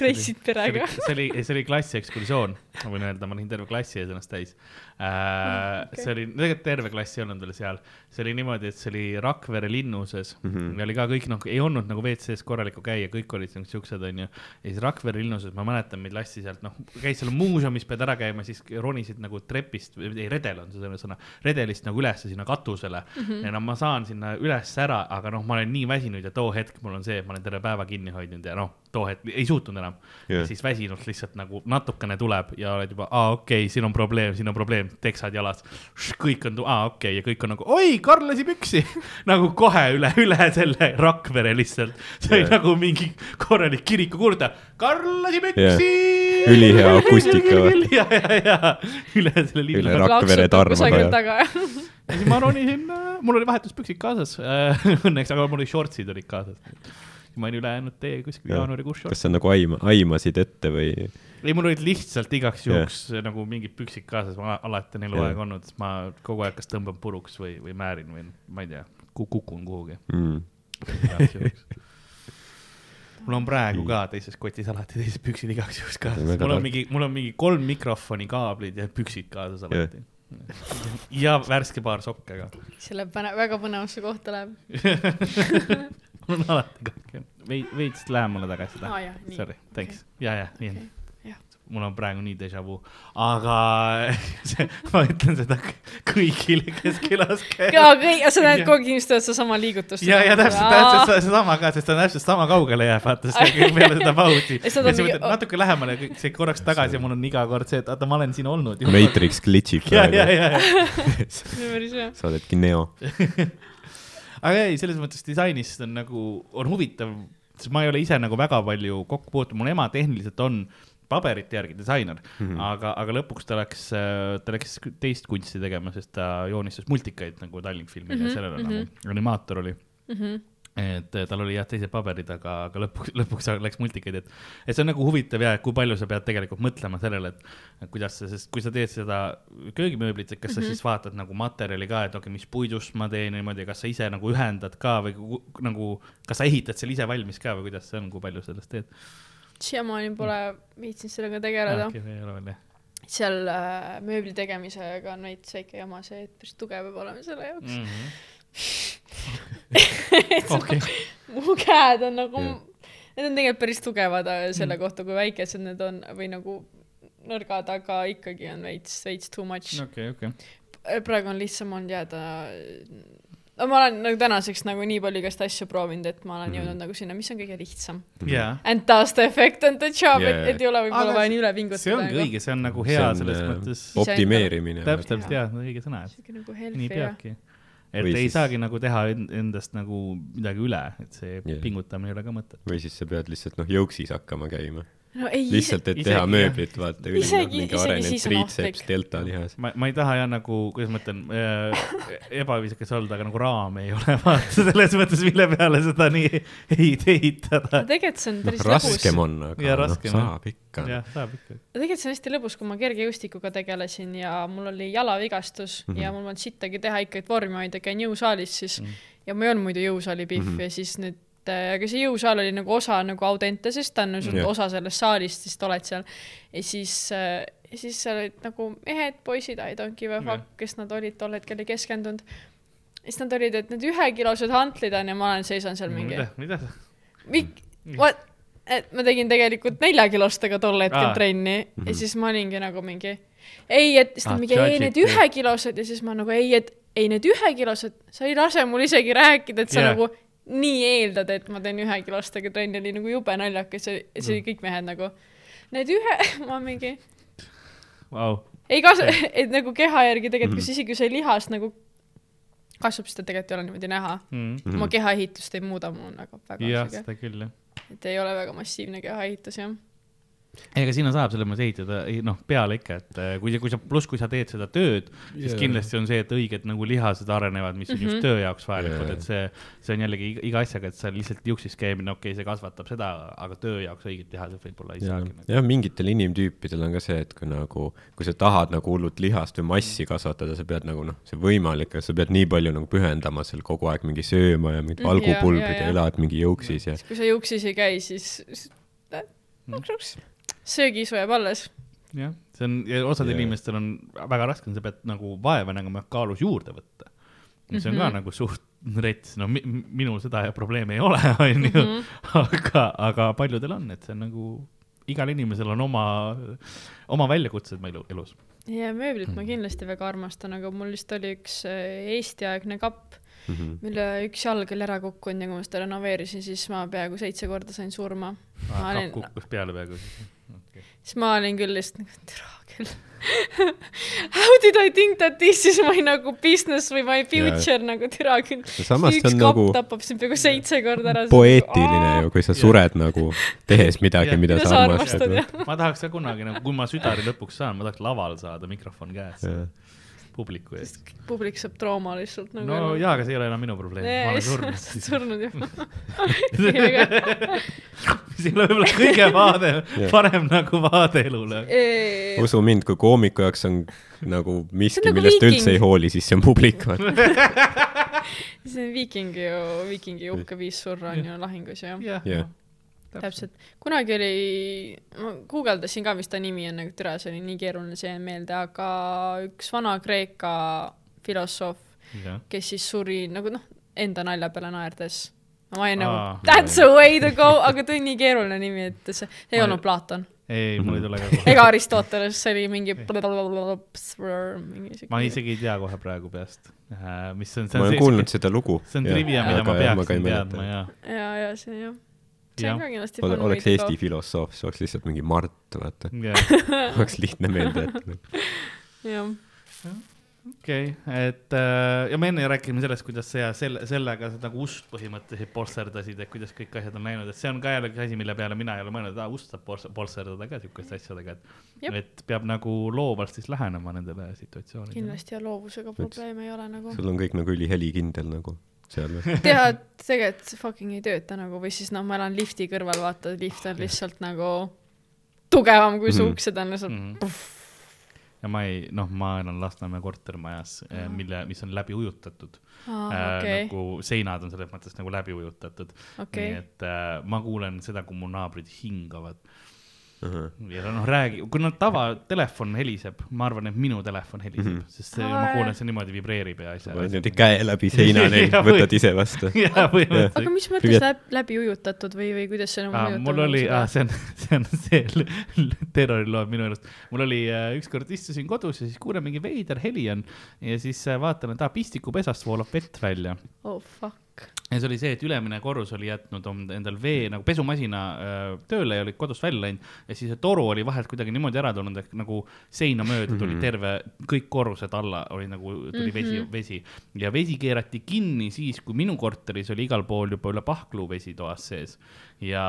Kreisid perega. see oli, see oli klassiekskursioon, ma võin öelda, ma olin terve klassi ees ennast täis äh,. okei. see oli, tegelikult terve klass ei olnud veel seal, see oli niimoodi, et see oli Rakvere linnuses mm. -hmm. ja oli ka kõik noh, ei olnud nagu WC-s korralikku käia, kõik olid nagu siuksed onju. ja siis Rakvere linnuses ma mäletan, meid lasti sealt noh, käis seal muuseumis pead ära käima, siis ronisid nagu trepist, ei redel on see sõna, redelist nagu ülesse sinna katusele mm. -hmm. ja no ma saan sinna üles ära, aga noh, ma olen nii väsinud ja too hetk mul on see, et ma olen terve päeva kinni hoidnud ja noh, too hetk ei suutnud enam ja siis väsinult lihtsalt nagu natukene tuleb ja oled juba, aa okei okay,, siin on probleem, siin on probleem, teksad jalas. kõik on, aa okei okay, ja kõik on nagu oi, Karl lasi püksi nagu kohe üle, üle selle Rakvere lihtsalt. see oli Jah. nagu mingi korralik kirikukuulutaja, Karl lasi püksi. Ülihea akustika, ja, ja, ja üle selle Üle linna. Rakvere tarma kusagil ka. taga. ja siis ma ronisin, mul oli vahetuspüksid kaasas õnneks, aga mul olid shortsid olid kaasas. ma olin ülejäänud tee kuskil jaanuarikuus kas sa nagu aima, aimasid ette või? ei, mul olid lihtsalt igaks juhuks nagu mingid püksid kaasas, ma alati on eluaeg Jah. olnud, ma kogu aeg kas tõmban puruks või, või määrin või ma ei tea, kukun kuhugi Mm. mul on praegu ka teises kotis alati teised püksid igaks juhuks kaasas, mul on mingi, mul on mingi kolm mikrofoni kaablid ja püksid kaasas alati. ja värske paar sokke ka. see läheb põne-, väga põnevasse kohta läheb. mul on alati kaks, veits, lähemale tagasi jah, nii. Sorry, thanks, ja, ja, nii on jah. Mul on praegu nii déjà vu, aga see, ma ütlen seda kõigile, kes külas käivad. kõik, sa näed kogu aeg inimesed teevad sedasama liigutust. ja, ja täpselt, täpselt see- seesama ka, sest ta täpselt sama kaugele jääb, vaata, see kõik peale seda pausi. Ja ja siis mõtled natuke lähemale, see korraks tagasi ja mul on iga kord see, et oota, ma olen siin olnud. Matrix glitchib ja, ja, praegu. ja, ja, see on päris hea. sa oledki Neo. aga ei, selles mõttes disainist on nagu, on huvitav, sest ma ei ole ise nagu väga palju kokku puutunud, mul ema tehniliselt on paberite järgi disainer mm, Mhm. -hmm. aga, aga lõpuks ta läks, ta läks teist kunsti tegema, sest ta joonistas multikaid nagu Tallink-filmile mm Mhm, -hmm, ja sellele mm mhm. -hmm. nagu animaator oli. Mhm. et eh, tal oli jah teised paberid, aga, aga lõpuks, lõpuks läks multikaid, et, et see on nagu huvitav ja, et kui palju sa pead tegelikult mõtlema sellele, et kuidas sa, sest kui sa teed seda köögimööblit, et kas sa mm -hmm. siis vaatad nagu materjali ka, et okei okay,, mis puidust ma teen niimoodi, kas sa ise nagu ühendad ka või nagu, kas sa ehitad selle ise valmis ka või kuidas see on, kui palju sellest teed? Siiamaani pole viitsinud sellega tegeleda. okei, ei ole veel jah. seal äh, mööbli tegemisega on veits väike jama see, et päris tugev peab olema selle jaoks mm. okei, mu käed on nagu Jah., need on tegelikult päris tugevad äh, selle Mm. kohta, kui väikesed need on või nagu nõrgad, aga ikkagi on veits, veits too much. okei, okei. praegu on lihtsam olnud jääda. No ma olen nagu tänaseks nagu nii palju igast asju proovinud, et ma olen Mhm. jõudnud nagu sinna, mis on kõige lihtsam. jaa, And does the effect on the job yeah., et, et ei ole võib-olla vaja nii üle pingutada. see ongi õige, see on nagu hea on, selles äh, mõttes. optimeerimine. täpselt, täpselt jaa, õige sõna, nagu nii peabki. et Või ei siis- saagi nagu teha en- endast nagu midagi üle, et see Jah. pingutamine ei ole ka mõtet. või siis sa pead lihtsalt noh, jõuksis hakkama käima. No ei, lihtsalt, et isegi, teha mööblit, vaata. Isegi- mingi isegi siis on ohtlik., delta lihas. ma, ma ei taha jah nagu, kuidas ma ütlen äh,, ebaviisakas olla, aga nagu raami ei ole vaata selles mõttes, mille peale seda nii ei ehitada. tegelikult see on päris noh, lõbus. raskem on, aga Jaa, noh, raskem on. saab ikka. jah, saab ikka. tegelikult see on hästi lõbus, kui ma kergejõustikuga tegelesin ja mul oli jalavigastus mm Mhm. -hmm. ja mul polnud sittagi teha ikka, et vormi hoida, käin jõusaalis siis mm. -hmm. ja ma ei olnud muidu jõusaali pihv mm Mhm. -hmm. ja siis nüüd äh, aga see jõusaal oli nagu osa nagu Audentesest, ta on nagu Jah. osa sellest saalist, siis sa oled seal. ja siis äh,, ja siis seal olid nagu mehed, poisid, I don't give a fuck, kes nad olid tol hetkel, ei keskendunud. siis nad olid, et need ühekilosed hantlid on ja ma olen, seisan seal mingi mida, mida? Mik-, what, et ma tegin tegelikult neljakilostega tol hetkel Aa. trenni mm Mhm. -hmm. ja siis ma olingi nagu mingi ei, et siis ta Ah, mingi ei, need ühekilosed ja siis ma nagu ei, et ei need ühekilosed, sa ei lase mul isegi rääkida, et sa yeah. nagu nii eeldad, et ma teen ühekilostega trenni, oli nagu jube naljakas ja see oli kõik mehed nagu need ühe, ma mingi Vau, ei kasu, et nagu keha järgi tegelikult, Mhm. kus isegi kui see lihas nagu kasvab, siis ta tegelikult ei ole niimoodi näha. Mhm. oma kehaehitust ei muuda, mul on väga, väga jah, seda küll jah. et ei ole väga massiivne kehaehitus jah. Ega sinna saab selles mõttes ehitada, noh, peale ikka, et äh, kui, kui sa, pluss kui sa teed seda tööd, siis Jaa. kindlasti on see, et õiged nagu lihased arenevad, mis on mm -hmm. just Mhm. töö jaoks vajalikud Jaa. et see, see on jällegi iga, iga asjaga, et sa lihtsalt juuksis käimine, okei okay,, see kasvatab seda, aga töö jaoks õiged lihased võib-olla ei jah saagi, nagu.. jah, mingitel inimtüüpidel on ka see, et kui nagu, kui sa tahad nagu hullult lihast või massi kasvatada, sa pead nagu noh, see on võimalik, sa pead nii palju nagu pühendama seal kogu aeg mingi sööma ja mingid Mm, valgupulbrid jaa, ja, ja jaa. elad mingi juuksis ja kui sa juuksis ei käi, siis siis- äh, Mhm. Söögiisu jääb alles. jah, see on, osadel yeah. inimestel on väga raske, sa pead nagu vaeva nägema, kaalus juurde võtta. see on mm -hmm. ka Mhm. nagu suht rets, no mi, minul seda probleemi ei ole, onju, Mhm. aga, aga paljudel on, et see on nagu, igal inimesel on oma, oma väljakutsed elu, elus. ja mööblit Mhm. ma kindlasti väga armastan, aga mul vist oli üks äh, Eesti-aegne kapp, mm -hmm. mille üks jalg oli ära kukkunud ja kui ma seda renoveerisin, siis ma peaaegu seitse korda sain surma. Ma olin- kukkus peale peaaegu siis. Siis ma olin küll lihtsalt nagu, türa küll. How did I think that this is my nagu business või my future yeah. nagu türa küll. üks on kapp nagu tapab sind peaaegu seitse korda ära. poeetiline ju, kui sa sured nagu tehes midagi, mida Mida sa sa armastad ma tahaks ka kunagi nagu, kui ma südari lõpuks saan, ma tahaks laval saada, mikrofon käes, publiku ees. publik saab trauma lihtsalt nagu. no jaa, aga see ei ole enam minu probleem, ma olen surnud. surnud jah. see ei ole võib-olla kõige vaade, parem nagu vaade elule. usu mind, kui koomiku jaoks on nagu miski, nagu millest viiking. üldse ei hooli, siis see on publik. see on viikingi ju, viikingi uhke viis surra on ju lahingus ju. jah Jah., täpselt. kunagi oli, ma guugeldasin ka, mis ta nimi on, nagu türa, see oli nii keeruline, see jäi meelde, aga üks vana Kreeka filosoof, jah. kes siis suri nagu noh, enda nalja peale naerdes. ma olin nagu that's a way to go, aga ta oli nii keeruline nimi, et see ei Ma- olnud Platon ei, mul ei tule ka kohe. ega Aristoteles, see oli mingi ma isegi ei tea kohe praegu peast, mis on, ma olen kuulnud seda lugu. see on trivia, mida ma peaksin teadma ja, ja, ja see jah, see on ka kindlasti Ole, fun oleks to Eesti filosoof, siis oleks lihtsalt mingi Mart, vaata. ja oleks lihtne meelde jätta. jah, okei okay., et äh, ja me enne rääkisime sellest, kuidas sa ja selle, sellega sa nagu ust põhimõtteliselt polsterdasid, et kuidas kõik asjad on läinud, et see on ka jällegi asi, mille peale mina ei ole mõelnud, et ust saab pols- polsterdada ka siukeste asjadega, Jep. et, et peab nagu loovalt siis lähenema nendele situatsioonidele. kindlasti ja loovusega probleeme ei ole nagu. sul on kõik nagu ülihelikindel nagu? tead, tegelikult see fucking ei tööta nagu või siis noh, ma elan lifti kõrval, vaata, lift on lihtsalt nagu tugevam kui su Mhm. uksed on lihtsalt mm.. ja ma ei, noh, ma elan Lasnamäe kortermajas, mille, mis on läbi ujutatud aa, äh,. okei, nagu seinad on selles mõttes nagu läbi ujutatud okei nii. et äh, ma kuulen seda, kui mu naabrid hingavad ahah. ja noh, räägi, kui nad tavatelefon heliseb, ma arvan, et minu telefon heliseb mm. -hmm. sest see, ma kuulen, see niimoodi vibreerib ja asja. paned niimoodi käe läbi seina neil, võtad ise vastu. aga mis mõttes Privet. läbi, ujutatud või, või kuidas see nagu mõjutab mul nagu oli, seda? see on, see on see terroriloom minu arust. mul oli äh, ükskord istusin kodus ja siis kuulen mingi veider heli on ja siis äh, vaatan, et aa, pistikupesast voolab vett välja. oh fuck. Ja see oli see, et ülemine korrus oli jätnud om- endal vee nagu pesumasina äh, tööle ja oli kodust välja läinud ja siis see toru oli vahelt kuidagi niimoodi ära tulnud, et nagu seina mööda tuli Mhm. terve, kõik korrused alla oli nagu, tuli vesi Mhm., vesi ja vesi keerati kinni siis, kui minu korteris oli igal pool juba üle pahklu vesi toas sees ja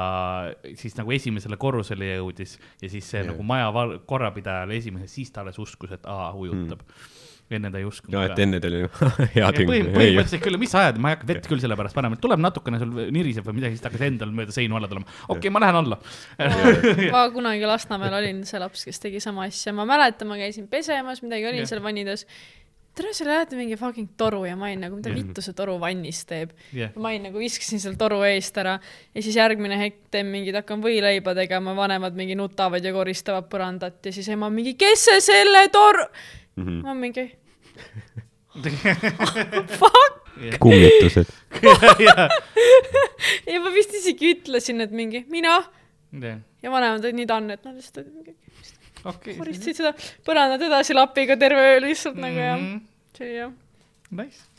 siis nagu esimesele korrusele jõudis ja siis see yeah. nagu maja korrapidajale esimese, siis ta alles uskus, et aa, ujutab mm.. Enne ta ei uskunud no ka et enne ta oli hea põhim-, põhimõtteliselt küll, mis sa ajad, ma ei hakka vett küll selle pärast panema, et tuleb natukene sul niriseb või midagi, siis ta hakkas endal mööda seinu alla tulema. okei okay,, ma lähen alla. ma kunagi Lasnamäel olin see laps, kes tegi sama asja, ma mäletan, ma käisin pesemas, midagi olin Jah. seal vannides. tere, seal lähete mingi fucking toru ja ma olin nagu, mida Jah. vittu see toru vannis teeb. jah, ma olin nagu viskasin seal toru eest ära ja siis järgmine hetk teen mingid, hakkan võileiba tegema, vanemad mingi nutavad ja koristavad põrandat ja siis ema mingi, kes see selle toru, Mhm. ma mingi fuck kummitused. ja, ja ma vist isegi ütlesin, et mingi mina ja, ja vanemad olid nii tanne, et nad lihtsalt okei. koristasid seda põrandat edasi lapiga terve öö lihtsalt mm -hmm. nagu jah, see oli jah. Nice.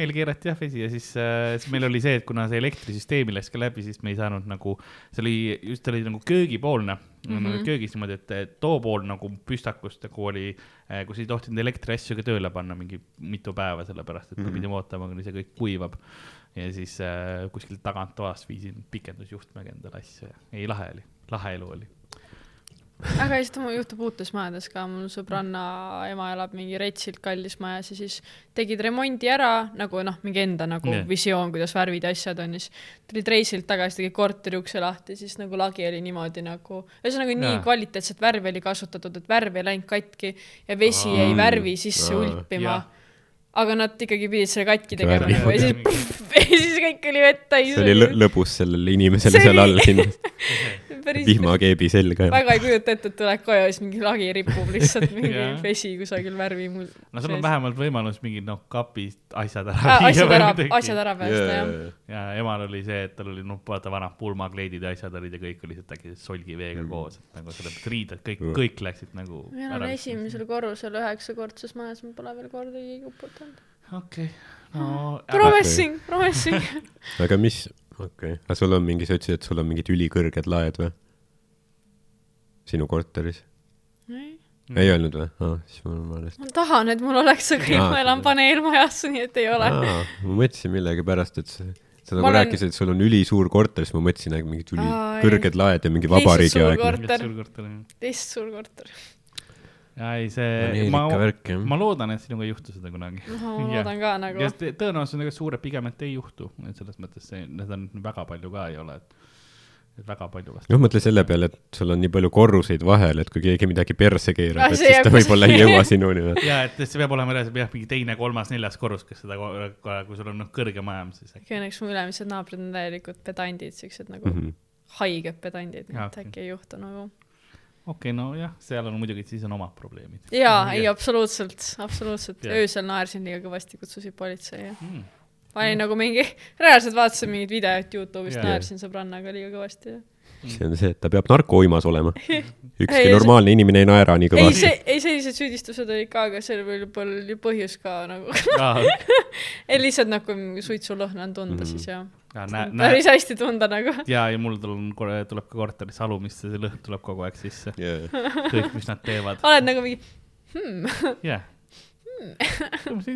Meil keerati jah vesi ja siis, äh, siis meil oli see, et kuna see elektrisüsteemi läks ka läbi, siis me ei saanud nagu, see oli just oli nagu köögipoolne mm, -hmm. nagu köögis niimoodi, et too pool nagu püstakust nagu oli, kus ei tohtinud elektriasju ka tööle panna mingi mitu päeva, sellepärast et mm -hmm. pidime ootama, kuni see kõik kuivab. ja siis äh, kuskilt taganttoast viisin pikendusjuhtmega endale asju ja ei, lahe oli, lahe elu oli. Aga lihtsalt mul juhtub uutes majades ka, mul sõbranna ema elab mingi retsilt kallis majas ja siis tegid remondi ära nagu noh, mingi enda nagu yeah. visioon, kuidas värvid ja asjad on ja siis tulid reisilt tagasi, tegi korteri ukse lahti, siis nagu lagi oli niimoodi nagu, ühesõnaga nii Jaa. kvaliteetset värvi oli kasutatud, et värv ei läinud katki ja vesi Aa. jäi värvi sisse Aa. ulpima Jaa.. aga nad ikkagi pidid selle katki tegema nagu ja siis ja siis kõik oli vett täis. see oli lõ- lõbus sellele inimesele seal oli- all kindlasti, päris vihmakeebi selga väga ei kujuta ette, et tuled koju ja siis mingi lagi ripub lihtsalt mingi Jah. vesi kusagil värvi mul. no sul on vähemalt võimalus mingid noh, kapist asjad ära Ah, asjad või ära, asjad ära päästa jah. yeah.. ja emal oli see, et tal oli noh, vaata vanad pulmakleidid ja asjad olid ja kõik oli lihtsalt äkki solgiveega koos, et nagu sellepärast riided kõik, Mm. kõik läksid nagu. ma elan esimesel korrusel üheksakordses majas, ma pole veel kordagi uputanud. okei, no. Promising, promising. aga mis, okei okay., aga sul on mingi, sa ütlesid, et sul on mingid ülikõrged laed või? sinu korteris? ei öelnud või ah,? siis mul on valesti. ma tahan, et mul oleks, aga Aa, ma elan paneelmajas, nii et ei ole. ma mõtlesin millegipärast, et see sa nagu olen- rääkisid, et sul on ülisuur korter, siis ma mõtlesin, et mingid ülikõrged laed ja mingi vabariigi suur aeg. korter. korter. teist suur korter. ei, see, ma ma loodan, et sinuga ei juhtu seda kunagi. ma loodan ka nagu ja. te- tõenäosus on väga suur, et pigem, et ei juhtu, et selles mõttes see, need on väga palju ka ei ole, et, et väga palju vast. noh, mõtle selle peale, et sul on nii palju korruseid vahel, et kui keegi midagi perse keerab Ah, et see siis ta võib-olla ei jõua sinuni või? ja et see peab olema reaalselt jah, mingi teine, kolmas, neljas korrus, kes seda, kui sul on noh, kõrge maja, siis äkki. õnneks mu ülemised naabrid on täielikud pedandid, siuksed nagu Mhm. haiged pedandid, et okei. äkki ei juhtu nagu. okei, nojah, seal on muidugi, siis on omad probleemid. jaa, ei absoluutselt, absoluutselt. Öösel naersin liiga kõvasti, kutsusid politsei ja Mm. ma olin nagu mingi, reaalselt vaatasin mingit videot Youtube'ist, naersin sõbrannaga liiga kõvasti ja see on see, et ta peab narkouimas olema. ükski Ei, see- normaalne inimene ei naera nii ei, kõvasti. see, ei sellised süüdistused olid ka, aga seal võib-olla oli põhjus ka nagu, ei lihtsalt nagu suitsulõhna on tunda mm Mhm. -hmm. siis jah. näe, näe, päris hästi tunda nagu. ja, ja mul tuleb, tuleb ka korterisse alumisse, see lõhn tuleb kogu aeg sisse, kõik, mis nad teevad. oled nagu mingi hmm,, jah.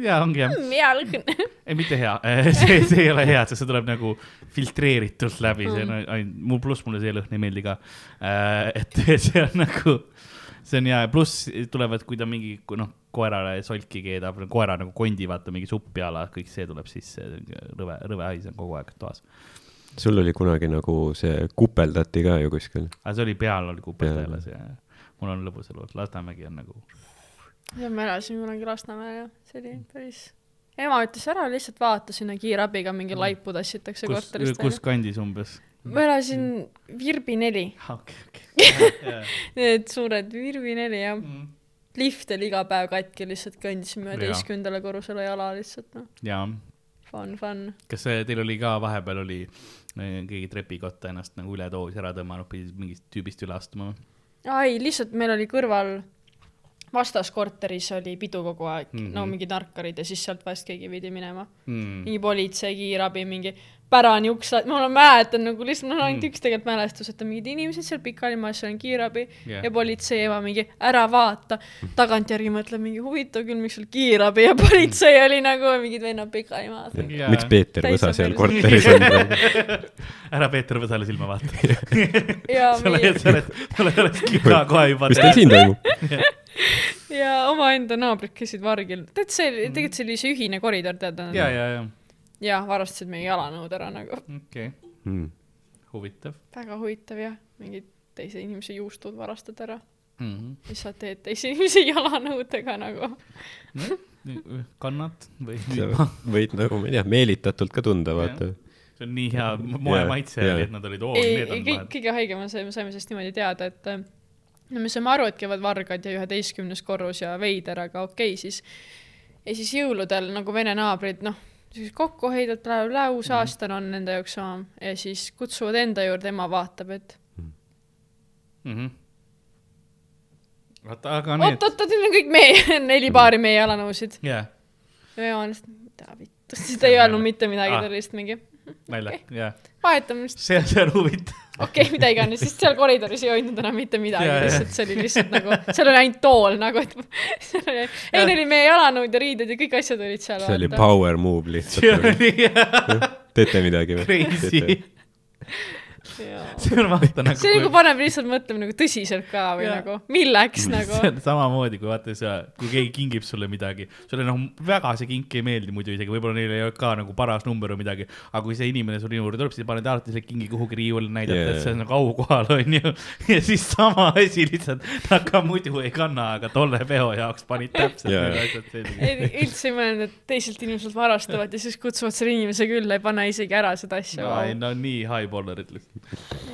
jaa, ongi jah. hea lõhn. ei, mitte hea, see, see ei ole hea, sest see tuleb nagu filtreeritult läbi, see on Mm. ainult, mul pluss mulle see lõhn ei meeldi ka. et see on nagu, see on hea ja pluss tulevad, kui ta mingi, noh, koerale solki keedab, koera nagu kondi, vaata mingi suppi ala, kõik see tuleb sisse, rõve, rõve hais on kogu aeg toas. sul oli kunagi nagu see kupeldati ka ju kuskil. aga see oli peal, oli kupetelas ja mul on lõbus elu, Lasnamägi on nagu ja ma elasin kunagi Lasnamäel ja see oli päris ema ütles ära lihtsalt vaata sinna kiirabiga mingi laipu tassitakse kus, korterist kus kandis umbes? ma elasin Virbi neli, okei, okei. need suured Virbi neli ja Mm. lift oli iga päev katki, lihtsalt kõndisime üheteistkümnendale korrusele jala lihtsalt noh, jaa, fun, fun. kas teil oli ka vahepeal oli äh, keegi trepikotta ennast nagu üledoosi ära tõmmanud, pidi mingist tüübist üle astuma ei, lihtsalt meil oli kõrval vastaskorteris oli pidu kogu aeg mm, Mhm. -hmm. no mingid narkarid ja siis sealt vahest keegi pidi minema. Mm. mingi politsei, kiirabi, mingi pärani uks, ma olen- mäletan nagu lihtsalt, mul on ainult Mm. üks tegelikult mälestus, et on mingid inimesed seal pikali maas, seal on kiirabi Jah. ja politsei ema mingi ära vaata. tagantjärgi mõtleb mingi huvitav küll, miks seal kiirabi ja politsei oli nagu mingid vennad pikali maas. Jaa. miks Peeter Võsa seal korteris on ära Peeter Võsale silma vaata. ja sa oled, sa oled, sul ei oleks ka kohe juba mis teil siin toimub? ja omaenda naabrid käisid vargil, tead see tegelikult see oli see ühine koridor, tead. ja, ja, ja, ja varastasid meie jalanõud ära nagu. okei okay., Hmm. huvitav väga huvitav jah, mingid teise inimese juustud varastad ära. mm. -hmm. mis sa teed teise inimese jalanõudega nagu? kannad või sa võid nagu, ma ei tea, meelitatult ka tunda, vaata. see on nii hea moemaitse Jaa, oli, et nad olid, oo, need, on kõik, lahed. kõige haigem on see, me saime sellest niimoodi teada, et äh, no me saime aru, et käivad vargad ja üheteistkümnes korrus ja veider, aga okei okay,, siis ja siis jõuludel nagu vene naabrid, noh, siis kokkuhoidjad, bla-bla-bla, uus Mhm. aasta on nende jaoks sama ja siis kutsuvad enda juurde, ema vaatab, et Mhm. vaata, aga need, oot-oot-oot, need on kõik meie, neli paari meie jalanõusid. jaa, ja ema lihtsalt, mida vittu, siis ta ei öelnud mitte midagi, Ah. ta oli lihtsalt mingi, nalja, jaa. vahetame lihtsalt, see, see on huvitav. Okei okay,, mida iganes, siis seal koridoris ei hoidnud enam mitte midagi lihtsalt see oli lihtsalt nagu, seal oli ainult tool nagu, et seal oli, ei neil oli meie jalanõud ja riided ja kõik asjad olid seal. see oli power move lihtsalt. teete midagi või? crazy. see on vaata nagu. see nagu paneb lihtsalt mõtlema nagu tõsiselt ka või Jaa. nagu, milleks nagu see. on samamoodi, kui vaata sa, kui keegi kingib sulle midagi, sulle noh, väga see kink ei meeldi muidu isegi, võib-olla neil ei ole ka nagu paras number või midagi, aga kui see inimene sulle juurde tuleb, siis paned alati selle kingi kuhugi riiulile näidata yeah., et see on nagu aukohal, onju. ja siis sama asi lihtsalt, ta ka muidu ei kanna, aga tolle peo jaoks panid täpselt Jaa. need asjad selga. ei, üldse ei mõelnud, et teiselt inimeselt varastavad ja siis kutsuvad selle inimese külla, ei pane isegi ära seda asja ei, no nii highballerid lihtsalt.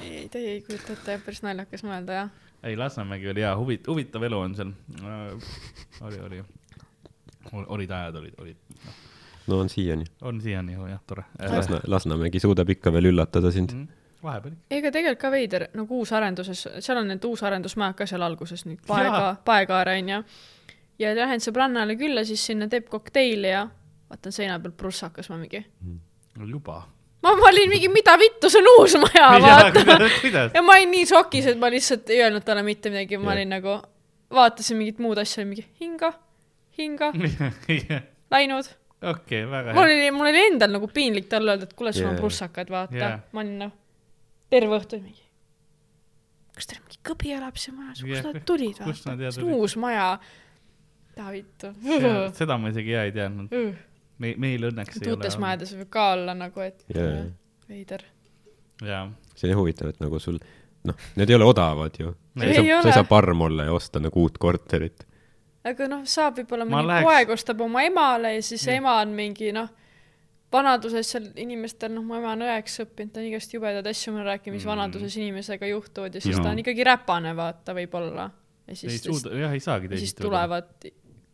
ei, te ei kujuta ette, päris naljakas mõelda jah. ei, Lasnamägi oli hea, huvit-, huvitav elu on seal äh,. oli, oli, olid ajad, olid, olid, noh, no on siiani. on siiani ju jah, tore. Lasna, Lasnamägi suudab ikka veel üllatada sind. Mhm. vahepeal ikka. ega tegelikult ka veider, nagu uusarenduses, seal on need uusarendusmajad ka seal alguses nüüd. Paega, Paekaare onju. ja lähen sõbrannale külla, siis sinna teeb kokteili ja vaatan seina peal prussakas, ma mingi, no juba. ma, ma olin mingi, mida vittu, see on uus maja, vaata. ja ma olin nii šokis, et ma lihtsalt ei öelnud talle mitte midagi, ma Jah. olin nagu, vaatasin mingit muud asja, mingi hinga, hinga, läinud. okei, väga mul hea. oli, mul oli endal nagu piinlik talle öelda, et kuule, sul on prussakad, vaata yeah.. ma olin nagu terve õhtu mingi, kas teil mingi kõbi elab siin majas, kust nad tulid, kust nad jah vaata, tulid? uus maja. taa vittu. seda ma isegi ja ei teadnud. me, meil õnneks ei ole. uutes majades võib ka olla nagu, et Jaa. veider. jaa, see on huvitav, et nagu sul, noh, need ei ole odavad ju. sa Ei ei saa, sa ei saa parm olla ja osta nagu uut korterit. aga noh, saab võib-olla mõni läheks- poeg ostab oma emale ja siis Jah. ema on mingi noh, vanaduses seal inimestel, noh, mu ema on õeks õppinud, ta on igast jubedaid asju mulle rääkinud, mis Mm. vanaduses inimesega juhtuvad ja siis Jaa. ta on ikkagi räpane, vaata, võib-olla. ja ei siis, suuda, jah, ei saagi ja siis teisiti. tulevad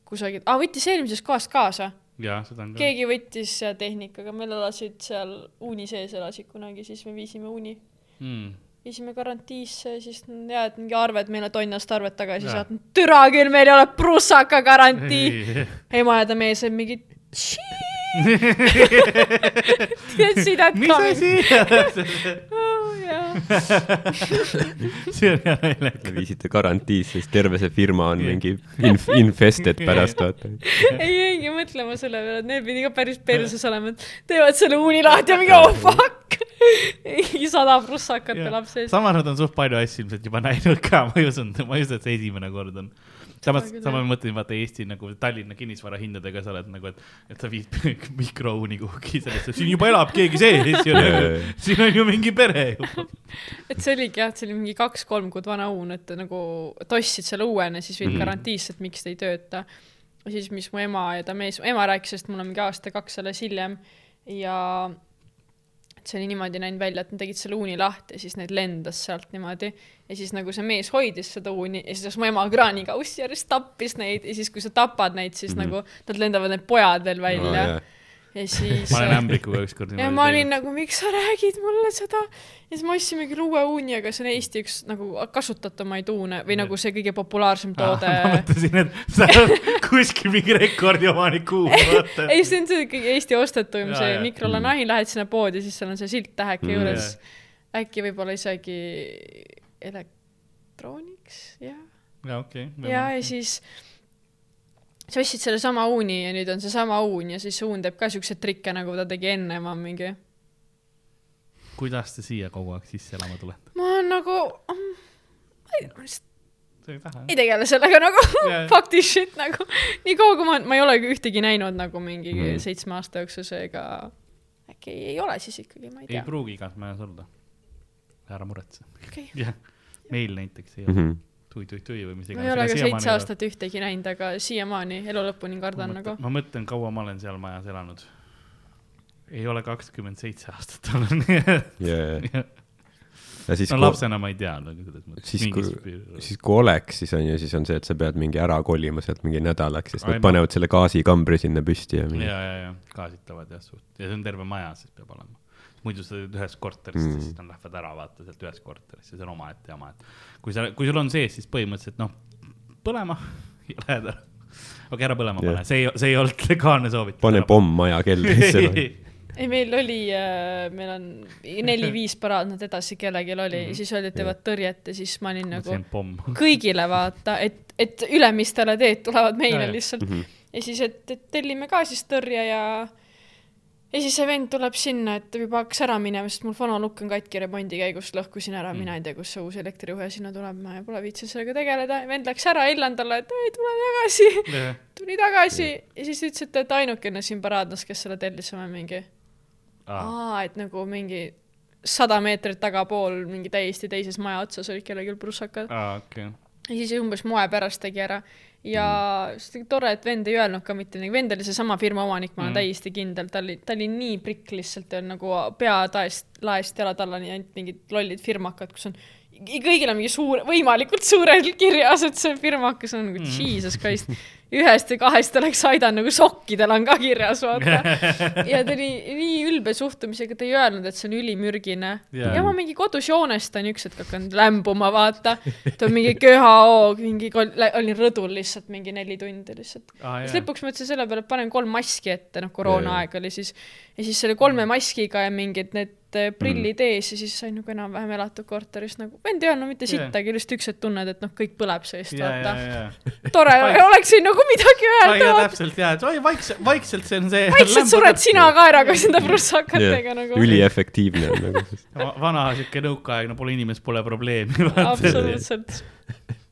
kusagilt, aa võttis eelmisest kohast kaasa, jaa, seda on ka. keegi võttis seal tehnikaga, meil elasid seal uuni sees elasid kunagi, siis me viisime uuni, Mm. viisime garantiisse siis ja, et mingi arved meile tonnast arvet tagasi saatnud, türa küll, meil ei ole prussaka garantii. ema ja ta mees on mingi. teadsid, et mis asi? see on hea naljakas. viisite garantiisse, siis terve see firma on mingi inf-, infested pärast, vaata. ei jäingi mõtlema selle peale, et need pidi ka päris perses olema, et teevad selle uuni lahti ja mingi oh fuck. sada prussakat elab sees. samas nad on suht palju asju ilmselt juba näinud ka, ma ei usunud, ma ei usu, et see esimene kord on. Samas jah. ma mõtlen, vaata Eesti nagu Tallinna kinnisvara hindadega sa oled nagu, et, et sa viid mikrouuni kuhugi sellesse, siin juba elab keegi sees ju siin on ju mingi pere juba. et see oligi jah, et see oli mingi kaks-kolm kuud vana uun, et nagu tossid selle uuena, siis Mhm. mm. garantiisse, et miks ta ei tööta. ja siis, mis mu ema ja ta mees, ema rääkis, sest mul on mingi aasta-kaks alles hiljem ja see oli niimoodi näinud välja, et nad tegid selle uuni lahti ja siis neid lendas sealt niimoodi ja siis nagu see mees hoidis seda uuni ja siis mu ema kraanikauss järjest tappis neid ja siis, kui sa tapad neid, siis mm. -hmm. nagu nad lendavad need pojad veel välja jah. Ja siis ma olen ämbrikuga ükskord ja ma olin nagu, miks sa räägid mulle seda ja siis me ostsime küll uue uuni, aga see on Eesti üks nagu kasutatumaid uune või nagu see kõige populaarsem toode ma mõtlesin, et sa oled kuskil mingi rekordiomanik vaata. ei, see on see kõige Eesti ostetum, Jaa, see jaa. mikrolanahin, lähed sinna poodi, siis seal on see silt täheke Mm, juures. äkki võib-olla isegi elektrooniks, jah. jaa, okei. ja, ja siis sa ostsid sellesama uuni ja nüüd on seesama uun ja siis uun teeb ka siukseid trikke, nagu ta tegi enne, ma mingi, kuidas te siia kogu aeg sisse elama tulete? ma olen nagu, ma ei tea, ma lihtsalt ei ei tegele sellega nagu Jaa. fuck this shit nagu. nii kaua, kui ma, ma ei olegi ühtegi näinud nagu mingi mm. seitsme aasta jooksul, seega äkki ei, ei ole siis ikkagi, ma ei ei tea. pruugi igas majas olla. ära muretse. Okay. jah, meil näiteks ei ole Mhm. Tui-tui-tui või mis ma iganes. ei ole ka seitse aastat ühtegi näinud, aga siiamaani elu lõpuni kardan ma nagu mõtlen, ma mõtlen, kaua ma olen seal majas elanud. ei ole kakskümmend seitse aastat olnud, nii et ja, ja siis no kui, lapsena ma ei tea nagu selles mõttes. siis kui, siis kui oleks, siis on ju, siis on see, et sa pead mingi ära kolima sealt mingi nädalaks, sest Ai, nad ma- panevad selle gaasikambri sinna püsti ja ja, mingi. ja, ja gaasitavad jah suht ja see on terve maja siis peab olema. Muidu sa oled ühes korteris Mm. mm., siis nad lähevad ära vaata sealt ühest korterist ja see on omaette jama, et kui sa, kui sul on sees, siis põhimõtteliselt noh, põlema ja lähed ära. okei okay,, ära põlema Jah. pane, see ei, see ei olnud legaalne soovitus. pane pomm maja keldrisse. ei, meil oli äh,, meil on neli-viis paraadnat edasi kellelgi oli mm. -hmm. siis öeldi, et teevad tõrjet ja siis ma olin nagu kõigile vaata, et, et ülemistele teed tulevad meile Ja, ja. lihtsalt Mhm. ja siis, et, et tellime ka siis tõrje ja ja siis see vend tuleb sinna, et juba hakkas ära minema, sest mul fonolukk on katki remondi käigus, lõhkusin ära. Mm., mina ei tea, kust see uus elektrijuhe sinna tuleb, ma pole viitsinud sellega tegeleda, vend läks ära, hellan talle, et ei tule tagasi, tuli tagasi. Ja siis ütles, et ainukene siin paraadnas, kes selle tellis, ma mingi, aa, et nagu mingi sada meetrit tagapool mingi täiesti teises maja otsas olid kellelgi prussakad. Aa, okei. Ja siis umbes moe pärast tegi ära ja Mm. tore, et vend ei öelnud ka mitte midagi, vend oli seesama firma omanik, ma olen Mm. täiesti kindel, ta oli, ta oli nii prikk lihtsalt ja nagu pea taest, laest jalad allani ainult mingid lollid firmakad, kus on kõigil on mingi suur, võimalikult suurel kirjas, et see firmakas on nagu Mm. jesus christ, ühest või kahest oleks aidanud, nagu sokkidel on ka kirjas, vaata. ja ta oli nii ülbe suhtumisega, ta ei öelnud, et see on ülimürgine Jaa. ja ma mingi kodus joonestan üks hetk hakkan lämbuma, vaata. ta on mingi köhahoog, mingi, olin rõdul lihtsalt mingi neli tundi lihtsalt. siis lõpuks mõtlesin selle peale, et panen kolm maski ette, noh koroonaaeg oli siis. Ja siis selle kolme maskiga ja mingid need eh, prillid ees ja siis sain nagu enam-vähem elatud korteris nagu, vend ei öelnud mitte Jaa. sittagi, lihtsalt üks hetk tunned, et noh, kõik põleb seest, ja, vaata. ja, tore, oleks võinud nagu midagi öelda, ja vaata. täpselt ja, et oi vaikselt, vaikselt see on see. vaikselt sured sina ka ära, kui nende prussakatega nagu. üliefektiivne on nagu. vana siuke nõukaaegne, pole inimest, pole probleemi. absoluutselt.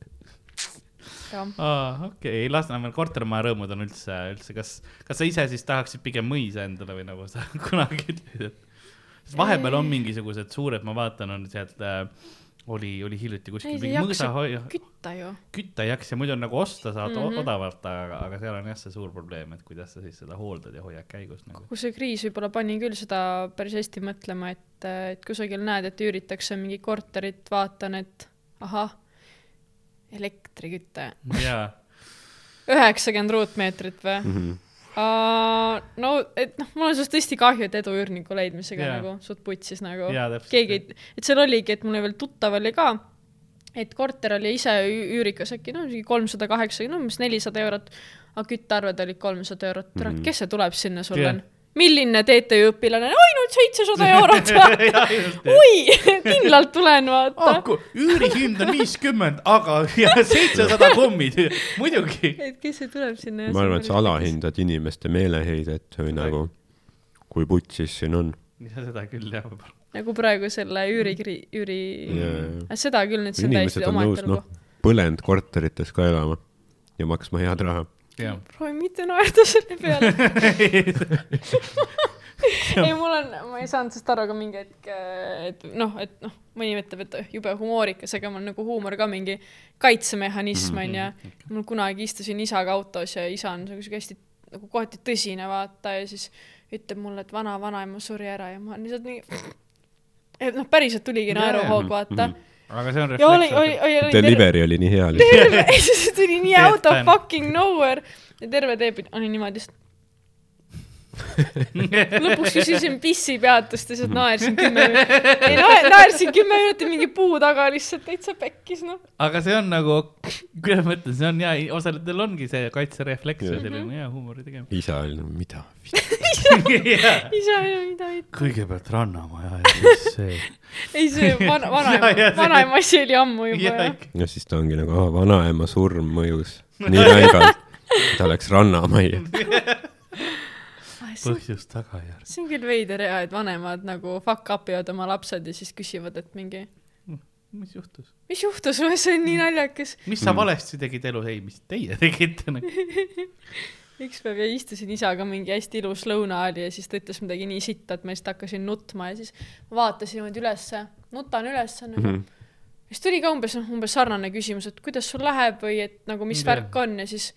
aa, okei Lasnamäel kortermaja rõõmud on üldse, üldse, kas, kas sa ise siis tahaksid pigem mõisa endale või nagu sa kunagi ütlesid, et. sest vahepeal on mingisugused suured, ma vaatan, on sealt äh, oli, oli hiljuti kuskil mingi mõõsahoia, kütta ju. kütta ei jaksa, muidu on nagu osta saad mm. -hmm. odavalt, aga, aga seal on jah see suur probleem, et kuidas sa siis seda hooldad ja hoiad käigus nagu. see kriis võib-olla pani küll seda päris hästi mõtlema, et, et kusagil näed, et üüritakse mingit korterit, vaatan, et ahah, elektriküte, jaa, üheksakümmend ruutmeetrit või? Mhm. no, et noh, mul on sinust tõesti kahju, et Edu üürniku leidmisega yeah. nagu suht putsis nagu täpselt. keegi ei, et seal oligi, et mul oli veel tuttav oli ka, et korter oli ise üü- üürikas äkki no mingi kolmsada kaheksakümmend, umbes nelisada eurot, aga küttearved olid kolmsada eurot, Mhm., kes see tuleb sinna sulle Jah. Milline TTÜ õpilane, ainult seitsesada eurot oi, kindlalt tulen, vaata. üürihind on viiskümmend, aga seitsesada kummid, muidugi. et kes see tuleb sinna. ma arvan, et sa. alahindad inimeste meeleheidet või nagu, kui putsis siin on. seda küll jah, võib-olla. nagu praegu selle üürikri, üüri Jaa, jaa., seda küll nüüd, inimesed on nõus, noh lugu., põlendkorterites ka elama. ja maksma head raha. Proovi mitte naerda selle peale. ei, mul on, ma ei saanud sellest aru ka mingi hetk, et noh, et noh, mõni ütleb, et jube humoorikas, aga mul nagu huumor ka mingi kaitsemehhanism on ju. mul kunagi istusin isaga autos ja isa on siuke hästi nagu kohati tõsine vaata ja siis ütleb mulle, et vana-vanaema suri ära ja ma olen lihtsalt nii. et noh, päriselt tuligi naeruhoog, vaata. Aga see on oli, refleks oli, oli, oli terve, Delivery oli nii hea lihtsalt. siis tuli nii out of fucking nowhere ja terve tee pidi olin niimoodi lihtsalt lõpuks küsisin pissipeatust ja lihtsalt naersin kümme minutit. ei naer-, naersin kümme minutit mingi puu taga lihtsalt täitsa pekkis noh. aga see on nagu, kuidas ma ütlen, see on hea, osaliselt ongi see kaitserefleks ja selline hea huumori tegemine. isa oli, no mida? isa ei ole mida mitte. kõigepealt Rannamaja ja siis see. ei see vana, vanaema vanaema asi oli ammu juba jah. ja siis ta ongi nagu, vanaema surm mõjus nii rängalt, ta läks rannamajja. Põhjus tagajärg. see on küll veider ja, et vanemad nagu fuck up ivad oma lapsed ja siis küsivad, et mingi, mis juhtus? mis juhtus, see on nii naljakas. mis sa valesti tegid elus? ei, mis teie tegite nagu. üks päev ja istusin isaga mingi hästi ilus lõuna oli ja siis ta ütles midagi nii sitta, et ma lihtsalt hakkasin nutma ja siis vaatasin niimoodi ülesse, nutan ülesse nagu mm. -hmm. siis tuli ka umbes, noh, umbes sarnane küsimus, et kuidas sul läheb või et nagu mis Jah. värk on ja siis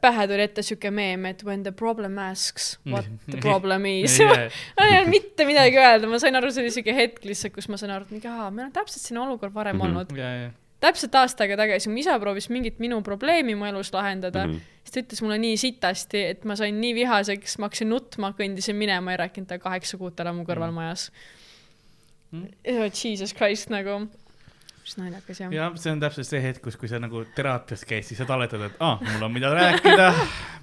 pähe tuli ette siuke meem, et when the problem asks what the problem is. ma ei olnud mitte midagi öelda, ma sain aru, see oli siuke hetk lihtsalt, kus ma sain aru, et mingi aa, meil on täpselt selline olukord varem Mhm. olnud. ja, ja, täpselt aasta aega tagasi mu isa proovis mingit minu probleemi mu elus lahendada mm. -hmm. siis ta ütles mulle nii sitasti, et ma sain nii vihaseks, ma hakkasin nutma, kõndisin minema ja rääkinud talle kaheksa kuud tal mu kõrval majas Mm. mm.. Jesus Christ nagu, mis naljakas jah ja.. ja see on täpselt see hetk, kus, kui sa nagu teraapias käid, siis sa taletad, et aa, mul on mida rääkida,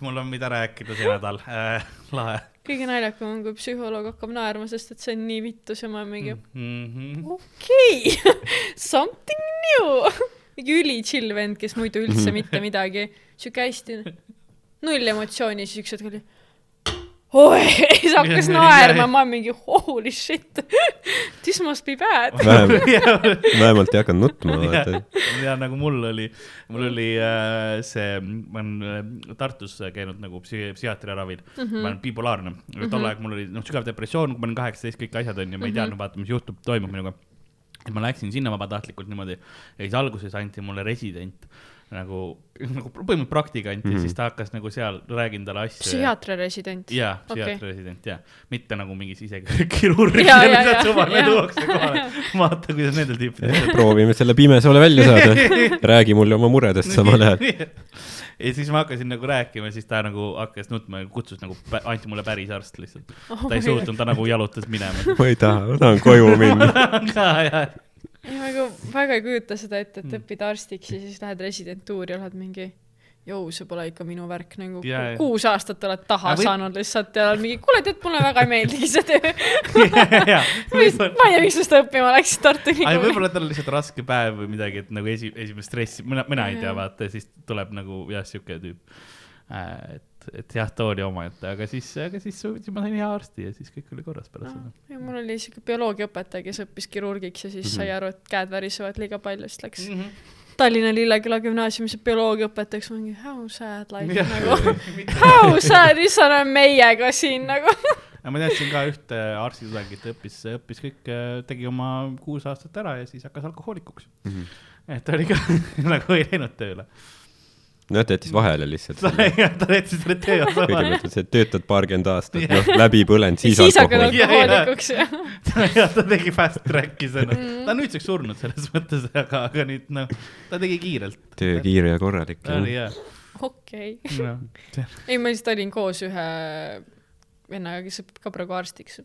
mul on mida rääkida see nädal äh,, lahe kõige naljakam on, kui psühholoog hakkab naerma, sest et see on nii vittus ja ma olen mingi mm. -hmm. okei okay. something new. mingi üli chill vend, kes muidu üldse mitte midagi, siuke hästi null emotsiooni, siis üks hetk oli oi, siis hakkas naerma, ma mingi holy shit, this must be bad. vähemalt, ja, vähemalt ei hakanud nutma, vaata. ja nagu mul oli, mul oli äh, see, ma olen äh, Tartus käinud nagu psü-, psühhiaatri ravil mm, Mhm. -hmm. ma olen bipolaarne mm, -hmm. tol ajal mul oli noh, sügav depressioon, kui ma olin kaheksateist, kõik asjad on ju, ma ei teadnud vaata, mis juhtub, toimub minuga. et ma läksin sinna vabatahtlikult niimoodi ja siis alguses anti mulle resident nagu, nagu põhimõtteliselt praktikant mm -hmm. ja siis ta hakkas nagu seal, räägin talle asju. psühhiaatri resident. jaa, psühhiaatri resident jaa, mitte nagu mingi sisekirurg, Jaa, jaa, mida jaa, suvaline jaa. tuuakse kohale. vaata, kuidas nendel tüüpidel proovime selle pimesoole välja saada. räägi mulle oma muredest samal ajal. ja siis ma hakkasin nagu rääkima, siis ta nagu hakkas nutma ja kutsus nagu, anti mulle päris arst lihtsalt. ta ei suutnud, ta nagu jalutas minema. ma ei taha, ma tahan koju minna. ei, ma nagu väga ei kujuta seda ette, et õpid arstiks ja siis lähed residentuuri ja oled mingi jõu, see pole ikka minu värk, nagu jaa. kuus aastat oled taha Aga võib- saanud lihtsalt ja mingi, kuule, tead, mulle väga ei meeldigi see töö. ma ei tea, miks sa seda õppima läksid Tartu aga Ülikooli. võib-olla tal on lihtsalt raske päev või midagi, et nagu esi, esimest stressi, mina, mina ei tea, vaata ja siis tuleb nagu jah, sihuke tüüp. et, et jah, too oli omaette, aga siis, aga siis, siis ma sain hea arsti ja siis kõik oli korras pärast seda. ja mul oli siuke bioloogiaõpetaja, kes õppis kirurgiks ja siis Mhm. sai aru, et käed värisevad liiga palju, siis läks Tallinna Lilleküla gümnaasiumisse bioloogiaõpetajaks, mingi how sad life Jah. nagu, how sad, issand, on meiega siin nagu. aga ma teadsin ka ühte arstitudengit, õppis, õppis kõik, tegi oma kuus aastat ära ja siis hakkas alkohoolikuks. et ta oli ka nagu ei läinud tööle. noh, ta jättis vahele lihtsalt. ta, jättis selle töö osa vahele. kõigepealt, et töötad paarkümmend aastat, noh, läbi põlenud, siis siis hakkad alkohol. Jaa, jaa. alkohoolikuks ja. ja ta tegi fast track'i seda, ta on nüüdseks surnud selles mõttes, aga, aga nüüd noh, ta tegi kiirelt. töö kiire ja korralik. oli hea. okei. ei, ma lihtsalt olin koos ühe vennaga, kes õpib ka praegu arstiks.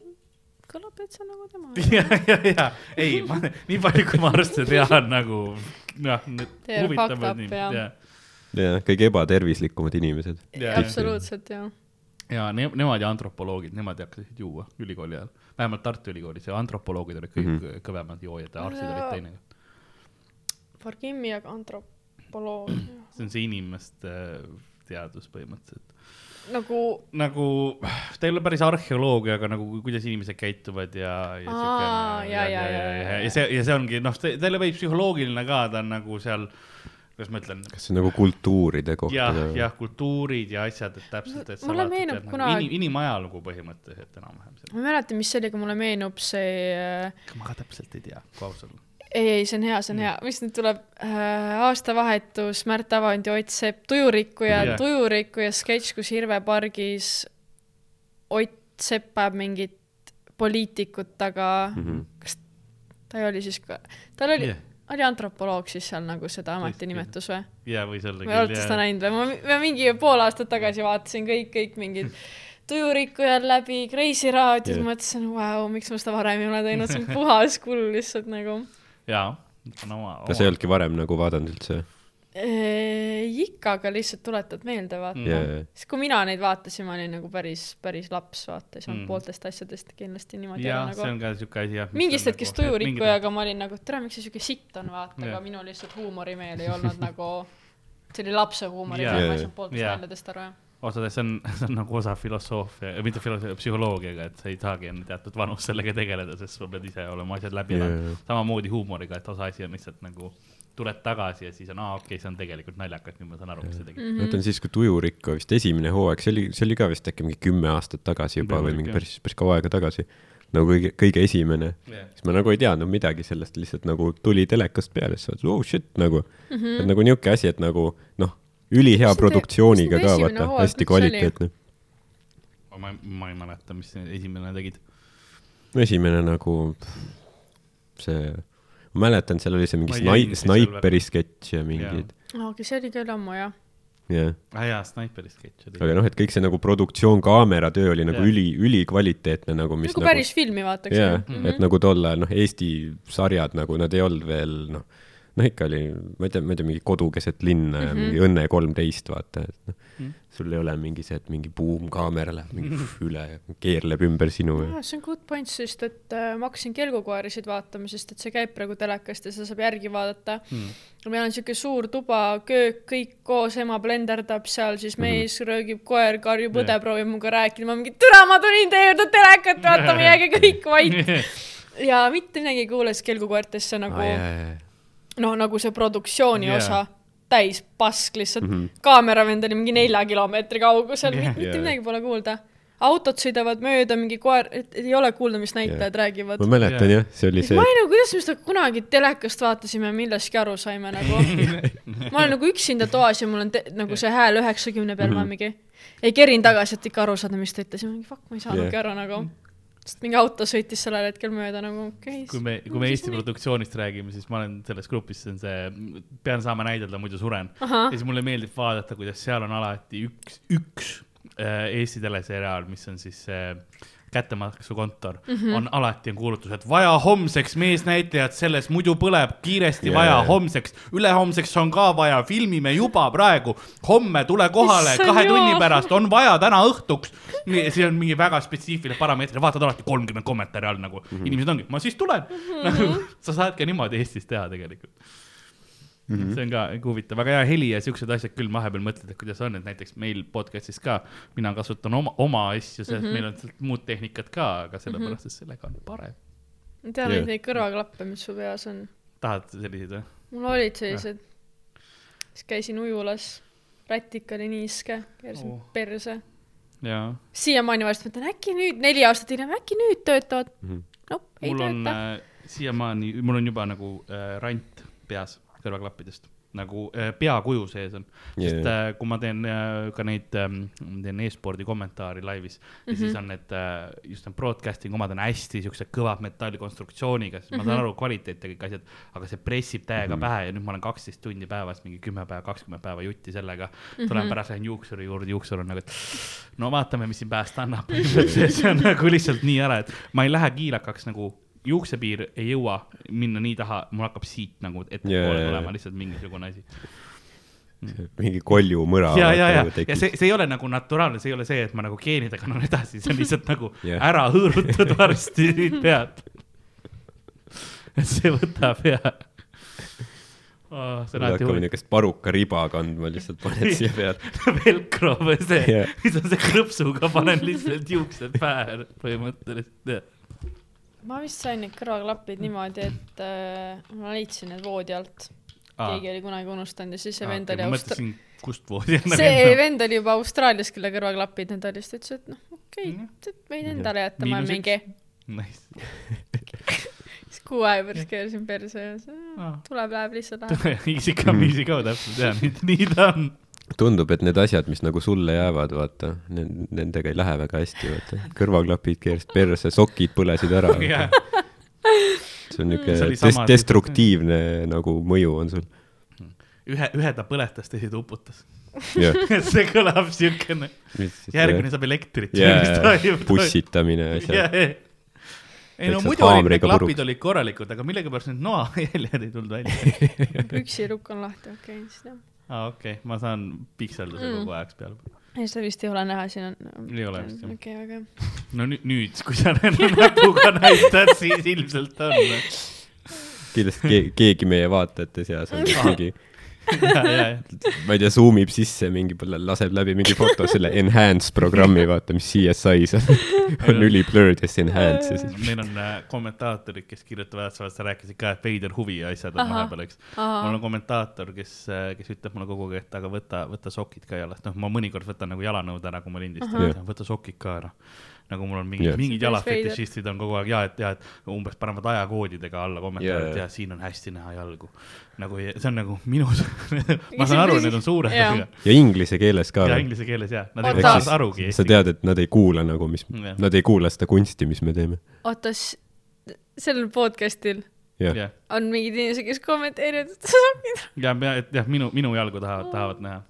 kõlab täitsa nagu tema. ja, ja, ja ei, ma nii palju, kui ma arste tean nagu noh, huvitavad nii, jah. ja, jah, kõige ebatervislikumad inimesed. ja, absoluutselt jah. ja ne, nemad ja antropoloogid, nemad hakkasid juua ülikooli ajal, vähemalt Tartu Ülikoolis ja antropoloogid olid kõige mm. -hmm. kõvemad joojad ja arstid olid teine. Fargimi, aga antropoloogia. see on see inimeste teadus põhimõtteliselt. nagu nagu ta ei ole päris arheoloogia, aga nagu kuidas inimesed käituvad ja, ja Aa, siukene ja, ja, ja, ja, ja see, ja see ongi noh, ta ei ole veits psühholoogiline ka, ta on nagu seal kuidas ma ütlen, kas see on nagu kultuuride kohta jah, või? jah, kultuurid ja asjad, et täpselt, et Mulle meenub jah, nagu kunagi- inim, inimajalugu põhimõtteliselt enam-vähem. ma ei mäleta, mis see oli, aga mulle meenub see äh, ma ka täpselt ei tea, kui aus olla. ei, ei, see on hea, see on hea, mis nüüd tuleb äh,, aastavahetus, Märt Avand ja Ott Sepp, tujurikkuja yeah., tujurikkuja sketš, kus Hirve pargis Ott Sepp ajab mingit poliitikut taga mm. -hmm. kas ta ei oli siis ka, tal oli yeah., oli antropoloog siis seal nagu seda ametinimetus või? ja võis olla või olete seda näinud või? ma, mingi pool aastat tagasi vaatasin kõik, kõik mingid tujurikkujad läbi Kreisi raadios yeah., mõtlesin, vau, miks ma seda varem ei ole teinud, see on puhas kull lihtsalt nagu jaa, no oma, kas ei olnudki varem nagu vaadanud üldse? Eee, ikka, aga lihtsalt tuletad meelde, vaata Mm. mm.. siis kui mina neid vaatasin, ma olin nagu päris, päris laps, vaata, ei saanud Mm. pooltest asjadest kindlasti niimoodi jaa, aru see nagu on ka siuke asi jah. mingist hetkest tujurikkujaga nagu, ma olin nagu, tere, miks see siuke sitt on, vaata, Jah. aga minu lihtsalt huumorimeel ei olnud nagu, see oli lapse huumorimeel yeah., ma ei saanud pooltest Jaa. väljadest aru, jah. osa, see on, see on nagu osa filosoofia, mitte filosoofia, psühholoogiaga, et sa ei saagi enne teatud vanust sellega tegeleda, sest sa pead ise olema asjad läbi elanud. samamoodi huumoriga, et osa asi on lihtsalt nagu tuled tagasi ja siis on, aa okei okay,, see on tegelikult naljakas, nüüd ma saan aru, mis sa tegid. Mhm. ma ütlen siis, kui Tujurikko vist esimene hooaeg, see oli, see oli ka vist äkki mingi kümme aastat tagasi juba või Võimalik, mingi päris, päris kaua aega tagasi. nagu kõige, kõige esimene, siis ma nagu ei teadnud midagi sellest, lihtsalt nagu tuli telekast peale, siis vaatasin, oh shit nagu mm, -hmm. et nagu niisugune asi, et nagu noh, ülihea nende- produktsiooniga ka vaata, hästi kvaliteetne. ma, ma ei mäleta, mis esimene tegid. esimene nagu see, ma mäletan, seal oli see mingi snai-, snaiperi sketš ja mingid, aga see oli küll ammu, jah. jah. aa Ah, jaa, Sniperi sketš oli. aga noh, et kõik see nagu produktsioon, kaameratöö oli nagu Jah. üli, ülikvaliteetne nagu, mis nagu nagu päris filmi vaataks. jaa, et nagu tol ajal noh, Eesti sarjad nagu nad ei olnud veel noh, noh ikka oli, ma ei tea, ma ei tea, mingi Kodu keset linna ja Mhm. mingi Õnne kolmteist, vaata, et noh Mhm., sul ei ole mingi see, et mingi buum-kaamera läheb mingi üle ja keerleb ümber sinu ja Ah, see on good point, sest et äh, ma hakkasin kelgukoerisid vaatama, sest et see käib praegu telekast ja seda saab järgi vaadata Hmm. mm.. meil on siuke suur tuba, köök, kõik koos, ema blenderdab seal, siis mees mm -hmm. röögib, koer karjub, õde Jah. proovib minuga rääkida, ma mingi türa, ma tulin teie juurde telekat vaatama, jääge kõik vait. ja mitte midagi ei kuule, sest kelgukoertesse nagu ah,, jaa, jaa. noh, nagu see produktsiooni yeah. osa täis pask lihtsalt mm. -hmm. kaameravend oli mingi nelja kilomeetri kaugusel yeah., mitte Jaa. midagi pole kuulda. autod sõidavad mööda, mingi koer, ei ole kuulda, mis näitajad yeah. räägivad ma. mäletan jah, see oli see ma, ei nagu, kuidas me seda kunagi telekast vaatasime millestki aru saime nagu. ma olen nagu üksinda toas ja mul on te, nagu see hääl üheksakümne peal, ma Mhm. mingi ei kerin tagasi, et ikka aru saada, mis ta ütles ja ma mingi fuck, ma ei saanudki Jah. aru nagu. Sest mingi auto sõitis sellel hetkel mööda nagu okei okay,. kui me, kui me Eesti produktsioonist räägime, siis ma olen selles grupis, see on see, pean saama näidelda, muidu suren. ja, siis mulle meeldib vaadata, kuidas seal on alati üks, üks äh, Eesti teleseriaal, mis on siis see kättemaksukontor mm. -hmm. on alati on kuulutus, et vaja homseks meesnäitlejat selles, muidu põleb kiiresti yeah. vaja jaa. homseks, ülehomseks on ka vaja, filmime juba praegu, homme tule kohale, kahe tunni jumal. pärast on vaja täna õhtuks. see on mingi väga spetsiifiline parameeter, vaatad alati kolmkümmend kommentaari all nagu mm. -hmm. inimesed ongi, ma siis tulen mm. -hmm. sa saad ka niimoodi Eestis teha tegelikult mm. -hmm. see on ka huvitav, väga hea heli ja siuksed asjad küll vahepeal mõtled, et kuidas on, et näiteks meil podcast'is ka, mina kasutan oma, oma asju, sest mm -hmm. meil on sealt muud tehnikat ka, aga sellepärast, et sellega on parem. ma tean Jah. neid kõrvaklappe, mis su peas on. tahad selliseid või? mul olid sellised, siis käisin ujulas, rätik oli niiske, keerasin Oh. perse. siiamaani vahest mõtlen, äkki nüüd, neli aastat hiljem, äkki nüüd töötavad. Mhm. noh, ei mul on tööta. äh, siiamaani, mul on juba nagu äh, rant peas kõrvaklappidest, nagu äh, peakuju sees on. sest Jaa. äh, kui ma teen äh, ka neid ähm,, teen e-spordi kommentaari laivis ja mm -hmm. siis on need äh, just need broadcasting omad on hästi siuksed kõvad metallikonstruktsiooniga, siis mm -hmm. ma saan aru kvaliteet ja kõik asjad, aga see pressib täiega mm -hmm. pähe ja nüüd ma olen kaksteist tundi päevas, mingi kümme päeva, kakskümmend päeva jutti sellega. tulen mm -hmm. pärast lähen juuksuri juurde, juuksur on nagu, et no vaatame, mis siin päästa annab. see on nagu lihtsalt nii äre, et ma ei lähe kiilakaks nagu juuksepiir ei jõua minna nii taha, mul hakkab siit nagu ettepoole yeah, tulema lihtsalt mingisugune asi. mingi koljumõra. ja, ja, ja, ja see, see ei ole nagu naturaalne, see ei ole see, et ma nagu geenidega kannan edasi, see on lihtsalt nagu yeah. ära hõõrutud varsti pead. et see võtab ja oh,. see on mul alati hakkab huvitav. niisugust paruka riba kandma, lihtsalt paned siia peale. velcro või see yeah., mis on see krõpsuga, panen lihtsalt juuksed pähe põhimõtteliselt. Ma vist sain need kõrvaklapid niimoodi, et äh, ma leidsin need voodi alt. Keegi oli kunagi unustanud ja siis see Aa, vend oli Austra-, kust voodi enne see vend oli juba Austraalias, kelle kõrvaklapid need olid, siis ta ütles, et noh, okei Mhm. okay,, võin endale jätta, ma mingi siis kuu aja pärast keerasin perse ja Aa. tuleb, läheb lihtsalt läheb. Easy come, easy go, täpselt, nii, nii ta on. tundub, et need asjad, mis nagu sulle jäävad, vaata, nendega ei lähe väga hästi, vaata. kõrvaklapid keerasid perse, sokid põlesid ära. see on oli des- destruktiivne nagu mõju on sul. ühe, ühe ta põletas, teise ta uputas. jah. see kõlab siukene, järgmine saab elektrit. jaa, pussitamine ja asjad. ei no muidu olid need klapid puruks. olid korralikud, aga millegipärast need noajäljed ei tulnud välja. püksirukk on lahti, okei okay,, siis jah. aa, okei okay., ma saan pikselduse Mm. kogu aeg peale. ei, seda vist ei ole näha, siin on. Ei ole vist, jah. okei, väga hea. no nüüd, nüüd, kui sa näpuga näitad, siis ilmselt on. kindlasti ke- keegi meie vaatajate seas on mingi, ja. Ma ei tea, zoom ib sisse mingi, laseb läbi mingi foto selle enhance programmi, vaata, mis CSI-s on. on üli blurred ja siis enhance ja siis. meil on äh, kommentaatorid, kes kirjutavad, sa rääkisid ka, et veider huvi ja asjad on vahepeal, eks. mul on kommentaator, kes, kes ütleb mulle kogu aeg, et aga võta, võta sokid ka jalast, noh, ma mõnikord võtan nagu jalanõud ära, kui ma lindistan võta sokid ka ära. Nagu mul on mingid yeah., mingid päris jalafetišistid on kogu aeg ja, et ja, et umbes panevad ajakoodidega alla kommentaarid Jaa. ja siin on hästi näha jalgu. nagu see on nagu minus ma saan aru, need on suured, Jaa. aga ja inglise keeles ka ja inglise keeles ja, nad ei saa arugi sa tead, et nad ei kuula nagu, mis Jah., nad ei kuula seda kunsti, mis me teeme. oota, sellel podcast'il jah, jah, on mingid inimesed, kes kommenteerivad, et sa sokid. ja, ja, et jah, minu, minu jalgu tahavad, tahavad näha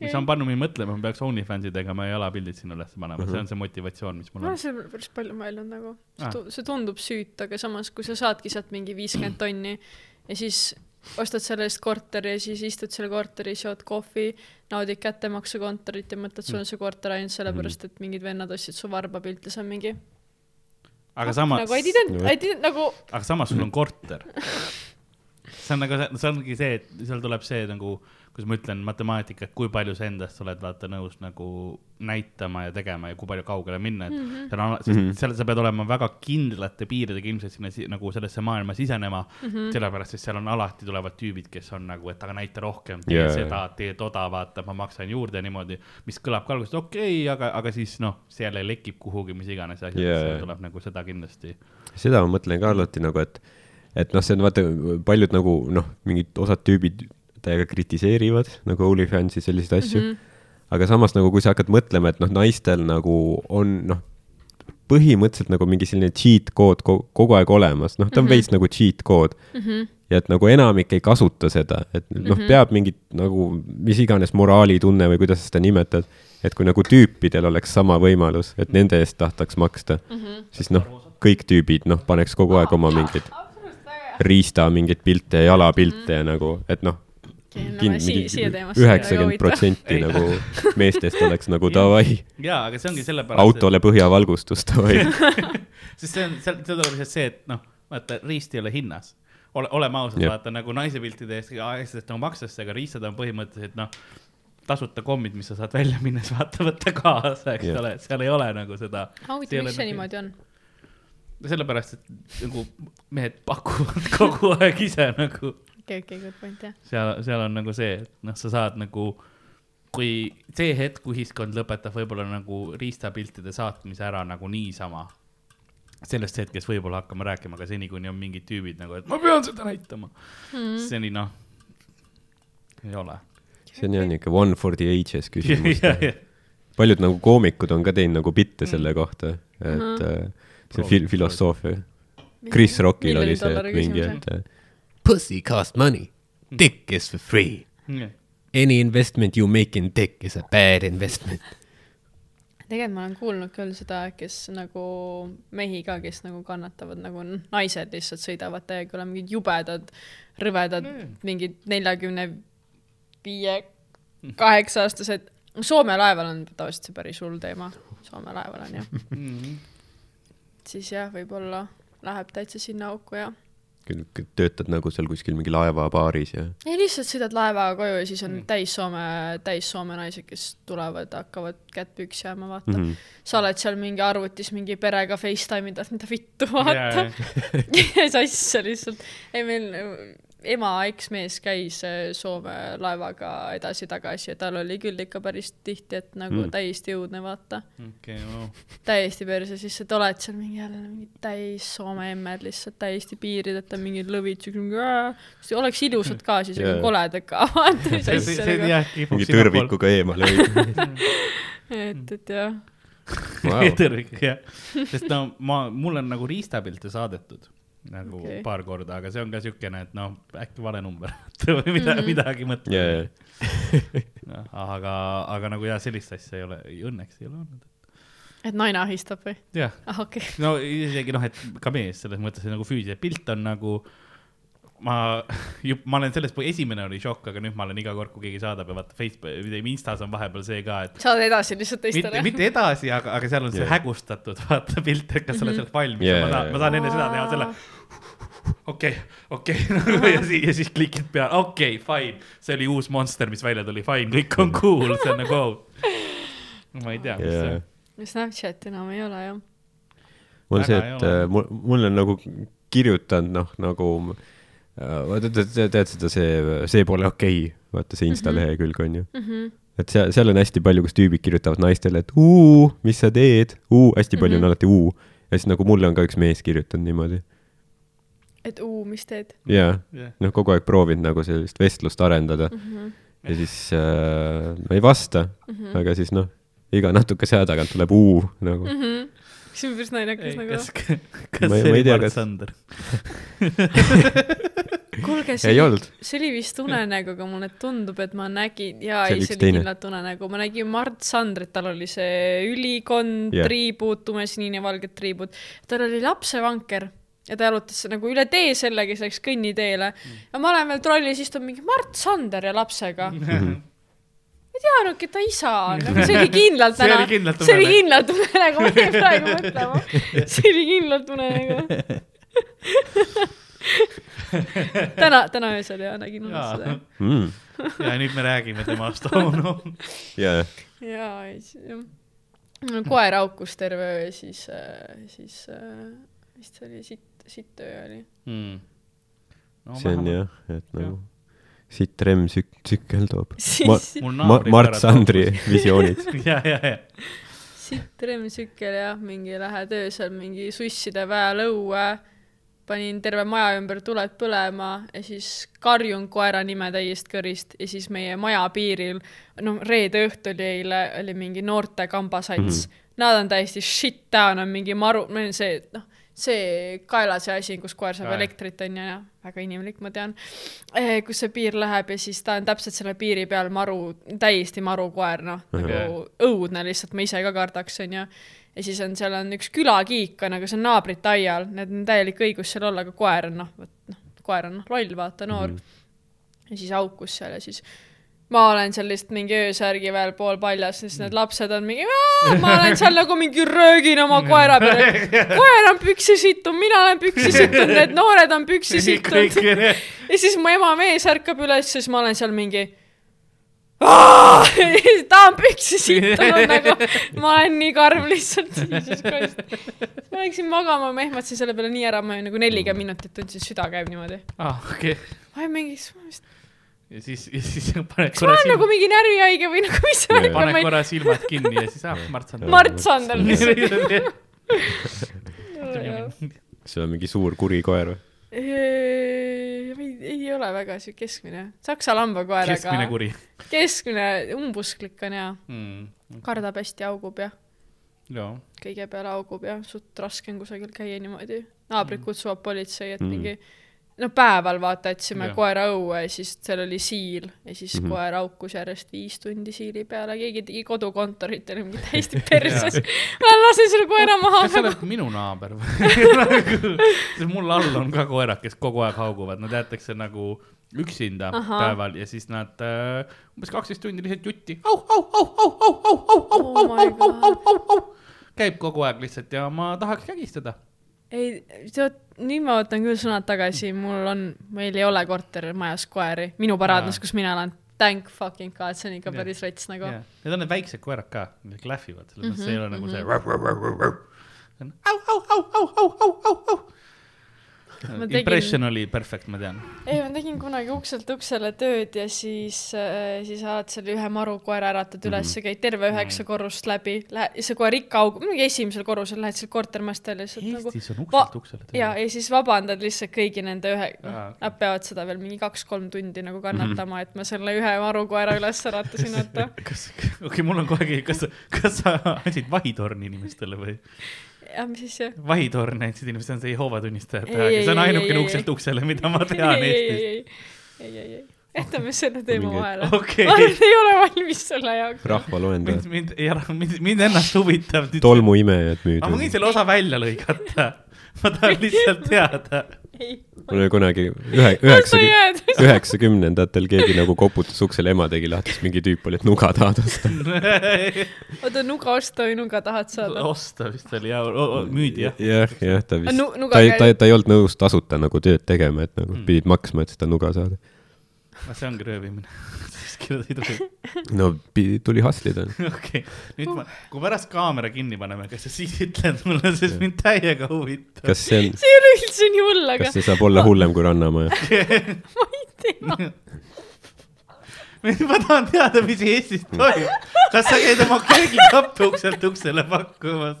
mis on pannud mind mõtlema, ma peaks OnlyFansi tegema ja jalapildid sinna üles panema, see on see motivatsioon, mis mul ma on. olen. selle peale päris palju mõelnud nagu, Ah. see tundub süütu, aga samas, kui sa saadki sealt mingi viiskümmend tonni ja siis ostad selle eest korteri ja siis istud selle korteris, jood kohvi, naudid kättemaksukontorit ja mõtled, sul on see korter ainult sellepärast, et mingid vennad ostsid su varbapilte, see on mingi aga samas nagu, I didn't, I didn't nagu aga samas sul on korter. see on nagu, see ongi see, et seal tuleb see nagu, kuidas ma ütlen, matemaatika, et kui palju sa endast oled vaata nõus nagu näitama ja tegema ja kui palju kaugele minna, et mm -hmm. seal on, sest Mhm. seal sa pead olema väga kindlate piiridega ilmselt sinna si- nagu sellesse maailma sisenema mm. -hmm. sellepärast, et seal on alati tulevad tüübid, kes on nagu, et aga näita rohkem, tee yeah. seda, tee toda, vaata, ma maksan juurde niimoodi, mis kõlab ka alguses okei okay,, aga, aga siis noh, see jälle lekib kuhugi, mis iganes asjad yeah., tuleb nagu seda kindlasti seda ma mõtlen ka alati nagu, et, et noh, see on vaata, paljud nagu noh, mingid osad tüübid täiega kritiseerivad nagu OnlyFansi selliseid asju mm. -hmm. aga samas nagu, kui sa hakkad mõtlema, et noh, naistel nagu on noh, põhimõtteliselt nagu mingi selline cheat kood ko- kogu aeg olemas, noh, ta on mm -hmm. veits nagu cheat kood mm. -hmm. ja et nagu enamik ei kasuta seda, et noh mm -hmm., peab mingit nagu mis iganes moraalitunne või kuidas sa seda nimetad, et kui nagu tüüpidel oleks sama võimalus, et nende eest tahtaks maksta mm, -hmm. siis noh, kõik tüübid noh, paneks kogu aeg oma mingeid riista mingeid pilte ja jalapilte ja nagu, et noh, Üheksakümmend protsenti nagu meestest oleks nagu davai, jaa, aga see ongi sellepärast, autole põhjavalgustus davai. sest see on, seal, seal tuleb lihtsalt see, et noh, vaata, riist ei ole hinnas. ole, oleme ausad, vaata nagu naise piltide eest asjadest nagu makstakse, aga riistad on põhimõtteliselt noh, tasuta kommid, mis sa saad välja minnes vaata võtta kaasa, eks Jah. ole, et seal ei ole nagu seda. huvitav, miks see niimoodi on? sellepärast, et nagu mehed pakuvad kogu aeg ise nagu okei, okei, good point jah. seal, seal on nagu see, et noh, sa saad nagu, kui see hetk, kui ühiskond lõpetab võib-olla nagu riistapiltide saatmise ära nagu niisama, sellest hetkest võib-olla hakkame rääkima, aga seni, kuni on mingid tüübid nagu, et ma pean seda näitama mm., seni noh, ei ole. see on jah niuke one for the ages küsimus. paljud nagu koomikud on ka teinud nagu bitte selle kohta, et äh, see Proovi- fil-, filosoofia. Chris Rockil oli see, mingi, et äh, pussy cost money, dick is for free. ja, Any investment you make in dick is a bad investment. tegelikult ma olen kuulnud küll seda, kes nagu mehi ka, kes nagu kannatavad nagu naised lihtsalt sõidavad täiega üle mingid jubedad, rõvedad Mm. mingid neljakümne viie, kaheksa aastased. Soome laeval on tavaliselt see päris hull teema, Soome laeval on jah, Mhm. siis jah, võib-olla läheb täitsa sinna auku ja töötad nagu seal kuskil mingi laevabaaris ja ei lihtsalt sõidad laevaga koju ja siis on mm. täis Soome, täis Soome naised, kes tulevad, hakkavad kätt püksi ajama, vaata mm. -hmm. sa oled seal mingi arvutis mingi perega Facetime idad, mida vittu vaata yeah. asja lihtsalt. ei meil ema eksmees käis äh, Soome laevaga edasi-tagasi ja tal oli küll ikka päris tihti, et nagu Mm. mm. täiesti õudne vaata. okei, no täiesti perse, siis sa oled seal mingi jälle mingi täis Soome emmed lihtsalt täiesti piirideta mingid lõvid. Siis oleks ilusad ka siis, aga koledad ka, nagu, kipub mingi tõrvikuga eemale hoida. et, et jah. Vau. tõrvik, jah. sest no ma, mulle on nagu riistapilte saadetud nagu okay. Paar korda, aga see on ka siukene, et noh, äkki vale number või mida mm, -hmm. midagi mõtled ja, ja, no,. aga, aga nagu jah, sellist asja ei ole, õnneks ei ole olnud. et naine ahistab või? jah, ah okei okay., no isegi noh, et ka mees selles mõttes et nagu füüsiline pilt on nagu ma, ma olen selles, esimene oli šokk, aga nüüd ma olen iga kord, kui keegi saadab ja vaata Facebook või Instas on vahepeal see ka, et saad edasi lihtsalt mitte, teistele. mitte edasi, aga, aga seal on see Jah. hägustatud, vaata pilt, et kas sa oled selleks valmis yeah,, ma saan, ma saan enne seda teha selle okei, okei, ja siis, ja siis klikid peale, okei okay,, fine, see oli uus monster, mis välja tuli, fine, kõik on cool, see on nagu oh.. ma ei tea, mis see ja on. Snapchat enam ei ole jah. mul see, Väga ei et äh, mul, mul on nagu kirjutanud, noh, nagu vaata, tead, tead seda, see, see pole okei okay., vaata see Insta lehekülg on ju. et seal, seal on hästi palju, kus tüübid kirjutavad naistele, et uu, mis sa teed, uu, hästi palju mm -hmm. on alati uu. ja siis nagu mulle on ka üks mees kirjutanud niimoodi. et uu, mis teed jaa, jah, noh, kogu aeg proovinud nagu sellist vestlust arendada mm. -hmm. ja siis äh, ma ei vasta mm, -hmm. aga siis noh, iga natukese aja tagant tuleb uu nagu mm. Mm -hmm. See on päris naljakas nagu. kas, kas Ma see oli Mart Sander? kuulge, ei see olnud, see oli vist unenägu, aga mulle tundub, et ma nägin, jaa, ei, oli see oli kindlalt unenägu, ma nägin Mart Sandrit, tal oli see ülikond yeah., triibud, tumesinine, valged triibud. tal oli lapsevanker ja ta jalutas nagu üle tee sellega, siis läks kõnniteele mm.. ja ma olen veel trollis istunud mingi Mart Sander ja lapsega. ei teadnudki, et ta isa on, aga see oli kindlalt täna see oli kindlalt unenägu, ma jäin praegu mõtlema. see oli kindlalt unenägu. täna, täna öösel ja nägin unes seda. mm.. ja nüüd me räägime temast, oh no. jaa, ei siis jah. koer haukus terve öö ja siis, siis äh, vist see oli sitt, sitt öö oli. Mm. see on jah, et nagu siit Rem tsük-, tsükkel toob Siis- Ma, mul ma, naabri Mart Sandri visioonid. ja, ja, ja. sitt remsükkel jah, mingi lähed öösel mingi susside väel õue, panin terve maja ümber tuled põlema ja siis karjun koera nime täiest kõrist ja siis meie maja piiril, no reede õhtu oli eile, oli mingi noorte kambasats mm. -hmm. Nad on täiesti shit down, on mingi maru, meil on see, noh, see kaela see asi, kus koer saab Jaa. elektrit, on ju, ja väga inimlik, ma tean. kus see piir läheb ja siis ta on täpselt selle piiri peal maru, täiesti maru koer, noh, nagu õudne lihtsalt, ma ise ka kardaks, on ju. ja siis on, seal on üks külakiik on, aga see on naabrite aial, need on täielik õigus seal olla, aga koer on noh, vot noh, koer on noh, loll, vaata, noor mm. -hmm. ja siis haukus seal ja siis ma olen seal lihtsalt mingi öösärgi veel poolpaljas, siis need lapsed on mingi, ma olen seal nagu mingi röögin oma koera peale. koer on püksi sittunud, mina olen püksi sittunud, need noored on püksi sittunud. ja siis mu ema mees ärkab üles, siis ma olen seal mingi. ta on püksi sittunud nagu, ma olen nii karm lihtsalt, jesus christ. ma läksin magama, ma ehmatasin selle peale nii ära, ma nagu nelikümmend minutit tundsin, süda käib niimoodi. ah, okei. ma olin mingi, kas ja siis, ja siis paned ma korra olen silmad nagu, mingi närvihaige või nagu mis see Jaa. oli, paned ma korra silmad kinni ja siis, ah, Mart Sander. Mart Sander lihtsalt. sul on mingi suur kuri koer või? ei, ei ole väga siuke keskmine, saksa lambakoer, keskmine kuri keskmine umbusklik on ja mm.. kardab hästi, haugub ja joo, kõige peale haugub ja suht raske on kusagil käia niimoodi. naabrid kutsuvad politsei, et Mm. mingi no päeval vaata, jätsime Jah. koera õue ja siis seal oli siil ja siis mm Mhm. -hmm. koer haukus järjest viis tundi siili peale, keegi tegi kodukontorit ja oli mingi täiesti perses. ma lasen selle koera maha kas sa nagu. oled minu naaber või nagu, mul all on ka koerad, kes kogu aeg hauguvad, nad jäetakse nagu üksinda Ahah. päeval ja siis nad äh, umbes kaksteist tundi lihtsalt jutti au, au, au, au, au, au, au, au, Oh au, au, au, au, au, au, käib kogu aeg lihtsalt ja ma tahaks kägistada. ei, tead, nüüd ma võtan küll sõnad tagasi, mul on, meil ei ole kortermajas koeri, minu paraadmes, Aa. kus mina elan. Thank fucking god, see on ikka Jah. päris rets nagu. Need on need väiksed koerad ka, need klähvivad, selles mõttes Mhm, see ei ole nagu see mhm. rau. see on au, au, au, au, au, au, au, au. Tegin- Impression oli perfect, ma tean. ei, ma tegin kunagi ukselt uksele tööd ja siis, siis alati selle ühe marukoera äratad üles ja käid terve üheksa korrust läbi, lähe-, see koer ikka augub, muidugi esimesel korrusel lähed seal kortermast välja lihtsalt nagu Eestis on ukselt uksele ja, ja siis vabandad lihtsalt kõigi nende ühe, noh nad peavad seda veel mingi kaks-kolm tundi nagu kannatama, et ma selle ühe marukoera üles äratasin, vaata. kas, okei okay,, mul on kohe, kas, kas sa andsid vahitorni inimestele või? Ja mis siis jah? vahitorn inimestele, see on see Jehoova tunnistajate Ei, aeg ja see on ainukene ei, ukselt uksele, mida ma tean ei, ei, Eestis. ei, ei, ei, ei, jätame selle teema vahele. okei ma arvan, et ei ole valmis selle jaoks. rahvaloend mind, mind, mind, mind ennast huvitab. tolmuimejad aga ma võin müüdud. selle osa välja lõigata. ma tahan lihtsalt teada. Mul oli kunagi ühe, sa üheksakümne, üheksakümnendatel keegi nagu koputas uksele, ema tegi lahti, siis mingi tüüp oli, et nuga tahad osta. oota, nuga osta või nuga tahad saada? osta vist oli ja müüdi jah. jah, jah, ta vist ta ei, ta ta ei olnud nõus tasuta nagu tööd tegema, et nagu Mm. pidid maksma, et seda nuga saada. see ongi röövimine. kirjutada ei tohi. no pi- tuli hustlida. okei, nüüd ma, kui pärast kaamera kinni paneme, kas sa siis ütled mulle, sest mind täiega huvitab. kas see on, see ei ole üldse nii hull, aga kas see saab olla hullem kui Rannamaja? ma ei tea. ma tahan teada, mis Eestis toimub. kas sa käid oma köögikappe ukselt uksele pakkumas?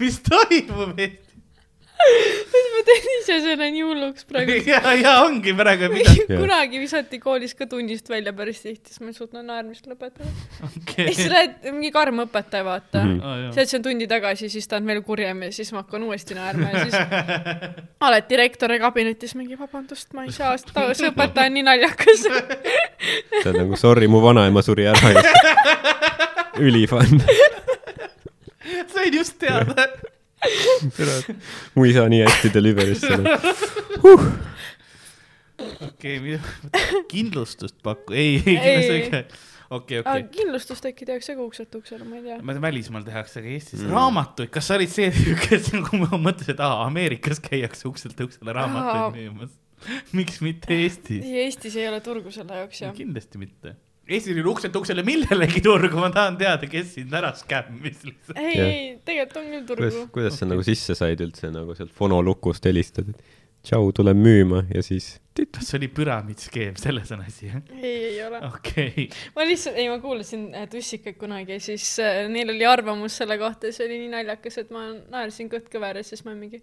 mis toimub Eestis? Ma teen ise selle nii hulluks praegu. ja, ja ongi praegu midagi. kunagi visati koolis ka tunnist välja päris tihti, siis ma ei suutnud naermist lõpetada. okei ja siis. lähed, mingi karm õpetaja, vaata mm. -hmm. see, et see on tundi tagasi, siis ta on veel kurjem ja siis ma hakkan uuesti naerma ja siis alati rektori kabinetis mingi vabandust, ma ei saa, see õpetaja on nii naljakas. see on nagu sorry, mu vanaema suri ära ja ülifun. sain just teada. Mu isa nii hästi deliver'is seda. okei, kindlustust paku, ei, ei Ei, kindlasti ei. ikka. okei, okei. kindlustust äkki tehakse ka ukselt uksele, ma ei tea. ma tean, välismaal tehakse, aga Eestis mm. raamatuid, kas sa olid see tüüp, kes nagu ma mõtlesin, et aa, Ameerikas käiakse ukselt uksele Aa. raamatuid müümas. miks mitte Eestis? ei, Eestis ei ole turgu selle jaoks jah. kindlasti mitte. Eestis oli ukselt uksele millelegi turgu, ma tahan teada, kes sind ära skämmis lihtsalt. ei, ei, tegelikult on küll kuidas turgu,. kuidas sa nagu sisse said üldse nagu sealt fonolukust helistad, et tšau, tulen müüma ja siis kas see oli püramiidskeem, selles on asi, jah? ei, ei ole. okei, ma lihtsalt, ei, ma kuulasin äh, tussikaid kunagi ja siis äh, neil oli arvamus selle kohta ja see oli nii naljakas, et ma naersin kõht kõver ja siis ma mingi,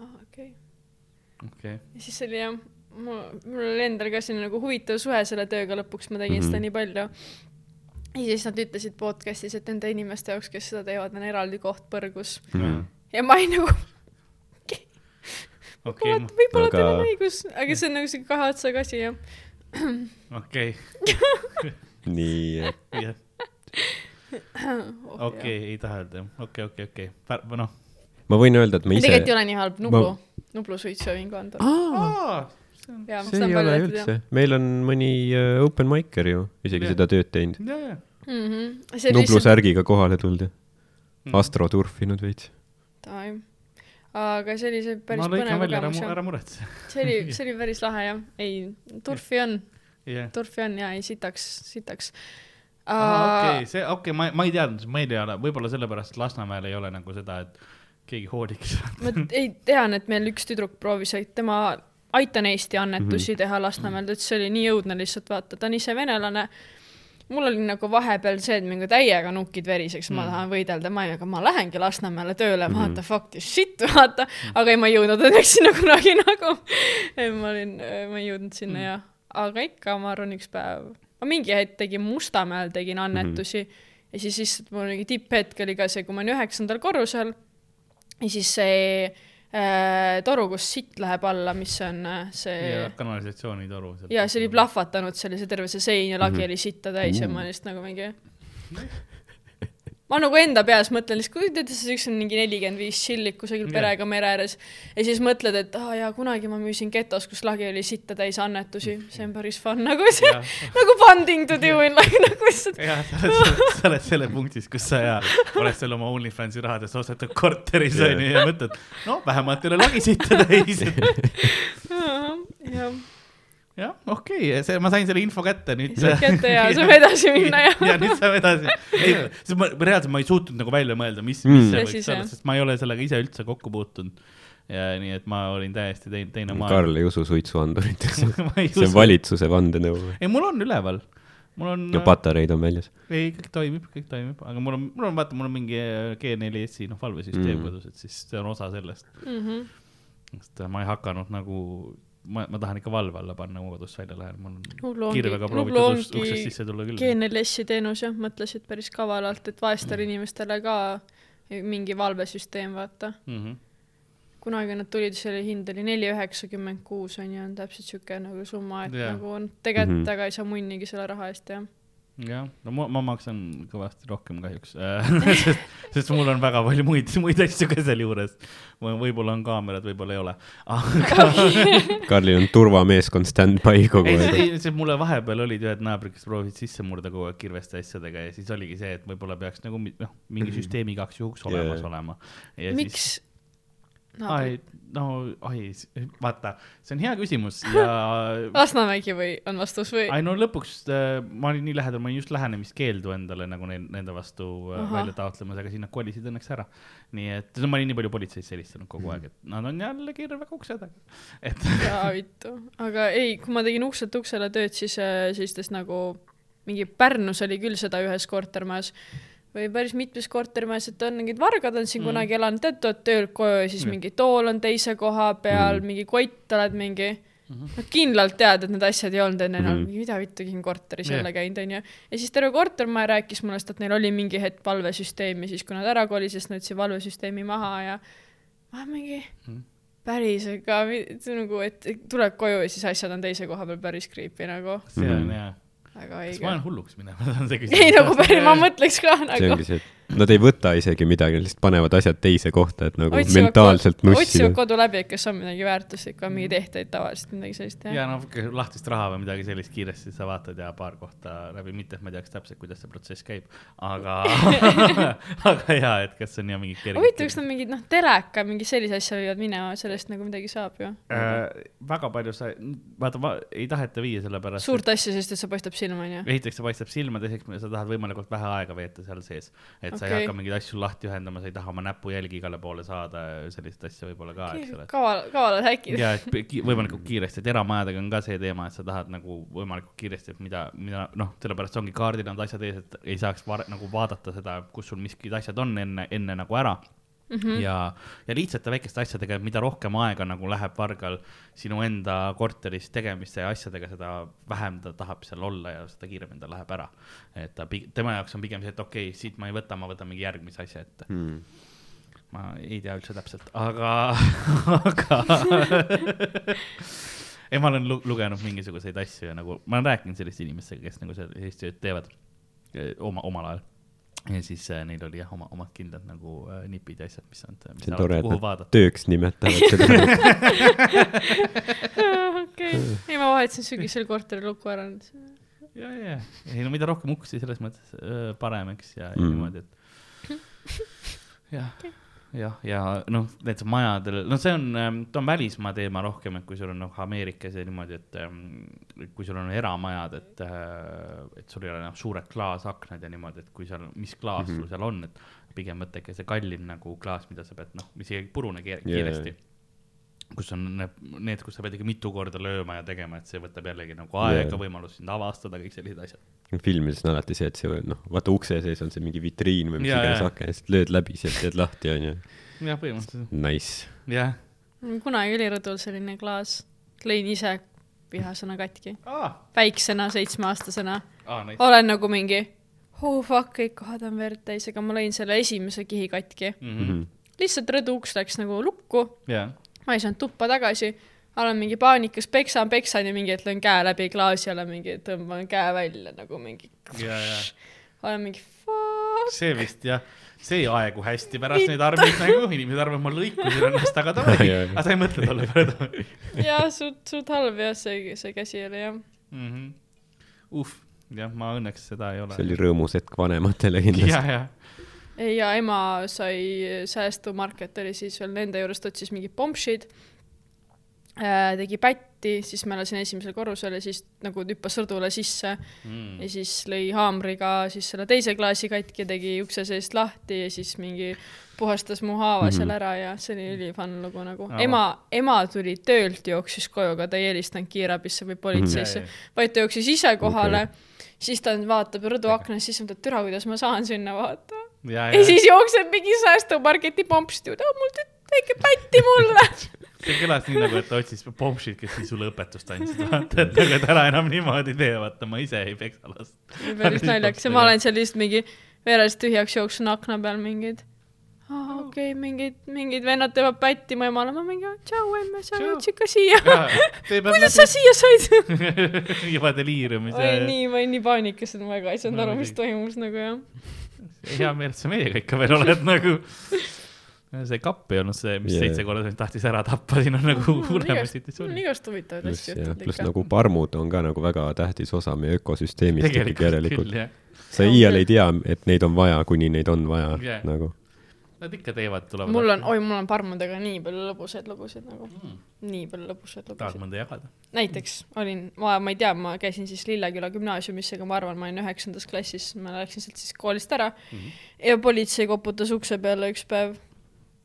aa okei okay.. okei. ja siis oli jah, mul, mul oli endal ka selline nagu huvitav suhe selle tööga lõpuks, ma tegin mm -hmm. Mhm. seda nii palju. ja siis nad ütlesid podcast'is, et nende inimeste jaoks, kes seda teevad, on eraldi koht põrgus. mm.. ja ma olin nagu, okei, võib-olla, võib-olla aga- teil on õigus, aga see on nagu siuke kahe otsaga asi jah. okei, nii, jah, okei, ei taha öelda, okei, okei, okei, noh. ma võin öelda, et ma ise tegelikult ei, ole nii halb, Nublu, Nublu suitsu võin ka jaa, see ei ole üldse, meil on mõni uh, open micer ju isegi Jah. seda tööd teinud. ja, ja. Mhm. see Nublu lihtsalt, särgiga kohale tulnud ja Mm. astroturfinud veits. aga see oli see päris põnev kogemus, jah. ära muretse. see oli, see oli päris lahe jah, ei, turfi on, jah. turfi on ja ei sitaks, sitaks. okei, see, okei, ma, ma ei teadnud, meil ei ole, võib-olla sellepärast Lasnamäel ei ole nagu seda, et keegi hooliks. ma ei tean, et meil üks tüdruk proovis, et tema Aitan Eesti annetusi mm -hmm. teha Lasnamäel, ta ütles, see oli nii õudne lihtsalt vaata, ta on ise venelane. mul oli nagu vahepeal see, et mingi täiega nukkid veriseks mm, -hmm. ma tahan võidelda, ma ei, aga ma lähengi Lasnamäele tööle mm, -hmm. vaata fuck this shit, vaata. aga ei, ma ei jõudnud õnneks sinna kunagi nagu. ma olin, ma ei jõudnud sinna mm -hmm. ja, aga ikka, ma arvan, üks päev, ma mingi hetk tegin Mustamäel tegin annetusi mm -hmm. ja siis lihtsalt mul mingi tipphetk oli ka see, kui ma olin üheksandal korrusel ja siis see toru, kus sitt läheb alla, mis on äh, see ja kanalisatsioonitoru. ja see oli. plahvatanud, see oli see terve see sein ja lagi Mhm. oli sitta täis ja ma olin lihtsalt nagu mingi. ma nagu enda peas mõtlen lihtsalt, kujutad ette, see üks on mingi nelikümmend viis tšillik kusagil Jah. perega mere ääres ja siis mõtled, et aa ah, jaa, kunagi ma müüsin getos, kus lagi oli sitta täis annetusi, see on päris fun, nagu see, nagu funding to do in like nagu lihtsalt. jah, sa oled, sa oled selle punktis, kus sa ja oled seal oma OnlyFansi rahadest ostetud korteris onju ja mõtled, no vähemalt ei ole lagi sitta täis. jah, jah, okei okay,, see, ma sain selle info kätte nüüd. saad kätte ja saame edasi minna ja. ja nüüd saame edasi. ei, sest ma reaalselt ma ei suutnud nagu välja mõelda, mis, Mm. mis see võiks olla, sest ma ei ole sellega ise üldse kokku puutunud. ja nii et ma olin täiesti teine, teine maailm. Karl ei usu ei see on usu, valitsuse vandenõu. ei mul on üleval, mul on no patareid on väljas. ei, kõik toimib, kõik toimib, aga mul on, mul on, vaata, mul on mingi G4S-i noh, valvesüsteem Mm. mm. kodus, et siis see on osa sellest. Mhm. sest ma ei hakanud nagu, ma, ma tahan ikka valve alla panna, kui ma kodust välja lähen, mul on kirvega proovitud ust- uksest sisse tulla küll. GNLS-i teenus jah, mõtlesid päris kavalalt, et vaestele Mm. inimestele ka mingi valvesüsteem, vaata. Mm -hmm. kunagi nad tulid, selle hind oli neli üheksakümmend kuus on ju, on täpselt siuke nagu summa, et yeah. nagu on, tegelikult mm -hmm. aga ei saa munnigi selle raha eest jah. jah, no ma, ma maksan kõvasti rohkem kahjuks sest, sest mul on väga palju muid, muid asju ka seal juures. võib-olla on kaamerad, võib-olla ei ole. aga Karlil on turvameeskond stand-by kogu ei, aeg. see, see mulle vahepeal olid ühed naabrid, kes proovisid sisse murda kogu aeg kirveste asjadega ja siis oligi see, et võib-olla peaks nagu noh, mingi süsteem igaks juhuks olemas Jaa. olema. miks? ai, no ai, vaata, see on hea küsimus ja Lasnamägi või on vastus või? ai no lõpuks äh, ma olin nii lähedal, ma olin just lähenemiskeeldu endale nagu neil, nende vastu äh, Ahah. välja taotlemas, aga siis nad kolisid õnneks ära. nii et no ma olin nii palju politseisse helistanud kogu aeg, et nad on jälle kirvega ukse taga. et jaa, vittu. aga ei, kui ma tegin ukselt uksele tööd, siis äh, sellistes nagu mingi Pärnus oli küll seda ühes kortermajas või päris mitmes kortermajas, et on mingid vargad on siin Mm. mm. kunagi elanud, tead, tulevad töölt koju ja siis Mm. mingi tool on teise koha peal Mm. mm., mingi kott oled mingi Mhm. no kindlalt tead, et need asjad ei olnud enne enam mm, -hmm. mida vittu siin korteris jälle käinud onju. ja siis terve kortermaja rääkis mulle seda, et neil oli mingi hetk valvesüsteem ja siis, kui nad ära kolisid, siis nad võtsid valvesüsteemi maha ja ma mingi Mhm. päriselt ka, nagu, et tuleb koju ja siis asjad on teise koha peal päris creepy nagu, see on Mhm. hea. Väga kas ma õige. olen hulluks minemas, on see küsimus. ei nagu päris, ma mõtleks ka see nagu ongi. see, et nad ei võta isegi midagi, lihtsalt panevad asjad teise kohta, et nagu Otsivad mentaalselt otsivad nussida. kodu läbi, et kas on midagi väärtuslikku, on mingeid ehteid tavaliselt, midagi sellist ja noh, lahtist raha või midagi sellist kiiresti sa vaatad ja paar kohta läbi, mitte et ma teaks täpselt, kuidas see protsess käib, aga aga jaa, et kas on ja mingid huvitav, kas nad mingid noh, teleka, mingi sellise asja võivad minema, sellest nagu midagi saab ju. äh, väga palju sa, vaata va,, ei taheta viia sellepärast. suurt asja, sest et see paistab silma onju. esiteks see paistab silma, teiseks sa tahad võimalikult vähe aega veeta seal sees. et sa ei Okei. hakka mingeid asju lahti ühendama, sa ei taha oma näpujälgi igale poole saada, sellist asja võib-olla ka, eks ole. kaval, kavalad häkid. ja et võimalikult kiiresti, et eramajadega on ka see teema, et sa tahad nagu võimalikult kiiresti, et mida, mida noh, sellepärast ongi kaardil on asjad ees, et ei saaks var, nagu vaadata seda, kus sul miskid asjad on enne, enne nagu ära mm. -hmm. ja, ja lihtsate väikeste asjadega, mida rohkem aega nagu läheb vargal sinu enda korteris tegemiste ja asjadega, seda vähem ta tahab seal olla ja seda kiiremini ta läheb ära. et ta, tema jaoks on pigem see, et okei okay,, siit ma ei võta, ma võtan mingi järgmise asja ette. Hmm. ma ei tea üldse täpselt, aga, aga ei, ma olen lu lugenud mingisuguseid asju ja nagu ma olen rääkinud selliste inimestega, kes nagu sellist tööd teevad oma, omal ajal. Ja siis äh, neil oli jah, oma, omad kindlad nagu äh, nipid ja asjad, mis nad, see on tore, et kuhu nad vaadata. tööks nimetavad seda. okei, ei ma vahetasin sügisel korteri luku ära. ja, ja, ei no mida rohkem uksi, selles mõttes äh, parem, eks, ja, Mm. niimoodi, et jah, jah, ja noh, näiteks majadel, no see on, ta on välismaa teema rohkem, et kui sul on noh, Ameerikas ja niimoodi, et ähm, kui sul on eramajad, et, et sul ei ole noh, suured klaasaknad ja niimoodi, et kui seal, mis klaas mm -hmm. sul seal on, et pigem võtta ikka see kallim nagu klaas, mida sa pead noh, mis ei purune kiiresti jaa. Kus on need, kus sa pead ikka mitu korda lööma ja tegema, et see võtab jällegi nagu aega Jaa., võimalus sind avastada, kõik sellised asjad. filmides on alati see, et see noh, vaata ukse sees on see mingi vitriin või mis Jaa, iganes jaa. aken, siis lööd läbi sealt, teed lahti, onju. jah, põhimõtteliselt, Nice. jah. kunagi oli rõdul selline klaas, lõin ise vihasena katki, aa, väiksena, seitsmeaastasena, aa, nice. olen nagu mingi oh fuck, kõik kohad on verd täis, aga ma lõin selle esimese kihi katki. Mhm. lihtsalt rõdu uks läks nagu lukku, jah, ma ei saanud tuppa tagasi, olen mingi paanikas, peksan, peksan ja mingi hetk löön käe läbi klaasi alla, mingi tõmban käe välja nagu mingi, ja, ja olen mingi fuck. see vist jah, see ei aegu hästi pärast neid armeid nagu, inimesed arvavad, ma lõikusin ennast, aga Jaa, jaa. aga sa ei mõtle tolle peale. jah, suht, suht halb jah, see, see käsi oli jah. uh, jah, ma õnneks seda ei ole. see oli rõõmus hetk vanematele ja, kindlasti. ja, ema sai säästumarket oli siis veel nende juurest otsis mingid pompšid äh,. tegi pätt lahti, siis ma elasin esimesel korrusel ja siis nagu hüppas rõdule sisse mm. ja siis lõi haamriga siis selle teise klaasi katki, tegi ukse seest lahti ja siis mingi puhastas mu haava mm -hmm. seal ära ja see oli ülifun lugu nagu Aa. ema, ema tuli töölt, jooksis koju, aga ta ei helistanud kiirabisse või politseisse mm. -hmm. vaid ta jooksis ise kohale okay.. siis ta vaatab rõduaknast, siis mõtleb, türa, kuidas ma saan sinna vaata. ja, ja siis jookseb mingi säästumarketi pompst ju, mul tüt- väike pätti mulle. see kõlas nii nagu, et ta otsis pompsid, kes siis sulle õpetust andsid, vaata, et nagu, et ära enam niimoodi tee, vaata, ma ise ei peksa last. päris naljakas ja ma olen seal lihtsalt mingi veres tühjaks jooksun akna peal mingid. aa okei okay,, mingid, mingid vennad teevad pätti mu emale, ma mingi tšau emme, sa jõudsid ka siia. kuidas sa siia said? juba deliiriumis ma olin nii, ma olin nii paanikas, et ma väga ei saanud aru, mis toimus nagu jah. Hea meel, et sa meiega ikka veel oled nagu. see kapp ei olnud see, mis Jaa. seitse korda sind tahtis ära tappa, siin on nagu hullemaid mul on situatsioone. igast huvitavaid asju jah, juhtunud pluss ikka. nagu parmud on ka nagu väga tähtis osa meie ökosüsteemist ikkagi tegelikult järelikult küll, jah. sa iial ei tea, et neid on vaja, kuni neid on vaja Jah. nagu. Nad ikka teevad, tulevad. mul on, oi, mul on parmudega nii palju lõbusaid lugusid nagu, mm.. nii palju lõbusaid tahad lugusid. mõnda jagada? näiteks olin, ma, ma ei tea, ma käisin siis Lilleküla gümnaasiumis, aga ma arvan, ma olin üheksandas klassis, ma läksin sealt siis koolist ära mm. -hmm. ja politsei koputas ukse peale üks päev,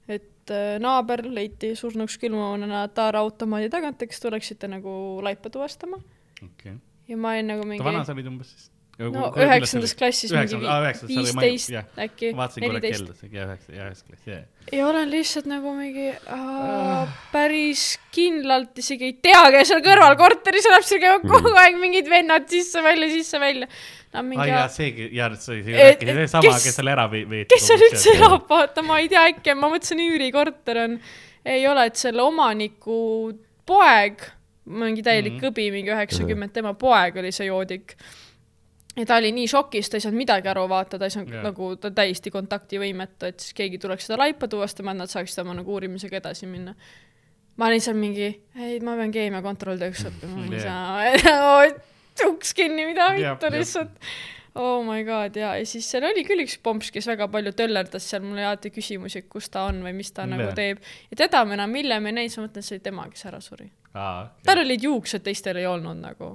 et äh, naaber leiti surnuks külmuvana taaraautomaadi tagant, et kas tuleksite nagu laipa tuvastama okay.. ja ma olin nagu mingi vana sa olid umbes siis? No üheksandas klassis mingi aa, sa viisteist jah. äkki, vaatasin korra kella, see ja üheksa, üheksa klass, jaa. ja olen lihtsalt nagu mingi äh, päris kindlalt isegi ei tea, kes seal kõrval korteris elab, seal käivad kogu aeg mingid vennad sisse-välja, sisse-välja. no aa mingi jaa, seegi, jaa, see oli Et- äkki et seesama, kes- seal veetis. kes seal üldse elab, vaata, ma ei tea, äkki ma mõtlesin, üürikorter on, ei ole, et selle omaniku poeg, mingi täielik mm kõbi, mingi üheksakümmend, tema poeg oli see joodik. Ja ta oli nii šokis, ta ei saanud midagi aru, vaata, ta ei saanud yeah. nagu, ta täiesti kontaktivõimetu, et siis keegi tuleks seda laipa tuvastama, et nad saaksid oma nagu uurimisega edasi minna. ma olin seal mingi, ei, ma pean keemiakontrolltööks õppima, ma ei saa, uks kinni, mida vittu lihtsalt oh my god ja, ja siis seal oli küll üks pomps, kes väga palju töllerdas seal mulle alati küsimusi, kus ta on või mis ta Jaa. nagu teeb. ja teda me enam hiljem ei näinud, siis ma mõtlen, et see oli tema, kes ära suri. aa, tal olid juuksed, teistel ei olnud nagu.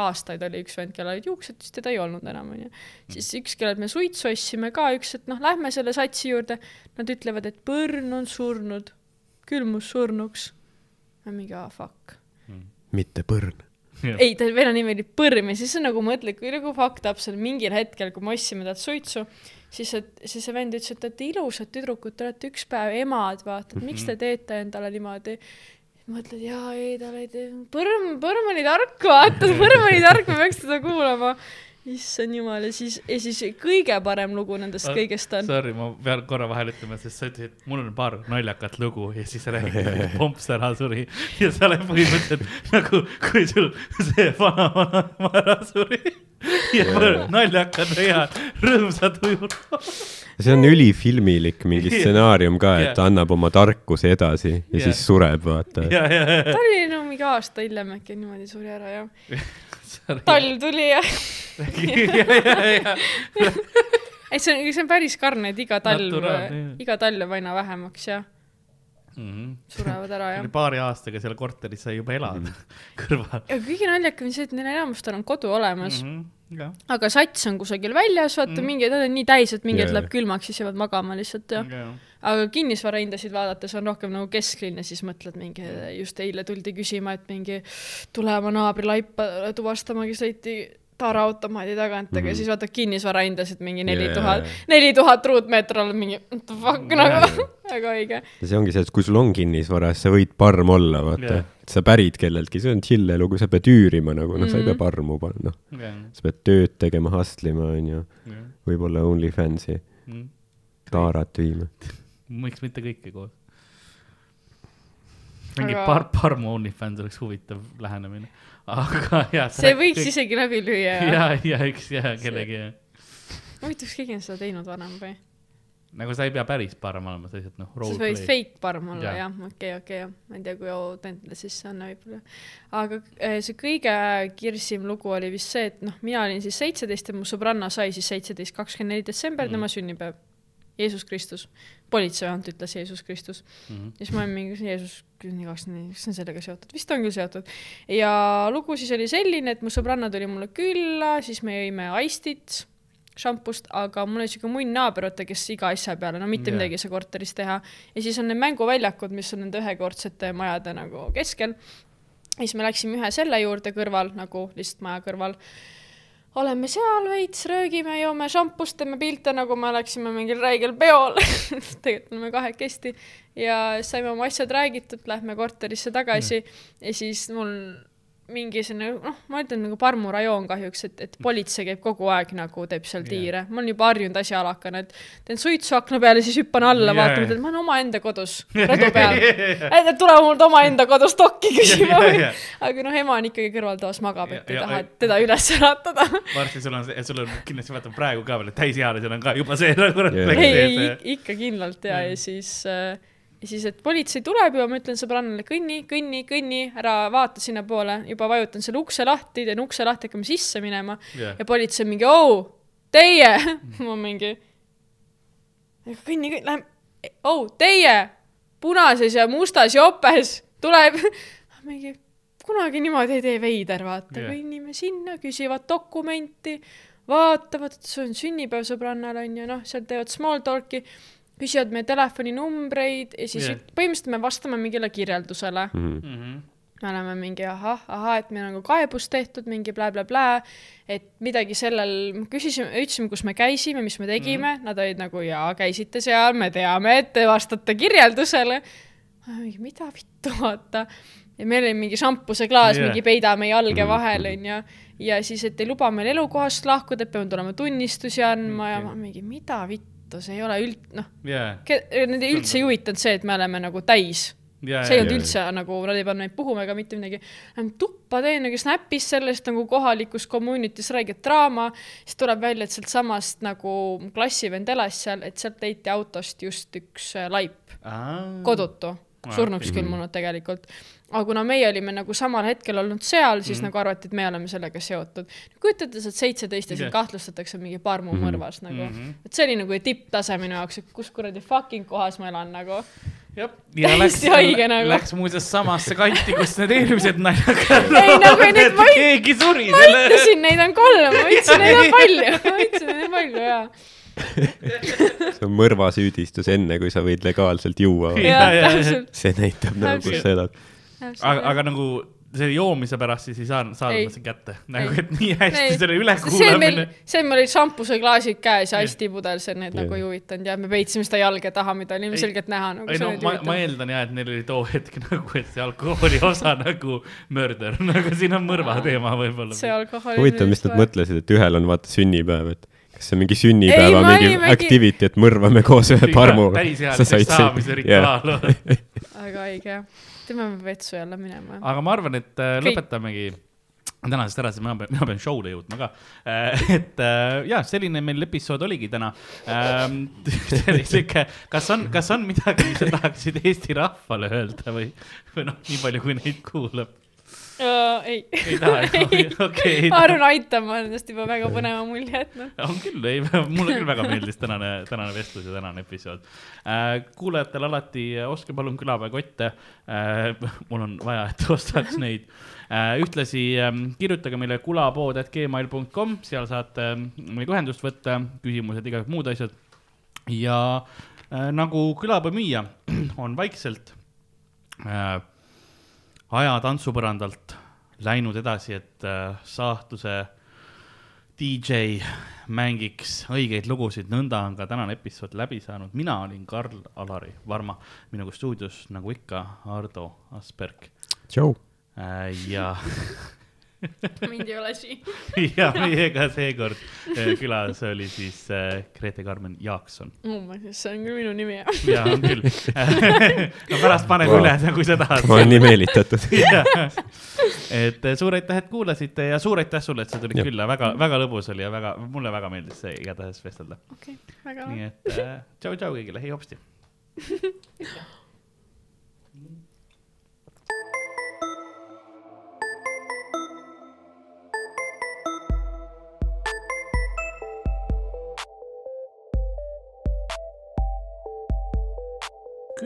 Aastaid oli üks vend, kellel olid juuksed, siis teda ei olnud enam, onju. siis üks, kellelt me suitsu ostsime ka, üks, et noh, lähme selle satsi juurde. Nad ütlevad, et põrn on surnud, külmus surnuks. mingi, aa fuck mitte põrn. ei, ta venna nimi oli Põrm ja siis sa nagu mõtled, kui nagu fucked up seal mingil hetkel, kui me ostsime talt suitsu, siis, et siis see vend ütles, et te olete ilusad tüdrukud, te olete üks päev emad, vaata, et miks te teete endale niimoodi. mõtled, jaa, ei, ta oli, Põrm, Põrm oli tark, vaata, Põrm oli tark, me peaks teda kuulama. issand jumal ja siis, ja siis kõige parem lugu nendest kõigest on. Sorry, ma pean korra vahele ütlema, sest sa ütlesid, mul on paar naljakat lugu ja siis räägid, et pomps ära suri ja sa oled põhimõtteliselt nagu, kui sul see vana-vanaema ära suri ja naljakad ja rõõmsad ujud. see on ülifilmilik mingi stsenaarium ka, et Jah. ta annab oma tarkuse edasi ja Jah. siis sureb, vaata. ja, ja, ja, ta oli no mingi aasta hiljem äkki niimoodi suri ära ja ja, talv tuli ja ja, ja, ja, ei, see on, see on päris karm, et iga talv jah., iga talv jääb aina vähemaks ja surevad ära ja. paari aastaga seal korteris sai juba elada kõrval ja kõige naljakam on see, et neil enamustel on kodu olemas mm, mm. -hmm. jah, aga sats on kusagil väljas, vaata mm. mingi, nad on nii täis, et mingi hetk Jaa. läheb külmaks, siis jäävad magama lihtsalt ja. jah, aga kinnisvarahindasid vaadates on rohkem nagu kesklinn ja siis mõtled mingi, just eile tuldi küsima, et mingi tule oma naabri laipa tuvastama, kes sõiti taaraautomaadi tagant, aga Mhm. siis vaatad kinnisvarahindasid mingi neli tuhat, neli tuhat ruutmeetrit all mingi what the fuck nagu, väga õige. ja see ongi see, et kui sul on kinnisvara, siis sa võid parm olla, vaata yeah.. sa pärid kelleltki, see on chill elu, kui sa pead üürima nagu, noh, sa ei pea Mhm. parmu panema, noh. jah, sa pead tööd tegema, hustle ima, onju. jah. võib-olla OnlyFansi, Mm. taarat viima. miks mitte kõike koos? mingi Aga- par-, Parmo OnlyFans oleks huvitav lähenemine, aga jah. see võiks kõik... isegi läbi lüüa ja, ja, ja üks ja kellegi, huvitav, kas keegi on seda teinud varem või? nagu sa ei pea päris parem olema, sa lihtsalt noh, sa võid fake parm olla jah, okei, okei, ma ei tea, kui autentne siis see on võib-olla. aga eh, see kõige kirsim lugu oli vist see, et noh, mina olin siis seitseteist ja mu sõbranna sai siis seitseteist, kakskümmend neli detsember mm., tema sünnipäev. Jeesus Kristus. Politseijuhant ütles Jeesus Kristus Mhm. ja siis ma olin mingi Jeesus, nii kaks, kas see on sellega seotud, vist on küll seotud. ja lugu siis oli selline, et mu sõbranna tuli mulle külla, siis me jõime aistit šampust, aga mul oli siuke munn naaber, vaata, kes iga asja peale, no mitte yeah. midagi ei saa korteris teha. ja siis on need mänguväljakud, mis on nende ühekordsete majade nagu keskel. ja siis me läksime ühe selle juurde kõrval nagu lihtsalt maja kõrval. Oleme seal veits, röögime, joome šampust, teeme pilte, nagu me oleksime mingil räigel peol. tegelikult oleme kahekesti ja saime oma asjad räägitud, lähme korterisse tagasi ja siis mul mingi selline, noh, ma ütlen nagu Parmu rajoon kahjuks, et, et politsei käib kogu aeg nagu teeb seal tiire yeah., ma olen juba harjunud asjalakana, et teen suitsu akna peale, siis hüppan alla yeah., vaatan et ma olen omaenda kodus rõdu peal. et tule mult omaenda kodus dokki küsima Jaa, või jaa. aga noh, ema on ikkagi kõrvaltoas magab, et ei taha et teda üles äratada. varsti sul on, sul on kindlasti vaata praegu ka veel, et täisealisel on ka juba see nagu refleks ei, ei, ikka kindlalt ja, ja siis äh, ja siis, et politsei tuleb ja ma ütlen sõbrannale kõnni, kõnni, kõnni, ära vaata sinnapoole, juba vajutan selle ukse lahti, teen ukse lahti, hakkame sisse minema. Jah. ja politsei mingi, oo, teie, ma mingi, kõnni, kõnni, lähme, oo, teie, punases ja mustas jopes tuleb, mingi kunagi niimoodi ei tee veider, vaata. Yeah., kõnnime sinna, küsivad dokumenti, vaatavad, et see on sünnipäev sõbrannal on ju, noh, seal teevad small talk'i, küsivad meie telefoninumbreid ja siis yeah. põhimõtteliselt me vastame mingile kirjeldusele Mhm. Mhm. me oleme mingi ahah, ahah, et meil on nagu kaebus tehtud, mingi blä-blä-blä, et midagi sellel, küsisime, ütlesime, kus me käisime, mis me tegime mm, -hmm. nad olid nagu jaa, käisite seal, me teame, et te vastate kirjeldusele. mida vittu, vaata. ja meil oli mingi šampuseklaas yeah., mingi peidame jalge Mhm. vahel, onju. ja siis, et ei luba meil elukohast lahkuda, et peame tulema tunnistusi andma ja Okei. ma mingi, mida vittu, see ei ole üld-, noh, jaa, neid ei üldse ei huvitanud see, et me oleme nagu täis jaa, see ei jaa, olnud jaa. üldse nagu, nad ei pannud meid puhuma ega mitte midagi. tuppa teen nagu Snapis sellest nagu kohalikus community's räige draama, siis tuleb välja, et sealtsamast nagu klassivend elas seal, et sealt leiti autost just üks äh, laip, kodutu, Aa, surnuks okei. külmunud tegelikult. Aga kuna meie olime nagu samal hetkel olnud seal, siis mm. nagu arvati, et me oleme sellega seotud. kujutate, sa oled seitseteist ja sind kahtlustatakse mingi parmu Mhm. mõrvas nagu mm. -hmm. et see oli nagu tipptase minu jaoks, et kus kuradi fucking kohas ma elan nagu. jah, ja läks Täiesti, haige nagu. läks muuseas samasse kanti, kus need eelmised naljad Ei, nagu need ma ei- keegi suri ma selle. ütlesin, neid on kolm, ma ütlesin, neid on palju, ma ütlesin, neid on palju jaa. see on mõrvasüüdistus enne, kui sa võid legaalselt juua. See näitab nagu, kus sa elad. aga, aga nagu selle joomise pärast siis ei saanud, Ei. ma seda kätte. nagu, Ei. et nii hästi Ei. selle see ülekuulamine., see meil olid šampuseklaasid käes ja astipudel, see neid nagu ei huvitanud ja me peitsime seda jalge taha, mida oli Ei. ilmselgelt näha nagu ei see no ma, ma eeldan jah, et neil oli too hetk nagu, et see alkoholi osa nagu murder, nagu siin on mõrva teema võib-olla. see alkohol. huvitav, mis nad. mõtlesid, et ühel on vaata sünnipäev, et kas see on mingi sünnipäeva Ei, me mingi olimegi- activity, et mõrvame koos ühe parmuga. täisealiseks saamise rituaal. väga õige jah. Teeme vetsu jälle minema. aga ma arvan, et äh, lõpetamegi tänasest ära, sest mina pean, mina pean show'le jõudma ka. et äh, ja selline meil episood oligi täna. oli sihuke, kas on, kas on midagi, mis sa tahaksid Eesti rahvale öelda või, või noh, nii palju, kui neid kuulab. ei. ei taha, okei. Aarun aitab, ma olen endast juba väga põneva mulje jätnud. on küll, ei, mulle küll väga meeldis tänane, tänane vestlus ja tänane episood äh,. kuulajatel alati äh, ostke palun külapäevakotte äh,. mul on vaja, et ostaks neid äh,. ühtlasi äh, kirjutage meile kulapood.gmail.com, seal saate äh, meiega ühendust võtta, küsimused, igasugused muud asjad. ja äh, nagu külapäevamüüja on vaikselt äh, aja tantsupõrandalt läinud edasi, et äh, saatluse DJ mängiks õigeid lugusid, nõnda on ka tänane episood läbi saanud. mina olin Karl-Alari Varma, minuga stuudios nagu ikka Ardo Asperg tšau. äh, ja, mind ei ole siin. ja meiega seekord äh, külas oli siis äh, Grete Carmen Jaakson. oh my god, see on küll minu nimi jah. ja on küll no pärast paneme Wow. wow. üle, kui sa tahad ma olen nii meelitatud. et eh, suur aitäh, et kuulasite ja suur aitäh sulle, et sa tulid Jah. külla, väga, väga lõbus oli ja väga, mulle väga meeldis see igatahes vestelda. okei okay,, väga nii et äh, tšau-tšau kõigile, hei hopsti.